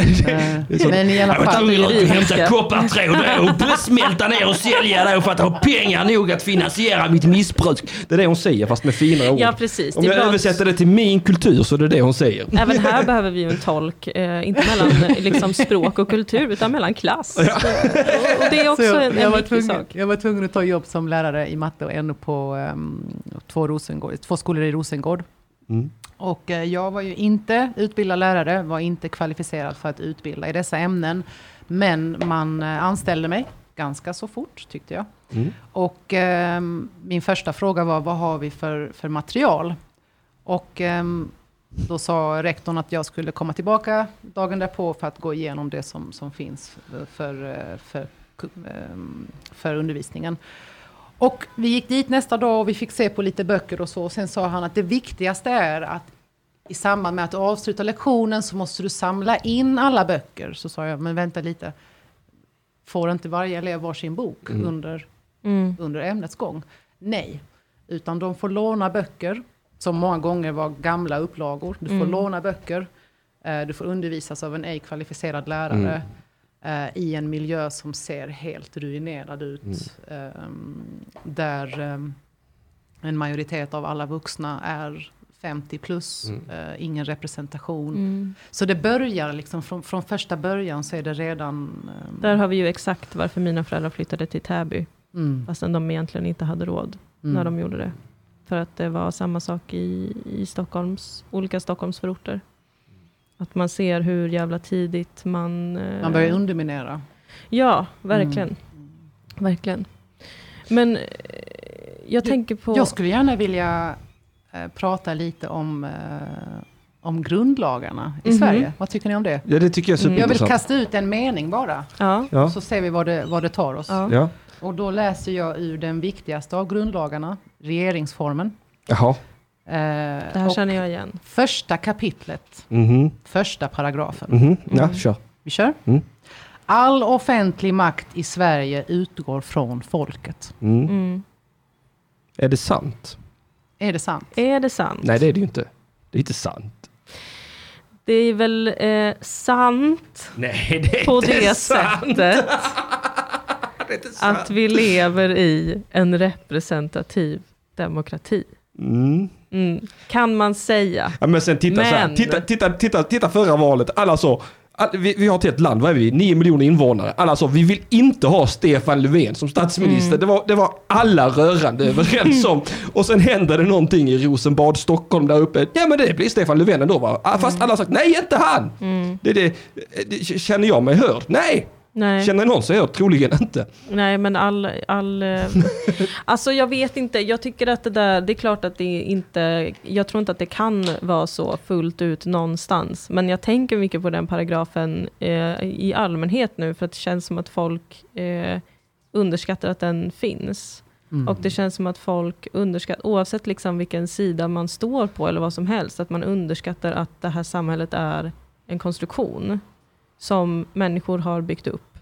Speaker 3: Men i alla
Speaker 1: Jag
Speaker 3: fall.
Speaker 1: tvungen att
Speaker 2: juridiska.
Speaker 1: hämta koppartråd och smälta ner och sälja det för att ha pengar nog att finansiera mitt missbruk. Det är det hon säger fast med finare ord.
Speaker 2: Ja, precis.
Speaker 1: Om jag
Speaker 2: att-
Speaker 1: översätter det till min kultur så är det det hon säger.
Speaker 2: Även här behöver vi ju en tolk, eh, inte mellan eh, liksom, språk och kultur, utan mellan klass.
Speaker 1: Ja.
Speaker 2: Och, och det är också
Speaker 3: Så
Speaker 2: en,
Speaker 3: jag,
Speaker 2: en
Speaker 3: var
Speaker 2: viktig
Speaker 3: tvungen,
Speaker 2: sak.
Speaker 3: jag var tvungen att ta jobb som lärare i matte och NO på um, två, Rosengård, två skolor i Rosengård.
Speaker 1: Mm.
Speaker 3: Och eh, jag var ju inte utbildad lärare, var inte kvalificerad för att utbilda i dessa ämnen. Men man eh, anställde mig ganska så fort tyckte jag.
Speaker 1: Mm.
Speaker 3: Och ehm, min första fråga var, vad har vi för, för material? Och ehm, då sa rektorn att jag skulle komma tillbaka dagen därpå för att gå igenom det som, som finns för, eh, för, ehm, för undervisningen. Och vi gick dit nästa dag och vi fick se på lite böcker och så. Och sen sa han att det viktigaste är att i samband med att du avslutar lektionen så måste du samla in alla böcker. Så sa jag, men vänta lite. Får inte varje elev varsin bok
Speaker 1: Mm.
Speaker 3: under
Speaker 2: Mm.
Speaker 3: under ämnets gång. Nej, utan de får låna böcker, som många gånger var gamla upplagor. Du får
Speaker 2: Mm.
Speaker 3: låna böcker, eh, du får undervisas av en ej kvalificerad lärare
Speaker 1: Mm.
Speaker 3: Eh, i en miljö som ser helt ruinerad ut.
Speaker 1: Mm.
Speaker 3: ehm, där ehm, en majoritet av alla vuxna är 50 plus,
Speaker 1: Mm.
Speaker 3: eh, ingen representation.
Speaker 2: Mm.
Speaker 3: Så det börjar liksom, från, från första början så är det redan... ehm,
Speaker 2: Där har vi ju exakt varför mina föräldrar flyttade till Täby,
Speaker 3: mm,
Speaker 2: fastän de egentligen inte hade råd
Speaker 3: mm.
Speaker 2: när de gjorde det. För att det var samma sak i, i Stockholms, olika Stockholmsförorter. Att man ser hur jävla tidigt man... eh,
Speaker 3: Man börjar underminera.
Speaker 2: Ja, verkligen.
Speaker 3: Mm.
Speaker 2: Verkligen. Men eh, jag tänker på...
Speaker 3: Jag skulle gärna vilja eh, prata lite om, eh, om grundlagarna i
Speaker 2: Mhm.
Speaker 3: Sverige. Vad tycker ni om det?
Speaker 1: Ja det tycker jag är
Speaker 2: Mm.
Speaker 3: Jag vill
Speaker 1: superintressant.
Speaker 3: kasta ut en mening bara,
Speaker 2: Ja,
Speaker 1: Ja.
Speaker 3: så ser vi vad det, vad det tar oss.
Speaker 2: ja.
Speaker 1: Ja.
Speaker 3: Och då läser jag ur den viktigaste av grundlagarna, regeringsformen.
Speaker 1: Jaha.
Speaker 3: Eh,
Speaker 2: Det här
Speaker 3: och
Speaker 2: känner jag igen.
Speaker 3: Första kapitlet,
Speaker 1: Mhm.
Speaker 3: första paragrafen.
Speaker 1: Mhm. Ja,
Speaker 2: Mm.
Speaker 1: kör.
Speaker 3: Vi kör.
Speaker 1: Mm.
Speaker 3: All offentlig makt i Sverige utgår från folket.
Speaker 1: Mm.
Speaker 2: Mm.
Speaker 1: Är det sant?
Speaker 3: Är det sant?
Speaker 2: Är det sant?
Speaker 1: Nej, det är det ju inte. Det är inte sant.
Speaker 2: Det är väl eh, sant
Speaker 1: Nej, det är
Speaker 2: på
Speaker 1: inte
Speaker 2: det
Speaker 1: sant.
Speaker 2: sättet
Speaker 1: Det är inte sant.
Speaker 2: att vi lever i en representativ demokrati.
Speaker 1: Mm.
Speaker 2: Mm. Kan man säga.
Speaker 1: Ja, men sen titta så här.
Speaker 2: Men-
Speaker 1: Titta, titta, titta, titta förra valet. Alla så. all- Vi, vi har ett helt land, vad är vi? 9 miljoner invånare. Alla så, vi vill inte ha Stefan Löfven som statsminister.
Speaker 2: Mm.
Speaker 1: Det, var, det var alla rörande överens om. Och sen händer det någonting i Rosenbad, Stockholm där uppe. Ja men det blir Stefan Löfven ändå va? Ah, Fast alla har sagt nej inte han!
Speaker 2: Mm.
Speaker 1: Det, det, det, känner jag mig hörd? Nej!
Speaker 2: Nej.
Speaker 1: Känner någon sig hörd? Troligen inte.
Speaker 2: Nej, men all... all eh, alltså jag vet inte, jag tycker att det där, det är klart att det inte, jag tror inte att det kan vara så fullt ut någonstans. Men jag tänker mycket på den paragrafen eh, i allmänhet nu, för att det känns som att folk eh, underskattar att den finns.
Speaker 3: Mm.
Speaker 2: Och det känns som att folk underskattar, oavsett liksom vilken sida man står på eller vad som helst, att man underskattar att det här samhället är en konstruktion som människor har byggt upp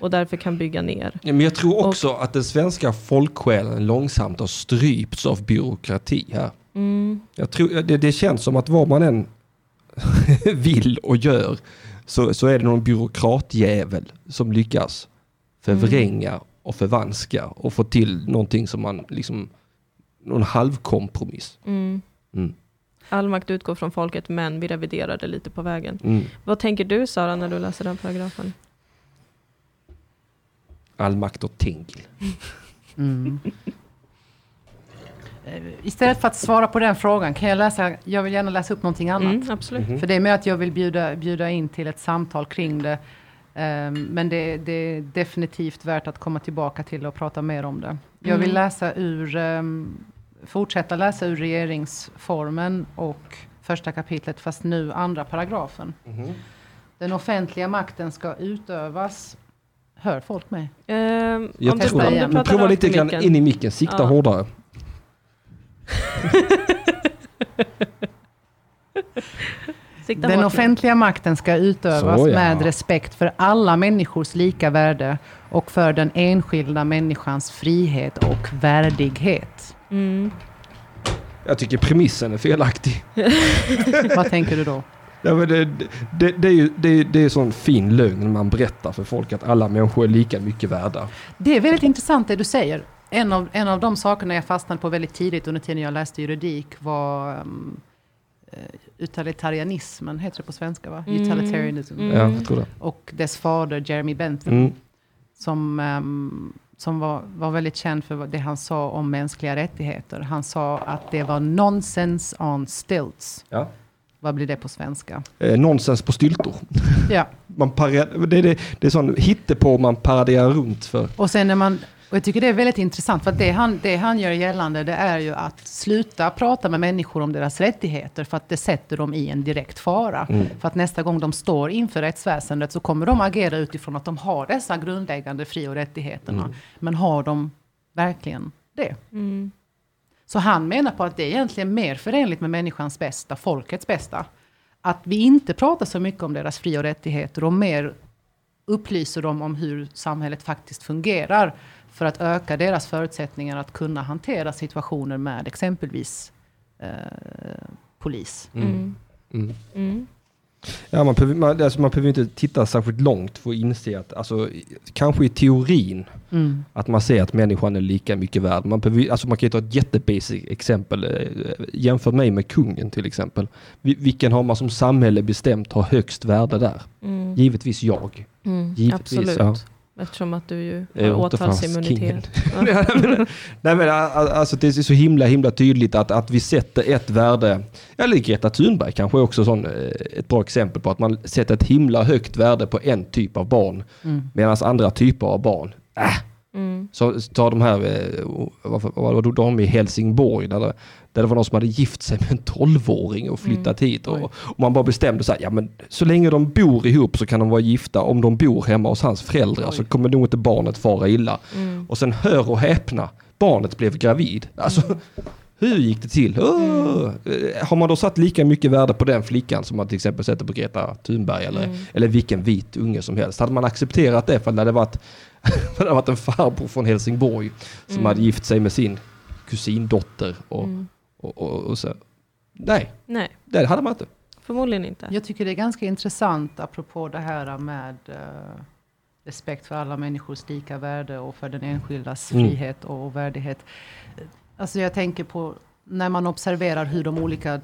Speaker 2: och därför kan bygga ner.
Speaker 1: Men jag tror också att den svenska folksjälen långsamt har strypts av byråkrati här.
Speaker 2: Mm.
Speaker 1: Jag tror, det, det känns som att vad man än vill och gör så, så är det någon byråkratjävel som lyckas förvränga och förvanska och få till någonting som man liksom, någon halvkompromiss.
Speaker 2: Mm.
Speaker 1: Mm.
Speaker 2: All makt utgår från folket, men vi reviderar det lite på vägen.
Speaker 1: Mm.
Speaker 2: Vad tänker du Sara när du läser den paragrafen?
Speaker 1: All makt och tänk.
Speaker 3: Mm. Istället för att svara på den frågan kan jag läsa, jag vill gärna läsa upp någonting annat.
Speaker 2: Mm, absolut.
Speaker 1: Mhm.
Speaker 3: För det är med att jag vill bjuda, bjuda in till ett samtal kring det. Ehm, men det, det är definitivt värt att komma tillbaka till och prata mer om det. Jag vill
Speaker 2: Mm.
Speaker 3: läsa ur, ehm, fortsätta läsa ur regeringsformen och första kapitlet, fast nu andra paragrafen. Den offentliga makten ska utövas. Hör folk mig?
Speaker 2: Ehm,
Speaker 1: Jag
Speaker 2: om
Speaker 1: tror
Speaker 2: om du
Speaker 1: prova lite grann in i micken, sikta
Speaker 2: Ja.
Speaker 1: hårdare.
Speaker 2: Sikta
Speaker 3: Den offentliga makten ska utövas
Speaker 1: Så, ja.
Speaker 3: med respekt för alla människors lika värde och för den enskilda människans frihet och värdighet.
Speaker 2: Mm.
Speaker 1: Jag tycker premissen är felaktig.
Speaker 3: Vad tänker du då?
Speaker 1: Ja, men det, det, det är ju det är, det är sån fin lögn man berättar för folk att alla människor är lika mycket värda.
Speaker 3: Det är väldigt intressant det du säger. En av, en av de sakerna jag fastnade på väldigt tidigt under tiden jag läste juridik var um, eh, utilitarianismen, heter det på svenska va?
Speaker 2: Mm.
Speaker 3: Utilitarianism.
Speaker 2: Mm.
Speaker 1: Ja, jag tror det.
Speaker 3: Och dess fader Jeremy Bentham.
Speaker 1: Mm.
Speaker 3: som, ehm, som var, var väldigt känd för det han sa om mänskliga rättigheter. Han sa att det var nonsense on stilts.
Speaker 1: Ja.
Speaker 3: Vad blir det på svenska?
Speaker 1: Eh, nonsens på styltor.
Speaker 3: Ja,
Speaker 1: Man parar, det, det, det är sån hittepå man paraderar runt för.
Speaker 3: och sen när man och jag tycker det är väldigt intressant, för att det han, det han gör gällande det är ju att sluta prata med människor om deras rättigheter, för att det sätter dem i en direkt fara.
Speaker 1: Mm.
Speaker 3: För att nästa gång de står inför rättsväsendet så kommer de agera utifrån att de har dessa grundläggande fri och rättigheterna.
Speaker 1: Mm.
Speaker 3: Men har de verkligen det?
Speaker 2: Mm.
Speaker 3: Så han menar på att det är egentligen mer förenligt med människans bästa, folkets bästa. Att vi inte pratar så mycket om deras fri och rättigheter och mer upplyser dem om hur samhället faktiskt fungerar. För att öka deras förutsättningar att kunna hantera situationer med exempelvis eh, polis.
Speaker 2: Mm.
Speaker 1: Mm.
Speaker 2: Mm.
Speaker 1: Ja, man, behöver, man, alltså man behöver inte titta särskilt långt för att inse att, alltså, kanske i teorin,
Speaker 3: Mm.
Speaker 1: att man ser att människan är lika mycket värd. Man, behöver, alltså man kan ju ta ett jättebasic exempel. Eh, Jämför mig med kungen till exempel. Vi- Vilken har man som samhälle bestämt har högst värde där?
Speaker 2: Mm.
Speaker 1: Givetvis jag.
Speaker 2: Mm.
Speaker 1: Givetvis,
Speaker 2: Absolut.
Speaker 1: ja.
Speaker 2: Eftersom att du ju har åtalsimmunitet. Ja.
Speaker 1: Nej men alltså det är så himla himla tydligt att, att vi sätter ett värde, eller Greta Thunberg kanske också sån, eh, ett bra exempel på att man sätter ett himla högt värde på en typ av barn
Speaker 3: Mm.
Speaker 1: medan andra typer av barn, äh,
Speaker 2: Mm.
Speaker 1: så ta de här, eh, vad det de i Helsingborg där det, där det var någon som hade gift sig med en 12-åring och flyttat hit och, och man bara bestämde här, ja men så länge de bor ihop så kan de vara gifta, om de bor hemma hos hans föräldrar
Speaker 3: Oj.
Speaker 1: så kommer nog inte barnet fara illa.
Speaker 2: Mm.
Speaker 1: Och sen hör och häpna, barnet blev gravid. Alltså, hur gick det till? Åh! Eh, Har man då satt lika mycket värde på den flickan som man till exempel sätter på Greta Thunberg eller,
Speaker 2: Mm.
Speaker 1: eller vilken vit unge som helst? Hade man accepterat det för det hade varit, det hade varit en farbror från Helsingborg som
Speaker 2: Mm.
Speaker 1: hade gift sig med sin kusindotter och,
Speaker 2: Mm.
Speaker 1: och, och, och så. Nej,
Speaker 2: Nej,
Speaker 1: det hade man inte.
Speaker 2: förmodligen inte.
Speaker 3: Jag tycker det är ganska intressant apropå det här med eh, respekt för alla människors lika värde och för den enskildas
Speaker 1: Mm.
Speaker 3: frihet och värdighet. Alltså jag tänker på när man observerar hur de olika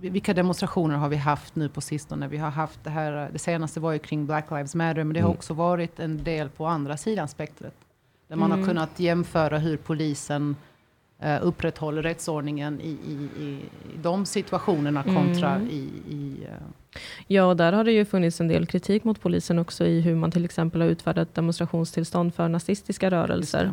Speaker 3: vilka demonstrationer har vi haft nu på sistone? Vi har haft det här, det senaste var ju kring Black Lives Matter, men det har
Speaker 1: Mm.
Speaker 3: också varit en del på andra sidan spektret. Där man
Speaker 2: Mm.
Speaker 3: har kunnat jämföra hur polisen eh, upprätthåller rättsordningen i, i, i, i de situationerna kontra
Speaker 2: Mm.
Speaker 3: i, i eh,
Speaker 2: Ja, och där har det ju funnits en del kritik mot polisen också i hur man till exempel har utfärdat demonstrationstillstånd för nazistiska rörelser.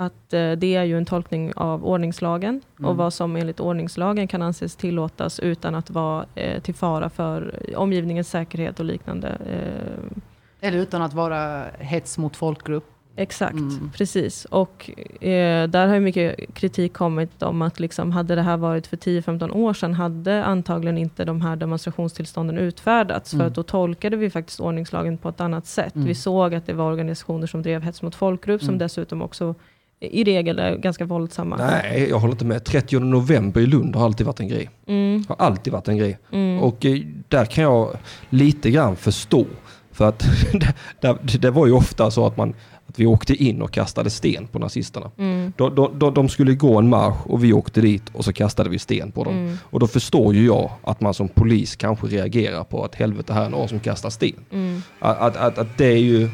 Speaker 2: Att eh, det är ju en tolkning av ordningslagen
Speaker 3: Mm.
Speaker 2: och vad som enligt ordningslagen kan anses tillåtas utan att vara eh, till fara för omgivningens säkerhet och liknande. Eh,
Speaker 3: Eller utan att vara hets mot folkgrupp.
Speaker 2: Exakt,
Speaker 3: Mm.
Speaker 2: precis. Och eh, där har ju mycket kritik kommit om att liksom, hade det här varit för 10-15 år sedan hade antagligen inte de här demonstrationstillstånden utfärdats. För
Speaker 3: Mm.
Speaker 2: att då tolkade vi faktiskt ordningslagen på ett annat sätt.
Speaker 3: Mm.
Speaker 2: Vi såg att det var organisationer som drev hets mot folkgrupp som
Speaker 3: Mm.
Speaker 2: dessutom också i regel är ganska våldsamma.
Speaker 1: Nej, jag håller inte med. 30 november i Lund har alltid varit en grej.
Speaker 2: Mm,
Speaker 1: Har alltid varit en grej.
Speaker 2: mm,
Speaker 1: Och eh, där kan jag lite grann förstå. För att det, det, var ju ofta så att, man, att vi åkte in och kastade sten på nazisterna.
Speaker 2: mm,
Speaker 1: De, de, de, de skulle gå en marsch och vi åkte dit och så kastade vi sten på dem.
Speaker 2: mm,
Speaker 1: Och då förstår ju jag att man som polis kanske reagerar på att helvete här är någon som kastar sten.
Speaker 2: mm,
Speaker 1: Att, att, att, att det är ju,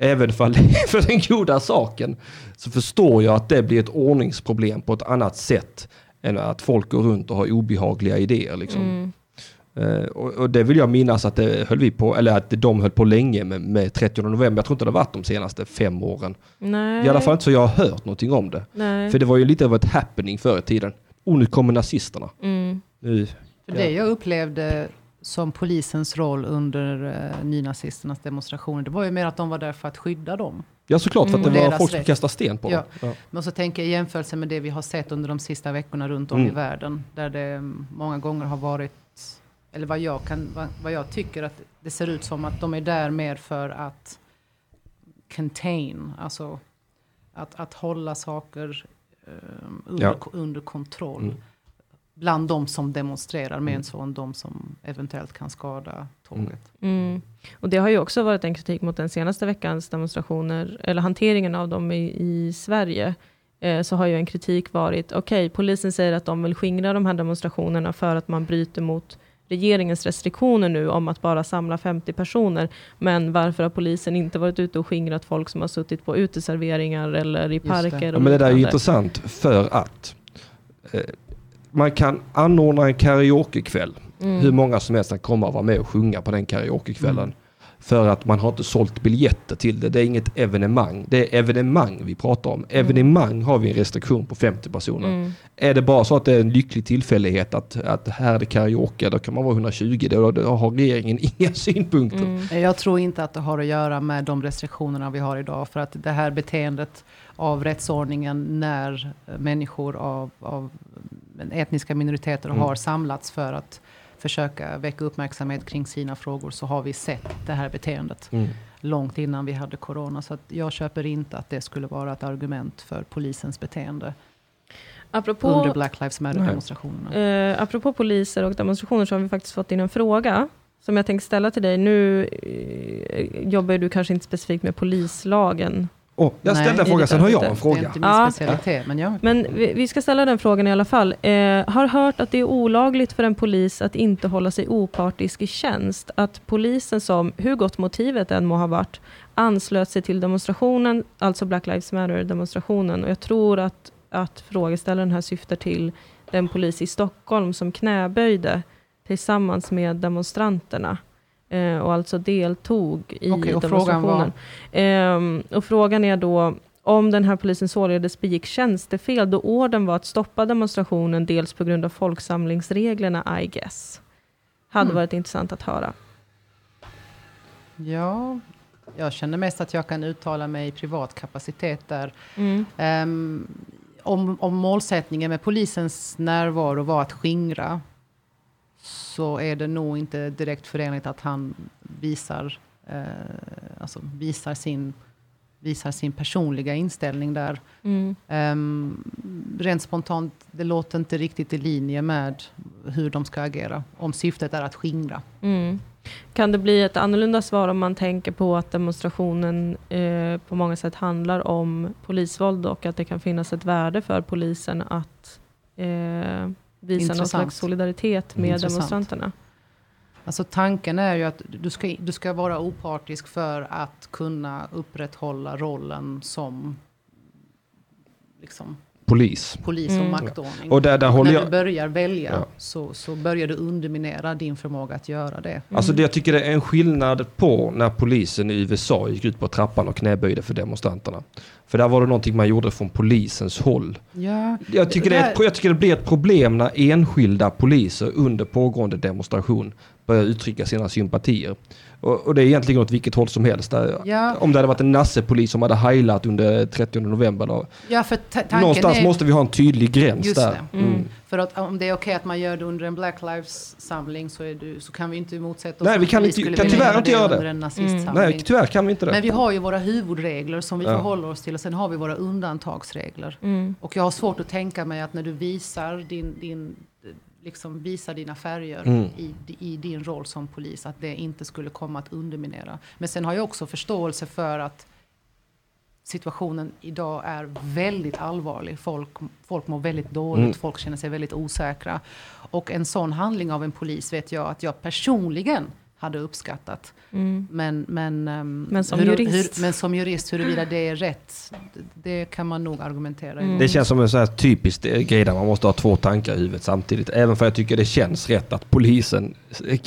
Speaker 1: även för, för den goda saken, så förstår jag att det blir ett ordningsproblem på ett annat sätt än att folk går runt och har obehagliga idéer. Liksom.
Speaker 2: mm.
Speaker 1: Eh, och, och det vill jag minnas att det höll vi på, eller att de höll på länge med, med 30 november. Jag tror inte det har varit de senaste fem åren.
Speaker 2: Nej.
Speaker 1: I alla fall inte så jag har hört någonting om det.
Speaker 2: Nej.
Speaker 1: För det var ju lite av ett happening förr i tiden. Och nu kommer nazisterna.
Speaker 2: Mm,
Speaker 1: Nu,
Speaker 3: För
Speaker 1: Ja.
Speaker 3: det jag upplevde som polisens roll under eh, nynazisternas demonstrationer, det var ju mer att de var där för att skydda dem.
Speaker 1: ja såklart för att
Speaker 2: Mm.
Speaker 1: det var folk som kastade sten på
Speaker 3: Ja.
Speaker 1: dem. Ja.
Speaker 3: Men så tänker jag i jämförelse med det vi har sett under de sista veckorna runt om i
Speaker 1: Mm.
Speaker 3: världen, där det många gånger har varit, eller vad jag, kan, vad, vad jag tycker att det ser ut som att de är där mer för att contain, alltså att, att hålla saker eh, under,
Speaker 1: Ja.
Speaker 3: under kontroll.
Speaker 1: Mm.
Speaker 3: Bland de som demonstrerar, mer
Speaker 1: Mm.
Speaker 3: än så än de som eventuellt kan skada tåget.
Speaker 2: Mm. Och det har ju också varit en kritik mot den senaste veckans demonstrationer, eller hanteringen av dem i, i Sverige. Eh, så har ju en kritik varit, okej, polisen säger att de vill skingra de här demonstrationerna för att man bryter mot regeringens restriktioner nu om att bara samla 50 personer. Men varför har polisen inte varit ute och skingrat folk som har suttit på uteserveringar eller i
Speaker 3: det.
Speaker 2: parker?
Speaker 1: Ja,
Speaker 2: och
Speaker 1: men det där är ju intressant för att eh, man kan anordna en karaokekväll.
Speaker 2: Mm.
Speaker 1: Hur många som helst kan komma och vara med och sjunga på den karaokekvällen.
Speaker 3: Mm.
Speaker 1: För att man har inte sålt biljetter till det. Det är inget evenemang. Det är evenemang vi pratar om. Evenemang har vi en restriktion på 50 personer.
Speaker 2: Mm.
Speaker 1: Är det bara så att det är en lycklig tillfällighet att, att här är det karaoke, då kan man vara 120. Då, då har regeringen inga synpunkter.
Speaker 2: Mm.
Speaker 3: Jag tror inte att det har att göra med de restriktionerna vi har idag. För att det här beteendet av rättsordningen när människor av, av etniska minoriteter
Speaker 1: Mm.
Speaker 3: har samlats för att försöka väcka uppmärksamhet kring sina frågor så har vi sett det här beteendet
Speaker 1: Mm.
Speaker 3: långt innan vi hade corona. Så att jag köper inte att det skulle vara ett argument för polisens beteende
Speaker 2: Apropå,
Speaker 3: under Black Lives. Matter-demonstrationerna.
Speaker 2: Eh, apropå poliser och demonstrationer så har vi faktiskt fått in en fråga som jag tänkte ställa till dig. Nu eh, jobbar du kanske inte specifikt med polislagen.
Speaker 1: Oh, jag
Speaker 3: Nej,
Speaker 1: ställde en fråga, sen har jag en
Speaker 3: Det är
Speaker 1: fråga.
Speaker 3: inte min
Speaker 2: Ja.
Speaker 3: specialitet, men jag...
Speaker 2: Men vi, vi ska ställa den frågan i alla fall. Eh, har hört att det är olagligt för en polis att inte hålla sig opartisk i tjänst. Att polisen som, hur gott motivet än må ha varit, anslöt sig till demonstrationen, alltså Black Lives Matter-demonstrationen. Och jag tror att, att frågeställaren här syftar till den polis i Stockholm som knäböjde tillsammans med demonstranterna. Eh, och alltså deltog i
Speaker 3: Okej, och frågan
Speaker 2: demonstrationen. Ehm, och frågan är då om den här polisen således begick tjänstefel då orden var att stoppa demonstrationen dels på grund av folksamlingsreglerna I guess. Hade
Speaker 3: Mm.
Speaker 2: varit intressant att höra.
Speaker 3: Ja, jag känner mest att jag kan uttala mig i privat kapacitet där.
Speaker 2: Mm.
Speaker 3: Ehm, om, om målsättningen med polisens närvaro var att skingra så är det nog inte direkt förenligt att han visar, eh, alltså visar, sin, visar sin personliga inställning där.
Speaker 2: Mm.
Speaker 3: Um, rent spontant, det låter inte riktigt i linje med hur de ska agera. Om syftet är att skingra.
Speaker 2: Mm. Kan det bli ett annorlunda svar om man tänker på att demonstrationen eh, på många sätt handlar om polisvåld och att det kan finnas ett värde för polisen att eh, visa någon
Speaker 3: Intressant.
Speaker 2: slags solidaritet med
Speaker 3: Intressant.
Speaker 2: demonstranterna?
Speaker 3: Alltså tanken är ju att du ska, du ska vara opartisk för att kunna upprätthålla rollen som liksom,
Speaker 1: Polis.
Speaker 3: polis
Speaker 2: Mm.
Speaker 3: och maktordning.
Speaker 1: Och där, där håller
Speaker 3: När
Speaker 1: jag...
Speaker 3: du börjar välja
Speaker 1: Ja.
Speaker 3: så, så börjar du underminera din förmåga att göra det.
Speaker 1: Alltså det jag tycker det är en skillnad på när polisen i USA gick ut på trappan och knäböjde för demonstranterna. För där var det någonting man gjorde från polisens håll.
Speaker 3: Ja,
Speaker 1: Jag tycker, det, är ett, jag tycker det blir ett problem när enskilda poliser under pågående demonstration börjar uttrycka sina sympatier. Och, och det är egentligen åt vilket håll som helst. Där,
Speaker 3: Ja.
Speaker 1: Om det hade varit en nassepolis som hade heilat under 30 november. Då,
Speaker 3: ja, för tanken
Speaker 1: någonstans
Speaker 3: är...
Speaker 1: måste vi ha en tydlig gräns
Speaker 3: Just
Speaker 1: där.
Speaker 3: det.
Speaker 2: Mm.
Speaker 3: För att om det är okej att man gör det under en Black Lives-samling så, är du, så kan vi inte motsätta oss
Speaker 1: Nej, vi kan inte- kan tyvärr inte göra det.
Speaker 3: under en nazistsamling.
Speaker 1: Nej, tyvärr kan vi inte det.
Speaker 3: Men vi har ju våra huvudregler som vi
Speaker 1: Ja.
Speaker 3: förhåller oss till och sen har vi våra undantagsregler.
Speaker 2: Mm.
Speaker 3: Och jag har svårt att tänka mig att när du visar, din, din, liksom visar dina färger
Speaker 1: Mm.
Speaker 3: i, i din roll som polis, att det inte skulle komma att underminera. Men sen har jag också förståelse för att situationen idag är väldigt allvarlig. Folk, folk mår väldigt dåligt,
Speaker 1: Mm.
Speaker 3: folk känner sig väldigt osäkra. Och en sån handling av en polis vet jag att jag personligen hade uppskattat.
Speaker 2: Mm.
Speaker 3: Men, men, ehm,
Speaker 2: Men som
Speaker 3: hur,
Speaker 2: jurist.
Speaker 3: Hur, men som jurist, huruvida det är rätt, det, kan man nog argumentera
Speaker 2: Mm.
Speaker 1: Det känns som en så här typisk eh, grej där man måste ha två tankar i huvudet samtidigt. Även för jag tycker det känns rätt att polisen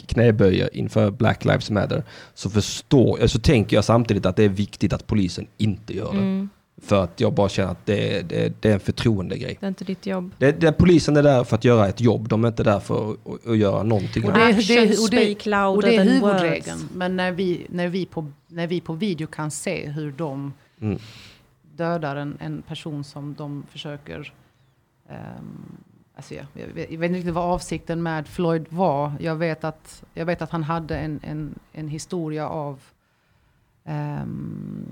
Speaker 1: knäböjer inför Black Lives Matter. Så, förstår, eh, så tänker jag samtidigt att det är viktigt att polisen inte gör det.
Speaker 2: Mm.
Speaker 1: För att jag bara känner att det, är- det, det är en förtroendegrej.
Speaker 2: Det är inte ditt jobb.
Speaker 1: Det, det, polisen är där för att göra ett jobb, de är inte där för att, att, göra någonting.
Speaker 3: Och
Speaker 1: annat.
Speaker 3: det,
Speaker 2: Actions
Speaker 3: det, och det, och det är huvudregeln. Men när vi, när, vi på, när vi på video kan se hur de
Speaker 1: Mm.
Speaker 3: dödar en, en person som de försöker... Um, alltså jag, jag, vet, jag vet inte riktigt vad avsikten med Floyd var. Jag vet att, jag vet att han hade en, en, en historia av ehm,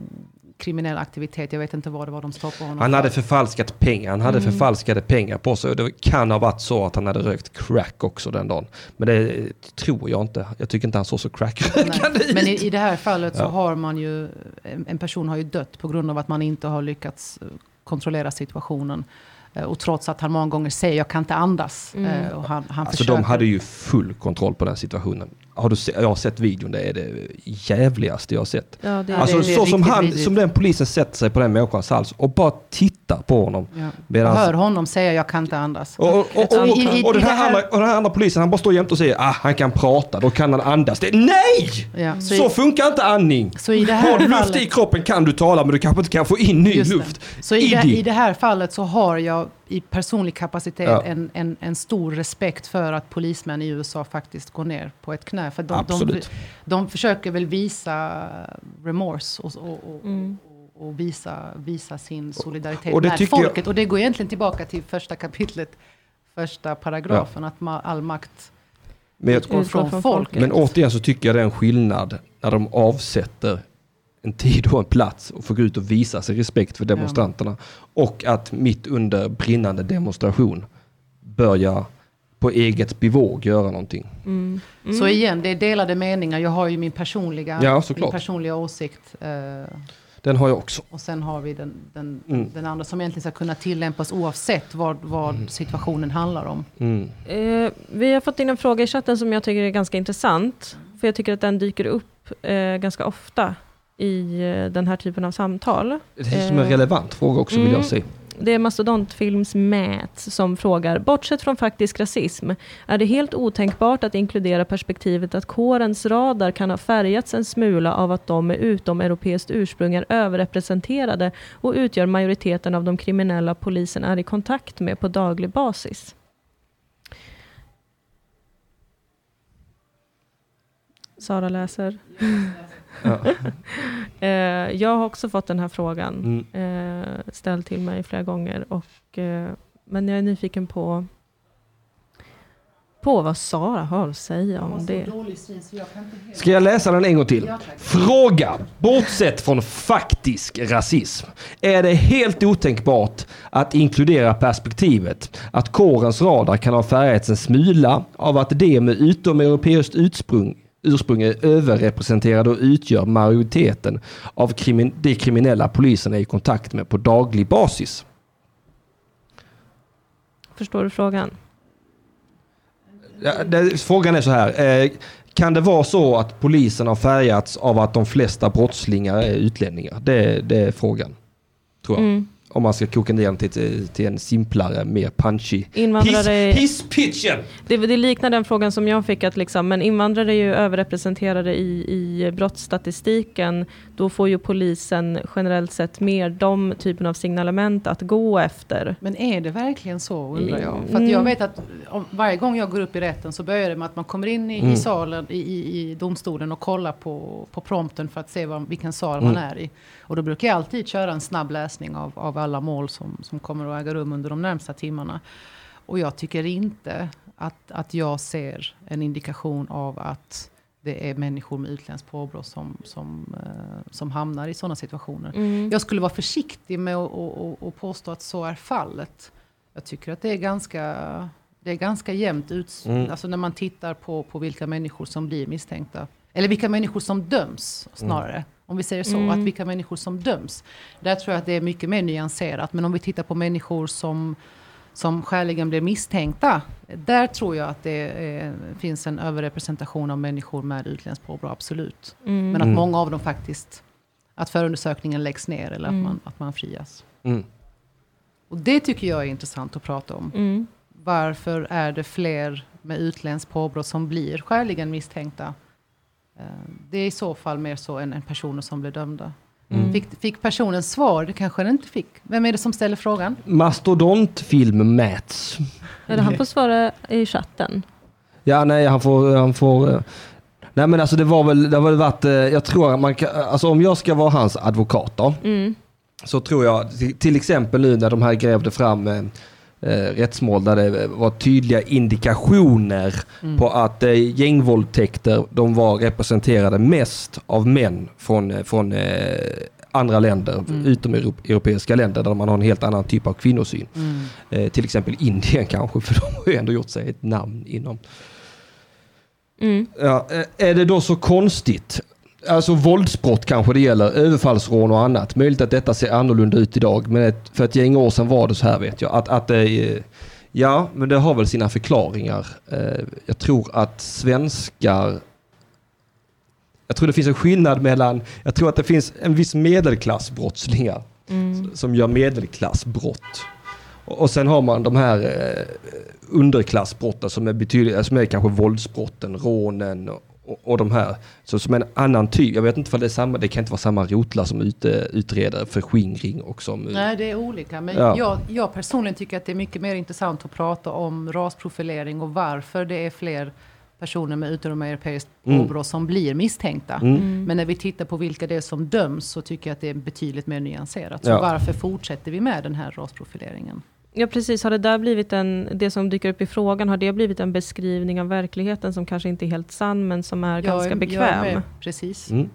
Speaker 3: kriminell aktivitet. Jag vet inte vad det var de stoppade honom
Speaker 1: Han hade
Speaker 3: för.
Speaker 1: förfalskat pengar, han hade
Speaker 2: Mm.
Speaker 1: förfalskade pengar på sig det kan ha varit så att han hade rökt crack också den dagen. Men det tror jag inte. Jag tycker inte han såg så crackrökande ut.
Speaker 3: Men i, i det här fallet så
Speaker 1: Ja.
Speaker 3: har man ju, en, en person har ju dött på grund av att man inte har lyckats eh, kontrollera situationen. Eh, Och trots att han många gånger säger jag kan inte andas.
Speaker 2: Mm.
Speaker 3: Eh, Och han, han
Speaker 1: Alltså
Speaker 3: försöker.
Speaker 1: de hade ju full kontroll på den situationen. Har du se, jag har sett videon, det är det jävligaste jag har sett.
Speaker 2: Ja, det
Speaker 1: Alltså
Speaker 3: det- det
Speaker 1: så som,
Speaker 3: riktigt
Speaker 1: han, som den polisen sätter sig på den människans hals och bara tittar på honom.
Speaker 3: Ja.
Speaker 1: Medan-
Speaker 3: Hör honom säga jag kan inte andas.
Speaker 1: Och, och, och, och, och,
Speaker 3: I-
Speaker 1: och, den här
Speaker 3: det här-
Speaker 1: andra, och den här andra polisen, han bara står jämt och säger ah, han kan prata, då kan han andas. Det, nej!
Speaker 3: Ja, så,
Speaker 1: Så
Speaker 3: i,
Speaker 1: funkar inte andning.
Speaker 3: så i det
Speaker 1: Har du luft i kroppen kan du tala, men du kanske inte kan få in ny
Speaker 3: det.
Speaker 1: luft.
Speaker 3: så i, det, i det här fallet så har jag i personlig kapacitet
Speaker 1: Ja.
Speaker 3: en, en, en stor respekt för att polismän i USA faktiskt går ner på ett knä. För de, de,
Speaker 1: Absolut.
Speaker 3: de försöker väl visa remorse och, och, och,
Speaker 2: Mm.
Speaker 3: Och, visa, visa sin solidaritet
Speaker 1: och
Speaker 3: med
Speaker 1: tycker jag-
Speaker 3: folket. Och det går egentligen tillbaka till första kapitlet, första paragrafen, att ma, all makt
Speaker 1: Men, jag,
Speaker 3: utgår från,
Speaker 2: från
Speaker 3: folket.
Speaker 2: folket.
Speaker 1: men återigen så tycker jag det är en skillnad när de avsätter en tid och en plats och får gå ut och visa sig respekt för demonstranterna. Och att mitt under brinnande demonstration börja på eget bevåg göra någonting.
Speaker 2: Mm. Mm.
Speaker 3: Så igen, det är delade meningar. Jag har ju min personliga,
Speaker 1: Ja,
Speaker 3: min personliga åsikt. Eh,
Speaker 1: Den har jag också.
Speaker 3: och sen har vi den, den,
Speaker 1: Mm.
Speaker 3: den andra som egentligen ska kunna tillämpas oavsett vad, vad situationen handlar om.
Speaker 1: Mm.
Speaker 2: Eh, vi har fått in en fråga i chatten som jag tycker är ganska intressant. För jag tycker att den dyker upp eh, ganska ofta i eh, den här typen av samtal.
Speaker 1: Det är som en
Speaker 2: Eh,
Speaker 1: relevant fråga också vill
Speaker 2: mm.
Speaker 1: jag säga.
Speaker 2: Det är Mastodontfilms Mät som frågar, bortsett från faktisk rasism, är det helt otänkbart att inkludera perspektivet att kårens radar kan ha färgats en smula av att de med utomeuropeiskt ursprung är överrepresenterade och utgör majoriteten av de kriminella polisen är i kontakt med på daglig basis? Sara läser.
Speaker 1: Ja.
Speaker 2: Eh, jag har också fått den här frågan
Speaker 1: Mm.
Speaker 2: eh, ställd till mig flera gånger. Och, eh, men jag är nyfiken på, på vad Sara har att säga om det.
Speaker 1: Ska jag läsa den en gång till? Fråga. Bortsett från faktisk rasism. Är det helt otänkbart att inkludera perspektivet att kårens radar kan ha färgats en smula av att de med utomeuropeiskt ursprung, ursprung är överrepresenterade och utgör majoriteten av krimin- de kriminella polisen är i kontakt med på daglig basis?
Speaker 2: Förstår du frågan?
Speaker 1: Ja, det, frågan är så här. Eh, kan det vara så att polisen har färgats av att de flesta brottslingar är utlänningar? Det, det är frågan. Tror jag.
Speaker 2: Mm.
Speaker 1: Om man ska koka ner den till, till en simplare, mer punchy.
Speaker 2: Invandrare,
Speaker 1: Hiss, hisspitchen!
Speaker 2: det, det liknar den frågan som jag fick, att liksom, men invandrare är ju överrepresenterade i, i brottsstatistiken. Då får ju polisen generellt sett mer de typen av signalement att gå efter.
Speaker 3: Men är det verkligen så undrar jag?
Speaker 2: Mm.
Speaker 3: För att jag vet att om, varje gång jag går upp i rätten så börjar det med att man kommer in i,
Speaker 1: Mm.
Speaker 3: i salen i, i, i domstolen och kollar på, på prompten för att se vad, vilken sal
Speaker 1: Mm.
Speaker 3: man är i. Och då brukar jag alltid köra en snabb läsning av, av alla mål som, som kommer att äga rum under de närmsta timmarna. Och jag tycker inte att, att jag ser en indikation av att det är människor med utländskt påbrå som, som, eh, som hamnar i sådana situationer.
Speaker 2: Mm.
Speaker 3: Jag skulle vara försiktig med att att- att påstå att så är fallet. Jag tycker att det är ganska, det är ganska jämnt ut,
Speaker 1: Mm.
Speaker 3: alltså när man tittar på, på vilka människor som blir misstänkta. Eller vilka människor som döms snarare. Om vi säger så,
Speaker 2: Mm.
Speaker 3: att vilka människor som döms. Där tror jag att det är mycket mer nyanserat. Men om vi tittar på människor som, som skäligen blir misstänkta. Där tror jag att det är, finns en överrepresentation av människor med utländskt påbrå, absolut.
Speaker 2: Mm.
Speaker 3: Men att
Speaker 1: Mm.
Speaker 3: många av dem faktiskt, att förundersökningen läggs ner eller
Speaker 2: Mm.
Speaker 3: att, man, att man frias.
Speaker 1: Mm.
Speaker 3: Och det tycker jag är intressant att prata om.
Speaker 2: Mm.
Speaker 3: Varför är det fler med utländskt påbrå som blir skäligen misstänkta? Det är i så fall mer så än, än personer som blir dömda.
Speaker 2: Mm.
Speaker 3: Fick, fick personen svar? Det kanske den inte fick. Vem är det som ställer frågan?
Speaker 1: Mastodontfilm Mats.
Speaker 2: Eller han får svara i chatten.
Speaker 1: Ja, nej, han får... Han får eh, nej, men alltså det var väl... Det har väl varit... eh, Jag tror att man kan... Alltså om jag ska vara hans advokat då,
Speaker 2: Mm.
Speaker 1: så tror jag, till- exempel nu när de här grävde fram eh, rättsmål där det var tydliga indikationer
Speaker 3: Mm.
Speaker 1: på att eh, gängvåldtäkter, de var representerade mest av män från, eh, från eh, andra länder,
Speaker 3: Mm.
Speaker 1: utom euro- europeiska länder där man har en helt annan typ av kvinnosyn.
Speaker 3: Mm.
Speaker 1: Eh, till exempel Indien kanske, för de har ju ändå gjort sig ett namn inom.
Speaker 2: Mm.
Speaker 1: Ja, eh, är det då så konstigt? Alltså våldsbrott kanske det gäller, överfallsrån och annat. Möjligt att detta ser annorlunda ut idag, men ett, för ett gäng år sedan var det så här vet jag. Att, att, eh, ja, men det har väl sina förklaringar. Eh, jag tror att svenskar jag tror det finns en skillnad mellan, jag tror att det finns en viss medelklassbrottslingar
Speaker 2: Mm.
Speaker 1: som gör medelklassbrott. Och, och sen har man de här eh, underklassbrotten som är betydligt, som är kanske våldsbrotten, rånen och, och, och de här. Så som en annan typ, jag vet inte för det är samma, det kan inte vara samma rotlar som ut, utreder förskingring och som...
Speaker 3: Nej, det är olika. Men
Speaker 1: Ja.
Speaker 3: jag, jag personligen tycker att det är mycket mer intressant att prata om rasprofilering och varför det är fler personer med utomeuropeiskt
Speaker 1: Mm.
Speaker 3: påbrå som blir misstänkta.
Speaker 1: Mm.
Speaker 2: Mm.
Speaker 3: Men när vi tittar på vilka det är som döms så tycker jag att det är betydligt mer nyanserat. Så
Speaker 1: Ja.
Speaker 3: varför fortsätter vi med den här rasprofileringen?
Speaker 2: Ja precis, har det där blivit en, det som dyker upp i frågan, har det blivit en beskrivning av verkligheten som kanske inte är helt sann men som är ganska
Speaker 3: jag är
Speaker 2: bekväm?
Speaker 3: med. Precis,
Speaker 1: Mm.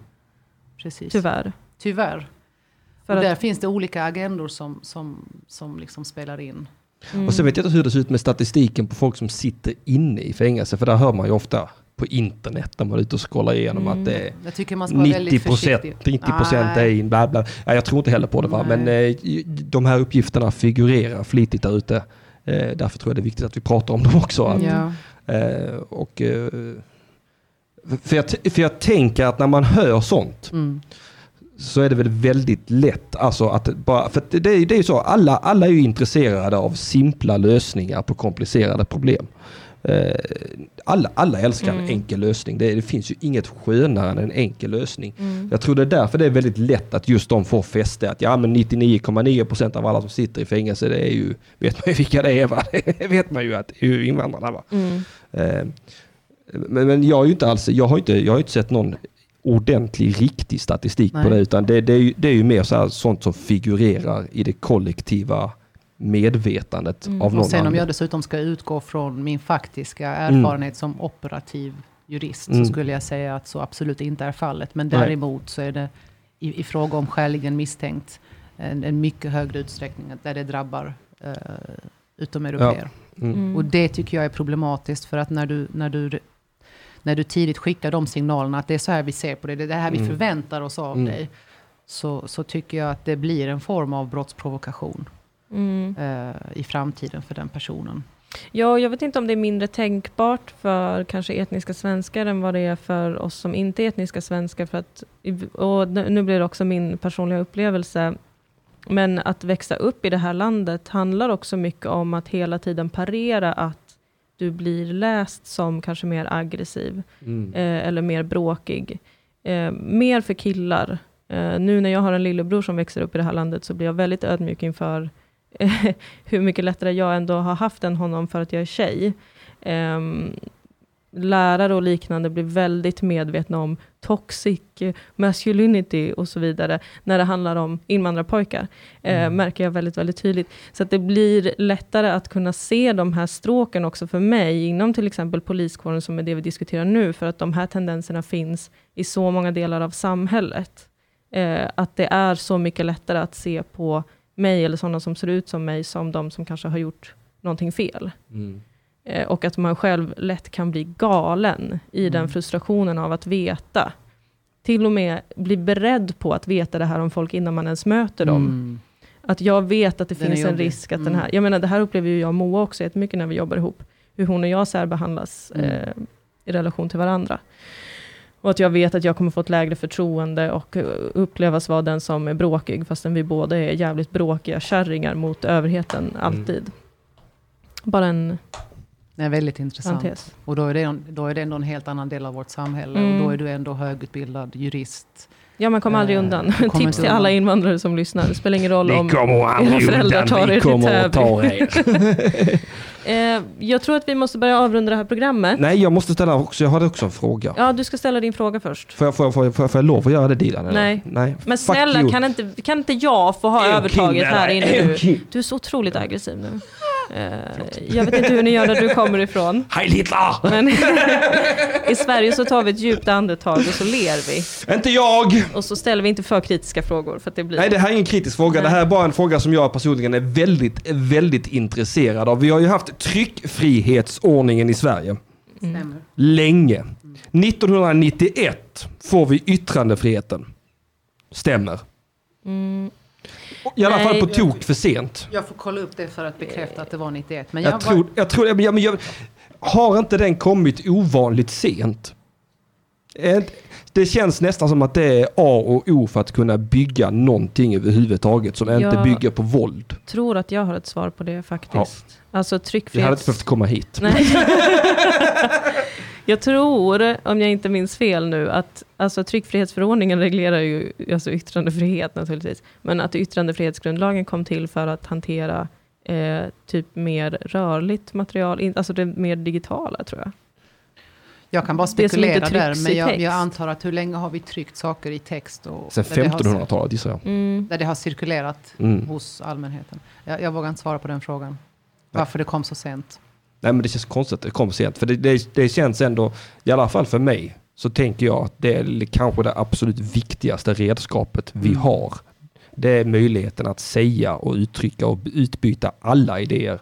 Speaker 3: precis.
Speaker 2: Tyvärr.
Speaker 3: Tyvärr.
Speaker 2: För
Speaker 3: och
Speaker 2: att-
Speaker 3: där finns det olika agendor som, som, som liksom spelar in.
Speaker 2: Mm.
Speaker 1: Och sen vet jag inte hur det ser ut med statistiken på folk som sitter inne i fängelse, för där hör man ju ofta på internet när man är ute och scrollar igenom
Speaker 2: Mm.
Speaker 1: att det är
Speaker 3: Jag tycker man ska vara
Speaker 1: 90
Speaker 3: väldigt
Speaker 1: procent,
Speaker 3: försiktig.
Speaker 1: 90 procent är in, bla bla. Ja, jag tror inte heller på det va,
Speaker 3: Nej.
Speaker 1: men eh, de här uppgifterna figurerar flitigt där ute. Eh, därför tror jag det är viktigt att vi pratar om dem också. Att,
Speaker 3: Ja.
Speaker 1: eh, och, eh, för, jag, för jag tänker att när man hör sånt
Speaker 3: Mm.
Speaker 1: så är det väl väldigt lätt. Alltså att bara, för det är ju så, alla, alla är ju intresserade av simpla lösningar på komplicerade problem. Eh, alla, alla älskar en
Speaker 2: Mm.
Speaker 1: enkel lösning. Det, det finns ju inget skönare än en enkel lösning.
Speaker 2: Mm.
Speaker 1: Jag tror det är därför det är väldigt lätt att just de får fäste. Att ja men 99,9% av alla som sitter i fängelse det är ju, vet man ju vilka det är va? Det vet man ju att det är invandrarna va.
Speaker 2: Mm.
Speaker 1: Eh, men, men jag är ju inte alls, jag har inte, jag har inte sett någon ordentlig, riktig statistik på
Speaker 3: Nej.
Speaker 1: det. Utan det, det, är ju, det är ju mer så här, sånt som figurerar i det kollektiva medvetandet
Speaker 2: Mm.
Speaker 1: av någon
Speaker 3: Och sen om
Speaker 1: anledning.
Speaker 3: jag dessutom ska utgå från min faktiska erfarenhet som operativ jurist
Speaker 1: Mm.
Speaker 3: så skulle jag säga att så absolut inte är fallet. Men
Speaker 1: Nej.
Speaker 3: däremot så är det i, i fråga om skäligen misstänkt en, en mycket högre utsträckning där det drabbar uh, utomeuropeer.
Speaker 1: Mm.
Speaker 2: Mm.
Speaker 3: Och det tycker jag är problematiskt för att när du, när du, när du tidigt skickar de signalerna att det är så här vi ser på det, det är det här vi
Speaker 1: Mm.
Speaker 3: förväntar oss av
Speaker 1: Mm.
Speaker 3: dig. Så, så tycker jag att det blir en form av brottsprovokation
Speaker 2: Mm.
Speaker 3: eh, i framtiden för den personen.
Speaker 2: Ja, jag vet inte om det är mindre tänkbart för kanske etniska svenskar än vad det är för oss som inte är etniska svenskar. För att, och nu blir det också min personliga upplevelse. Men att växa upp i det här landet handlar också mycket om att hela tiden parera att du blir läst som kanske mer aggressiv
Speaker 1: Mm.
Speaker 2: eh, eller mer bråkig. Eh, mer för killar. Eh, nu när jag har en lillebror som växer upp i det här landet så blir jag väldigt ödmjuk inför eh, hur mycket lättare jag ändå har haft än honom för att jag är tjej. Ehm, lärare och liknande blir väldigt medvetna om toxic masculinity och så vidare, när det handlar om invandrarpojkar, eh,
Speaker 1: Mm.
Speaker 2: märker jag väldigt, väldigt tydligt. Så att det blir lättare att kunna se de här stråken också för mig, inom till exempel poliskåren, som är det vi diskuterar nu, för att de här tendenserna finns i så många delar av samhället. Eh, att det är så mycket lättare att se på mig, eller sådana som ser ut som mig, som de som kanske har gjort någonting fel.
Speaker 1: Mm.
Speaker 2: Eh, och att man själv lätt kan bli galen i den
Speaker 3: Mm.
Speaker 2: frustrationen av att veta. Till och med bli beredd på att veta det här om folk innan man ens möter dem.
Speaker 3: Mm.
Speaker 2: Att jag vet att det
Speaker 3: Den
Speaker 2: finns en risk att den
Speaker 3: Mm.
Speaker 2: här, jag menar det här upplever ju jag och Moa också jättemycket när vi jobbar ihop. Hur hon och jag särbehandlas
Speaker 3: Mm.
Speaker 2: eh, i relation till varandra. Och att jag vet att jag kommer få ett lägre förtroende och eh, upplevas vara den som är bråkig, fastän vi båda är jävligt bråkiga kärringar mot överheten, alltid. Bara en
Speaker 3: Det är väldigt intressant.
Speaker 2: parentes.
Speaker 3: Och då är, det, då är det ändå en helt annan del av vårt samhälle.
Speaker 2: Mm.
Speaker 3: Och då är du ändå högutbildad jurist.
Speaker 2: Ja, man kommer aldrig
Speaker 3: Eh,
Speaker 2: undan.
Speaker 3: kommer
Speaker 2: Tips till alla
Speaker 3: undan.
Speaker 2: invandrare som lyssnar. Det spelar ingen roll om... era föräldrar tar er till Täby.
Speaker 1: er.
Speaker 2: Eh, jag tror att vi måste börja avrunda det här programmet.
Speaker 1: Nej, jag måste ställa också, jag hade också en fråga.
Speaker 2: Ja, du ska ställa din fråga först.
Speaker 1: Får jag, får, jag, får, jag, får, jag, får jag lov att göra det Dilan?
Speaker 2: Nej.
Speaker 1: Nej.
Speaker 2: Men
Speaker 1: Fuck
Speaker 2: snälla,
Speaker 1: you.
Speaker 2: kan inte, kan inte jag få ha övertaget här inne nu? Du är så otroligt aggressiv nu. Eh, jag vet inte hur ni gör där du kommer ifrån.
Speaker 1: Hej Hitler!
Speaker 2: Men i Sverige så tar vi ett djupt andetag och så ler vi.
Speaker 1: Inte jag!
Speaker 2: Och så ställer vi inte för kritiska frågor. För att det blir...
Speaker 1: Nej, det här är ingen kritisk fråga.
Speaker 2: Nej.
Speaker 1: Det här är bara en fråga som jag personligen är väldigt, väldigt intresserad av. Vi har ju haft tryckfrihetsordningen i Sverige
Speaker 3: Stämmer.
Speaker 1: länge. 1991 får vi yttrandefriheten. Stämmer.
Speaker 2: Mm,
Speaker 1: I alla
Speaker 2: Nej.
Speaker 1: fall på tok för sent.
Speaker 3: Jag får kolla upp det för att bekräfta att det var 91. Men jag,
Speaker 1: Jag tror, jag tror, ja, men jag, har inte den kommit ovanligt sent? Det känns nästan som att det är A och O för att kunna bygga någonting överhuvudtaget som inte
Speaker 2: Ja.
Speaker 1: bygger på våld.
Speaker 2: tror att jag har ett svar på det faktiskt. Alltså
Speaker 1: Vi hade inte
Speaker 2: tryckfrihets...
Speaker 1: behövt komma hit.
Speaker 2: Nej. jag tror, om jag inte minns fel nu, att alltså, tryckfrihetsförordningen reglerar ju alltså, yttrandefrihet naturligtvis. Men att yttrandefrihetsgrundlagen kom till för att hantera eh, typ mer rörligt material, alltså det mer digitala tror jag.
Speaker 3: jag kan bara spekulera där. Men jag,
Speaker 2: text.
Speaker 3: jag antar att hur länge har vi tryckt saker i text? Och
Speaker 1: Sen
Speaker 3: där det har-
Speaker 1: 1500-talet gissar jag.
Speaker 2: Mm.
Speaker 3: Där det har cirkulerat
Speaker 1: Mm.
Speaker 3: hos allmänheten. Jag, jag vågar inte svara på den frågan. Varför det kom så sent.
Speaker 1: Nej men det känns konstigt att det kom sent. För det, det, det känns ändå, i alla fall för mig, så tänker jag att det är kanske det absolut viktigaste redskapet vi
Speaker 3: Mm.
Speaker 1: har. Det är möjligheten att säga och uttrycka och utbyta alla idéer.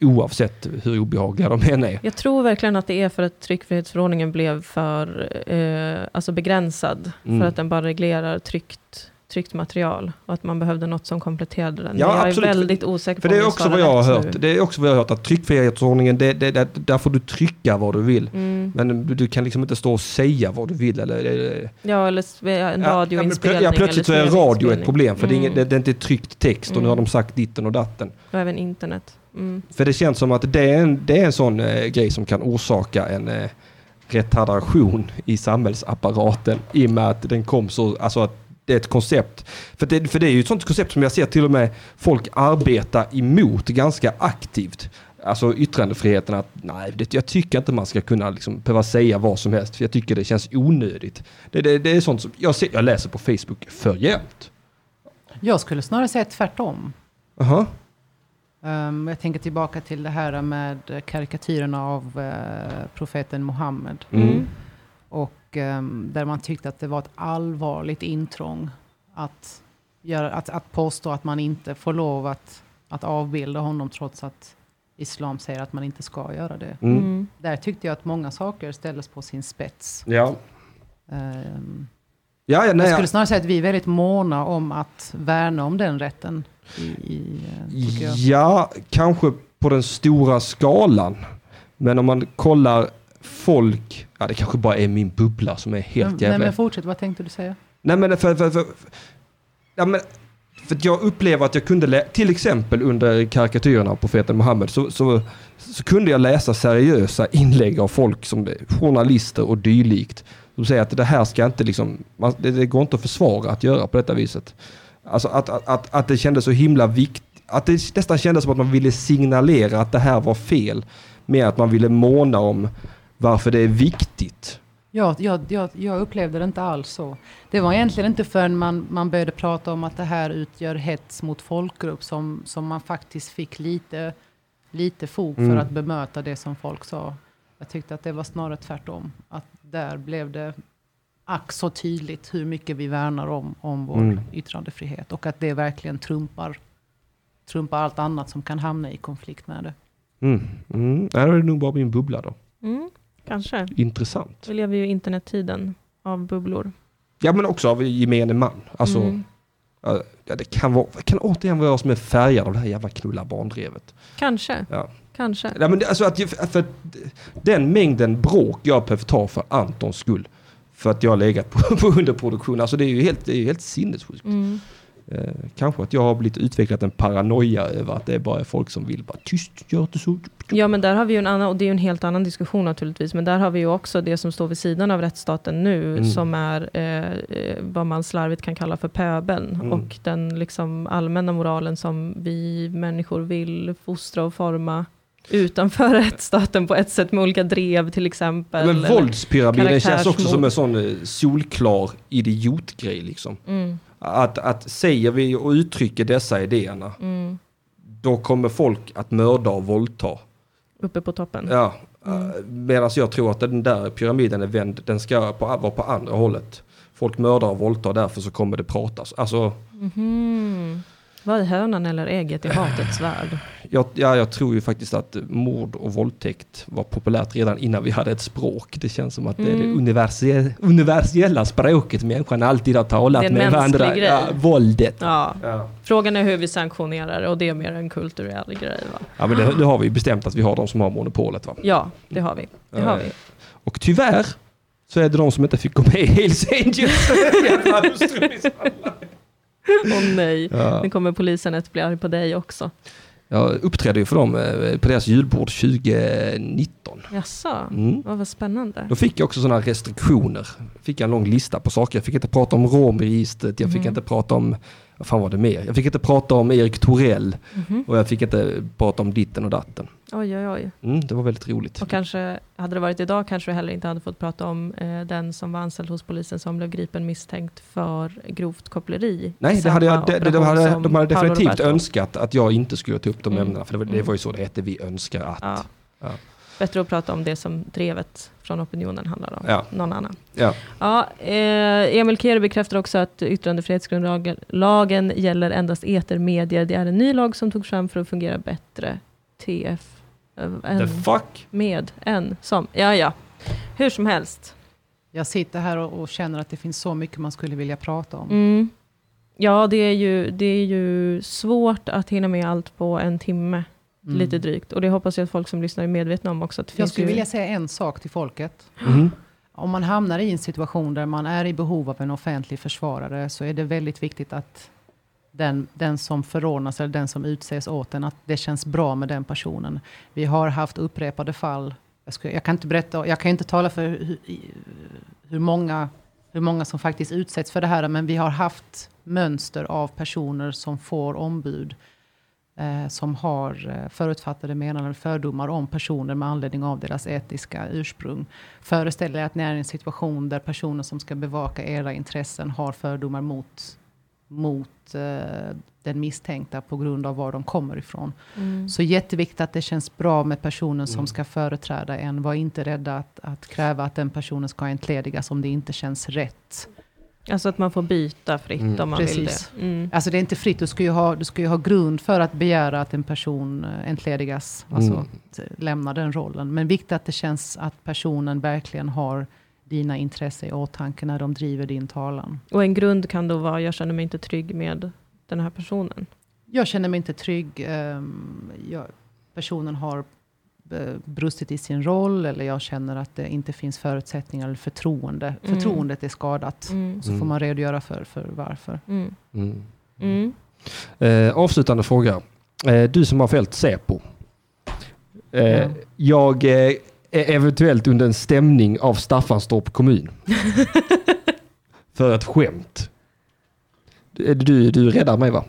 Speaker 1: Oavsett hur obehagliga de än är.
Speaker 2: Jag tror verkligen att det är för att tryckfrihetsförordningen blev för eh, alltså begränsad.
Speaker 1: Mm.
Speaker 2: För att den bara reglerar tryckt, tryckt material. Och att man behövde något som kompletterade den.
Speaker 1: Ja,
Speaker 2: jag
Speaker 1: absolut.
Speaker 2: är väldigt osäker
Speaker 1: För
Speaker 2: på
Speaker 1: det är också vad jag har hört.
Speaker 2: nu.
Speaker 1: Det är också vad jag har hört att tryckfrihetsförordningen, det, det, det, där får du trycka vad du vill.
Speaker 2: Mm.
Speaker 1: Men du, du kan liksom inte stå och säga vad du vill. Eller, eller,
Speaker 2: Ja, eller en radioinspelning.
Speaker 1: ja, plötsligt så är radio ett problem. För det, är ingen,
Speaker 2: Mm.
Speaker 1: det, är inte tryckt text och nu
Speaker 2: Mm.
Speaker 1: har de sagt ditten och datten.
Speaker 2: Och även internet. Mm.
Speaker 1: För det känns som att det är en, det är en sån eh, grej som kan orsaka en eh, retardation i samhällsapparaten i och med att den kom så, alltså att det är ett koncept. För det, för det är ju ett sånt koncept som jag ser till och med folk arbeta emot ganska aktivt. alltså yttrandefriheten att nej, det, jag tycker inte man ska kunna liksom behöva säga vad som helst. För jag tycker det känns onödigt. Det, det, det är sånt som jag, ser, jag läser på Facebook för jämt.
Speaker 3: Jag skulle snarare säga tvärtom.
Speaker 1: Aha.
Speaker 3: Um, jag tänker tillbaka till det här med karikatyrerna av uh, profeten Muhammed.
Speaker 1: Mm.
Speaker 3: Och um, där man tyckte att det var ett allvarligt intrång att, göra, att, att påstå att man inte får lov att, att avbilda honom trots att islam säger att man inte ska göra det.
Speaker 1: Mm.
Speaker 2: Mm.
Speaker 3: Där tyckte jag att många saker ställdes på sin spets.
Speaker 1: Ja.
Speaker 3: Um,
Speaker 1: Ja, ja, nej,
Speaker 3: jag
Speaker 1: ja.
Speaker 3: skulle snarare säga att vi är väldigt måna om att värna om den rätten. I, i, eh.
Speaker 1: Ja, kanske på den stora skalan. Men om man kollar folk, ja det kanske bara är min bubbla som är helt
Speaker 3: Men-
Speaker 1: jävla...
Speaker 3: Nej, men fortsätt, vad tänkte du säga?
Speaker 1: Nej men för, för, för, ja, men för jag upplever att jag kunde, lä- till exempel under karikatyrerna av profeten Muhammed, så, så, så kunde jag läsa seriösa inlägg av folk som journalister och dylikt. Som säger att det här ska inte liksom, man, det, det går inte att försvara att göra på detta viset. Alltså att, att, att, att det kändes så himla viktigt, att det nästan kändes som att man ville signalera att det här var fel. Mer att man ville måna om varför det är viktigt.
Speaker 3: Ja, jag, jag, jag upplevde det inte alls så. Det var egentligen inte förrän man, man började prata om att det här utgör hets mot folkgrupp som, som man faktiskt fick lite, lite fog för
Speaker 1: Mm.
Speaker 3: att bemöta det som folk sa. Jag tyckte att det var snarare tvärtom. Att där blev det ack så tydligt hur mycket vi värnar om, om vår
Speaker 1: Mm.
Speaker 3: yttrandefrihet. Och att det verkligen trumpar, trumpar allt annat som kan hamna i konflikt med det.
Speaker 1: Mm. Mm. Då är det nog bara min bubbla då.
Speaker 2: Mm, kanske.
Speaker 1: Intressant.
Speaker 2: Vi lever ju internettiden av bubblor.
Speaker 1: Ja men också av gemene man. Alltså,
Speaker 2: Mm.
Speaker 1: ja, det kan, vara, kan återigen vara jag som är färgad av det här jävla knulla barndrevet.
Speaker 2: Kanske,
Speaker 1: Ja.
Speaker 2: kanske.
Speaker 1: Ja, men det- alltså att, för att den mängden bråk jag behöver ta för Antons skull. För att jag har legat på, på underproduktion. Alltså det är ju helt, det är ju helt sinnessjukt.
Speaker 2: Mm.
Speaker 1: Eh, kanske att jag har blivit utvecklat en paranoia över att det är bara folk som vill bara tyst, gör inte så.
Speaker 2: Ja, men där har vi ju en annan, och det är ju en helt annan diskussion naturligtvis, men där har vi ju också det som står vid sidan av rättsstaten nu,
Speaker 1: Mm.
Speaker 2: som är eh, eh, vad man slarvigt kan kalla för pöbeln,
Speaker 1: Mm.
Speaker 2: och den liksom allmänna moralen som vi människor vill fostra och forma utanför rättsstaten på ett sätt med olika drev till exempel.
Speaker 1: Men våldspyramiden känns också som en sån eh, solklar idiotgrej liksom.
Speaker 2: Mm,
Speaker 1: Att, att säger vi och uttrycker dessa idéerna,
Speaker 2: mm,
Speaker 1: då kommer folk att mörda och våldta.
Speaker 2: uppe på toppen.
Speaker 1: Ja,
Speaker 2: Mm.
Speaker 1: eh, medan jag tror att den där pyramiden är vänd, den ska på, vara på andra hållet. Folk mördar och våldtar, därför så kommer det pratas. Alltså,
Speaker 2: Mhm. Vad är hönan eller ägget i hatets värld?
Speaker 1: jag, ja, jag tror ju faktiskt att mord och våldtäkt var populärt redan innan vi hade ett språk. Det känns som att det är det
Speaker 2: Mm.
Speaker 1: universella, universella språket människan alltid har talat
Speaker 2: Det är en
Speaker 1: med
Speaker 2: mänsklig
Speaker 1: varandra.
Speaker 2: grej.
Speaker 1: Ja, våldet.
Speaker 2: Ja,
Speaker 1: Ja.
Speaker 2: frågan är hur vi sanktionerar och det är mer en kulturell grej. Va?
Speaker 1: Ja men det, det har vi bestämt att vi har de som har monopolet va.
Speaker 2: Ja, det har vi. Det har vi.
Speaker 1: Och tyvärr så är det de som inte fick gå med i Hells Angels.
Speaker 2: Åh nej,
Speaker 1: ja.
Speaker 2: nu kommer polisen att bli arg på dig också.
Speaker 1: Jag uppträdde ju för dem eh, på deras julbord 2019.
Speaker 2: Jaså,
Speaker 1: Mm.
Speaker 2: vad spännande.
Speaker 1: Då fick jag också sådana restriktioner. Fick jag en lång lista på saker. Jag fick inte prata om romregistret, jag fick
Speaker 2: Mhm.
Speaker 1: inte prata om, vad fan var det mer? Jag fick inte prata om Erik Torell
Speaker 2: Mhm.
Speaker 1: och jag fick inte prata om ditten och datten.
Speaker 2: Oj, oj, oj.
Speaker 1: Mm, det var väldigt roligt.
Speaker 2: Och kanske, hade det varit idag kanske du heller inte hade fått prata om eh, den som var anställd hos polisen som blev gripen misstänkt för grovt koppleri.
Speaker 1: Nej, det hade jag, de,
Speaker 2: operation
Speaker 1: hade, de hade definitivt önskat att jag inte skulle ta upp de
Speaker 2: Mm.
Speaker 1: ämnena. För det, var- det
Speaker 2: Mm.
Speaker 1: var ju så det hette, vi önskar att.
Speaker 2: Ja.
Speaker 1: Ja.
Speaker 2: Bättre att prata om det som drevet från opinionen handlar om.
Speaker 1: Ja.
Speaker 2: Någon annan.
Speaker 1: Ja.
Speaker 2: Ja, eh, Emil Kere bekräftar också att yttrandefrihetsgrundlagen lagen gäller endast etermedier. Det är en ny lag som togs fram för att fungera bättre. TF. eh,
Speaker 1: The
Speaker 2: En,
Speaker 1: fuck?
Speaker 2: med en som. Ja, ja. Hur som helst.
Speaker 3: Jag sitter här och, och känner att det finns så mycket man skulle vilja prata om.
Speaker 2: Mm. Ja, det är, ju, det är ju svårt att hinna med allt på en timme.
Speaker 3: Mm.
Speaker 2: Lite drygt. Och det hoppas jag att folk som lyssnar är medvetna om också. Att
Speaker 3: Jag skulle
Speaker 2: ju,
Speaker 3: vilja säga en sak till folket.
Speaker 1: Mhm.
Speaker 3: Om man hamnar i en situation där man är i behov av en offentlig försvarare så är det väldigt viktigt att den, den som förordnas eller den som utses åt en, att det känns bra med den personen. Vi har haft upprepade fall. Jag, ska, jag kan inte berätta, jag kan inte tala för hur, hur, många, hur många som faktiskt utsätts för det här, men vi har haft mönster av personer som får ombud eh, som har eh, förutfattade menanden, fördomar om personer med anledning av deras etiska ursprung. Föreställ er att ni är i en situation där personer som ska bevaka era intressen har fördomar mot, mot eh, den misstänkta på grund av var de kommer ifrån.
Speaker 2: Mm.
Speaker 3: Så jätteviktigt att det känns bra med personen som
Speaker 1: Mm.
Speaker 3: ska företräda en. Var inte rädda att, att kräva att den personen ska entledigas om det inte känns rätt.
Speaker 2: Alltså att man får byta fritt
Speaker 1: Mm.
Speaker 2: om man
Speaker 3: Precis.
Speaker 2: vill det. Mm.
Speaker 3: Alltså det är inte fritt, du ska ju ha, du ska ju ha grund för att begära att en person eh, entledigas, alltså
Speaker 1: Mm.
Speaker 3: att lämna den rollen. Men viktigt att det känns att personen verkligen har dina intressen i åtanke när de driver din talan.
Speaker 2: Och en grund kan då vara, jag känner mig inte trygg med den här personen.
Speaker 3: Jag känner mig inte trygg, ehm, jag, personen har brustit i sin roll, eller jag känner att det inte finns förutsättningar eller förtroende.
Speaker 2: Mm.
Speaker 3: Förtroendet är skadat.
Speaker 2: Mm.
Speaker 3: Så får man redogöra för, för varför.
Speaker 2: Mm.
Speaker 1: Mm.
Speaker 2: Mm.
Speaker 1: Eh, avslutande fråga. Eh, du som har följt Säpo. Eh,
Speaker 3: Ja.
Speaker 1: Jag eh, är eventuellt under en stämning av Staffanstorp kommun. För ett skämt. Du, du, du räddar mig va?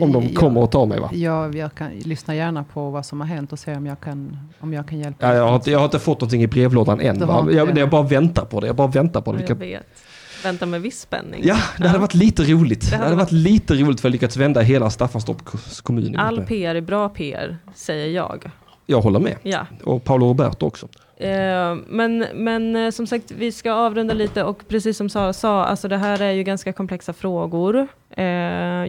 Speaker 1: Om de
Speaker 3: Ja.
Speaker 1: kommer och tar mig va?
Speaker 3: Ja, jag kan lyssna gärna på vad som har hänt och se om jag kan, om jag kan hjälpa.
Speaker 1: Ja, jag, har inte, jag har inte fått någonting i brevlådan än. Va? Jag,
Speaker 3: det?
Speaker 1: jag bara väntar på det. Jag bara väntar på det.
Speaker 2: Ja,
Speaker 1: Vi
Speaker 2: jag
Speaker 1: kan-
Speaker 2: vet. Vänta med viss spänning.
Speaker 1: Ja, det hade varit lite roligt. Det
Speaker 2: hade
Speaker 1: hade, varit lite roligt för att lyckats vända hela Staffanstorps kommun.
Speaker 2: All. PR är bra PR, säger jag.
Speaker 1: Jag håller med.
Speaker 2: Ja.
Speaker 1: Och Paolo Roberto också.
Speaker 2: Eh, men, men eh, som sagt, vi ska avrunda lite och precis som Sara sa, alltså det här är ju ganska komplexa frågor. Eh,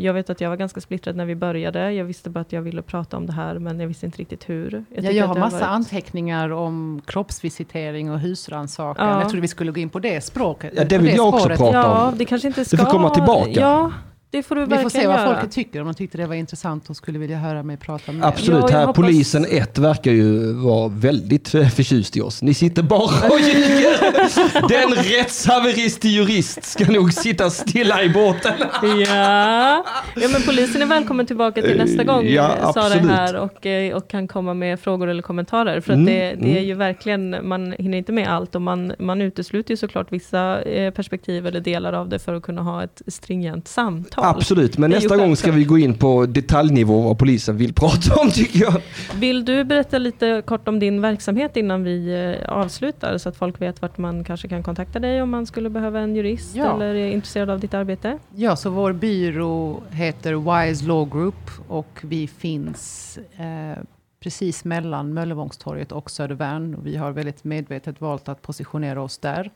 Speaker 2: jag vet att jag var ganska splittrad när vi började. Jag visste bara att jag ville prata om det här, men jag visste inte riktigt hur. Jag,
Speaker 3: Jag,
Speaker 2: tycker
Speaker 3: jag
Speaker 2: att
Speaker 3: har
Speaker 2: det
Speaker 3: massa
Speaker 2: varit-
Speaker 3: anteckningar om kroppsvisitering och husrannsakan.
Speaker 2: Ja.
Speaker 3: Jag trodde vi skulle gå in på det språket.
Speaker 1: Ja, det vill jag också
Speaker 3: spåret.
Speaker 1: prata
Speaker 2: Ja,
Speaker 1: om.
Speaker 2: det kanske inte
Speaker 1: Det
Speaker 2: ska...
Speaker 1: får komma tillbaka.
Speaker 2: Ja, det får du
Speaker 3: Vi får se vad
Speaker 2: göra.
Speaker 3: folket tycker. Om de tyckte det var intressant och skulle vilja höra mig prata mer.
Speaker 1: Absolut,
Speaker 2: Ja,
Speaker 1: här
Speaker 2: hoppas-
Speaker 1: polisen 1 verkar ju vara väldigt eh, förtjust i oss. Ni sitter bara och ljuger. Den rättshaverist till jurist ska nog sitta stilla i båten.
Speaker 2: Ja. ja, men polisen är välkommen tillbaka till nästa gång
Speaker 1: Ja,
Speaker 2: eh, Sara är här och, eh, och kan komma med frågor eller kommentarer. För att
Speaker 1: Mm,
Speaker 2: det, det är
Speaker 1: mm.
Speaker 2: ju verkligen, man hinner inte med allt och man, man utesluter ju såklart vissa eh, perspektiv eller delar av det för att kunna ha ett stringent samtal.
Speaker 1: Absolut, men nästa gång ska vi gå in på detaljnivå vad polisen vill prata om tycker jag.
Speaker 2: Vill du berätta lite kort om din verksamhet innan vi eh, avslutar så att folk vet vart man kanske kan kontakta dig om man skulle behöva en jurist
Speaker 3: Ja.
Speaker 2: eller är intresserad av ditt arbete?
Speaker 3: Ja, så vår byrå heter Wise Law Group och vi finns eh, precis mellan Möllevångstorget och Södervärn. Vi har väldigt medvetet valt att positionera oss där.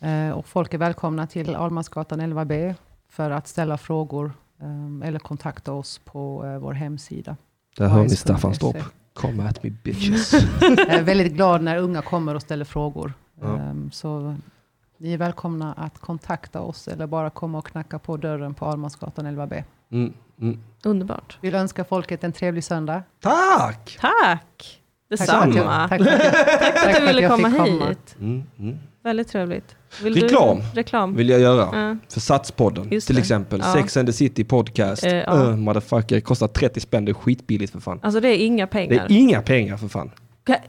Speaker 3: Eh, och folk är välkomna till Almansgatan 11B för att ställa frågor eh, eller kontakta oss på eh, vår hemsida.
Speaker 1: Där hör ni
Speaker 3: Wise.se.
Speaker 1: Staffanstorp. Come at me bitches.
Speaker 3: Jag är väldigt glad när unga kommer och ställer frågor.
Speaker 1: Ja.
Speaker 3: Ehm, Så ni är välkomna att kontakta oss eller bara komma och knacka på dörren på Almansgatan 11B.
Speaker 1: Mm, mm.
Speaker 2: Underbart.
Speaker 3: Vill önska folket en trevlig söndag.
Speaker 1: Tack!
Speaker 2: Tack!
Speaker 3: Tack att
Speaker 2: Detsamma.
Speaker 3: Tack för att jag, tack
Speaker 2: Att
Speaker 3: för
Speaker 2: du ville komma hit.
Speaker 1: Mm, mm.
Speaker 2: Väldigt trevligt. Vill
Speaker 1: Reklam.
Speaker 2: Du, reklam.
Speaker 1: Vill jag göra.
Speaker 2: Ja.
Speaker 1: För Satspodden
Speaker 2: Just
Speaker 1: till
Speaker 2: det.
Speaker 1: exempel.
Speaker 2: Ja.
Speaker 1: Sex and the City podcast.
Speaker 2: Ja.
Speaker 1: Uh, motherfucker, kostar 30 spänn. Det är skitbilligt för fan.
Speaker 2: Alltså det är inga
Speaker 1: Det
Speaker 2: pengar.
Speaker 1: är inga pengar för fan.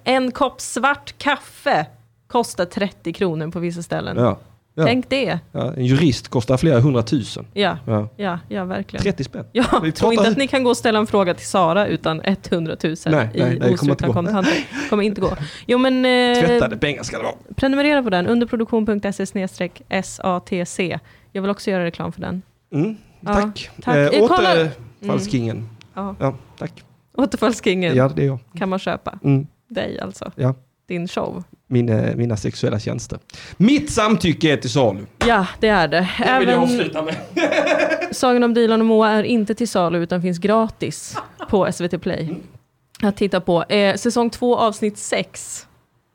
Speaker 2: En kopp svart kaffe kostar 30 kronor på vissa ställen.
Speaker 1: Ja. Ja.
Speaker 2: Tänk det.
Speaker 1: Ja, en jurist kostar flera hundratusen.
Speaker 2: Ja,
Speaker 1: Ja.
Speaker 2: ja, ja verkligen.
Speaker 1: 30 spänn.
Speaker 2: Ja,
Speaker 1: Vi
Speaker 2: inte att ni kan gå och ställa en fråga till Sara utan 100 000
Speaker 1: Nej, nej,
Speaker 2: i
Speaker 1: nej, inte
Speaker 2: ostrukna
Speaker 1: gå.
Speaker 2: kontanter. kommer inte gå. Jo men eh,
Speaker 1: Tvättade pengar ska det vara.
Speaker 2: prenumerera på den, underproduktion.se SATC. Jag vill också göra reklam för den.
Speaker 1: Mm,
Speaker 2: Ja,
Speaker 1: tack.
Speaker 2: tack.
Speaker 1: Eh,
Speaker 2: Eh,
Speaker 1: Återfallskingen.
Speaker 2: Ja.
Speaker 1: Ja, tack.
Speaker 2: Återfallskingen
Speaker 1: Ja, det är jag.
Speaker 2: kan man köpa.
Speaker 1: Mm,
Speaker 2: Dig alltså.
Speaker 1: ja.
Speaker 2: Din show.
Speaker 1: Mina, mina sexuella tjänster. Mitt samtycke är till salu.
Speaker 2: Ja, det är det.
Speaker 1: Det vill jag
Speaker 2: Även
Speaker 1: avsluta med.
Speaker 2: Sagan om Dilan och Moa är inte till salu utan finns gratis på SVT Play. Att titta på. Eh, säsong två avsnitt sex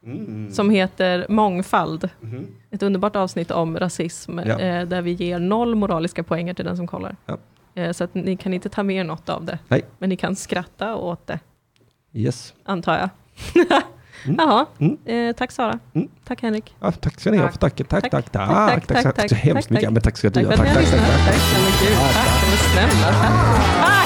Speaker 1: Mm.
Speaker 2: som heter Mångfald.
Speaker 1: Mhm.
Speaker 2: Ett underbart avsnitt om rasism
Speaker 1: Ja.
Speaker 2: eh, där vi ger noll moraliska poänger till den som kollar.
Speaker 1: Ja.
Speaker 2: Eh, så att ni kan inte ta med er något av det.
Speaker 1: Nej.
Speaker 2: Men ni kan skratta åt det,
Speaker 1: Yes.
Speaker 2: antar jag.
Speaker 1: Mm.
Speaker 2: Jaha,
Speaker 1: Mm.
Speaker 2: eh, tack Sara.
Speaker 1: Mm.
Speaker 2: Tack Henrik.
Speaker 1: Ja, tack ska ni ha för tacket. Tack,
Speaker 2: Tack.
Speaker 1: tack, tack.
Speaker 2: Tack, tack,
Speaker 1: Tack,
Speaker 2: tack,
Speaker 1: tack så
Speaker 2: tack,
Speaker 1: hemskt
Speaker 2: tack,
Speaker 1: mycket. Men tack ska du
Speaker 2: Tack
Speaker 1: ha.
Speaker 2: för att
Speaker 1: Tack,
Speaker 2: ni har
Speaker 1: tack, tack.
Speaker 2: lyssnat.
Speaker 1: tack.
Speaker 2: Tack så mycket.
Speaker 1: Tack,
Speaker 2: Tack,
Speaker 1: tack.
Speaker 2: vad snälla. Tack.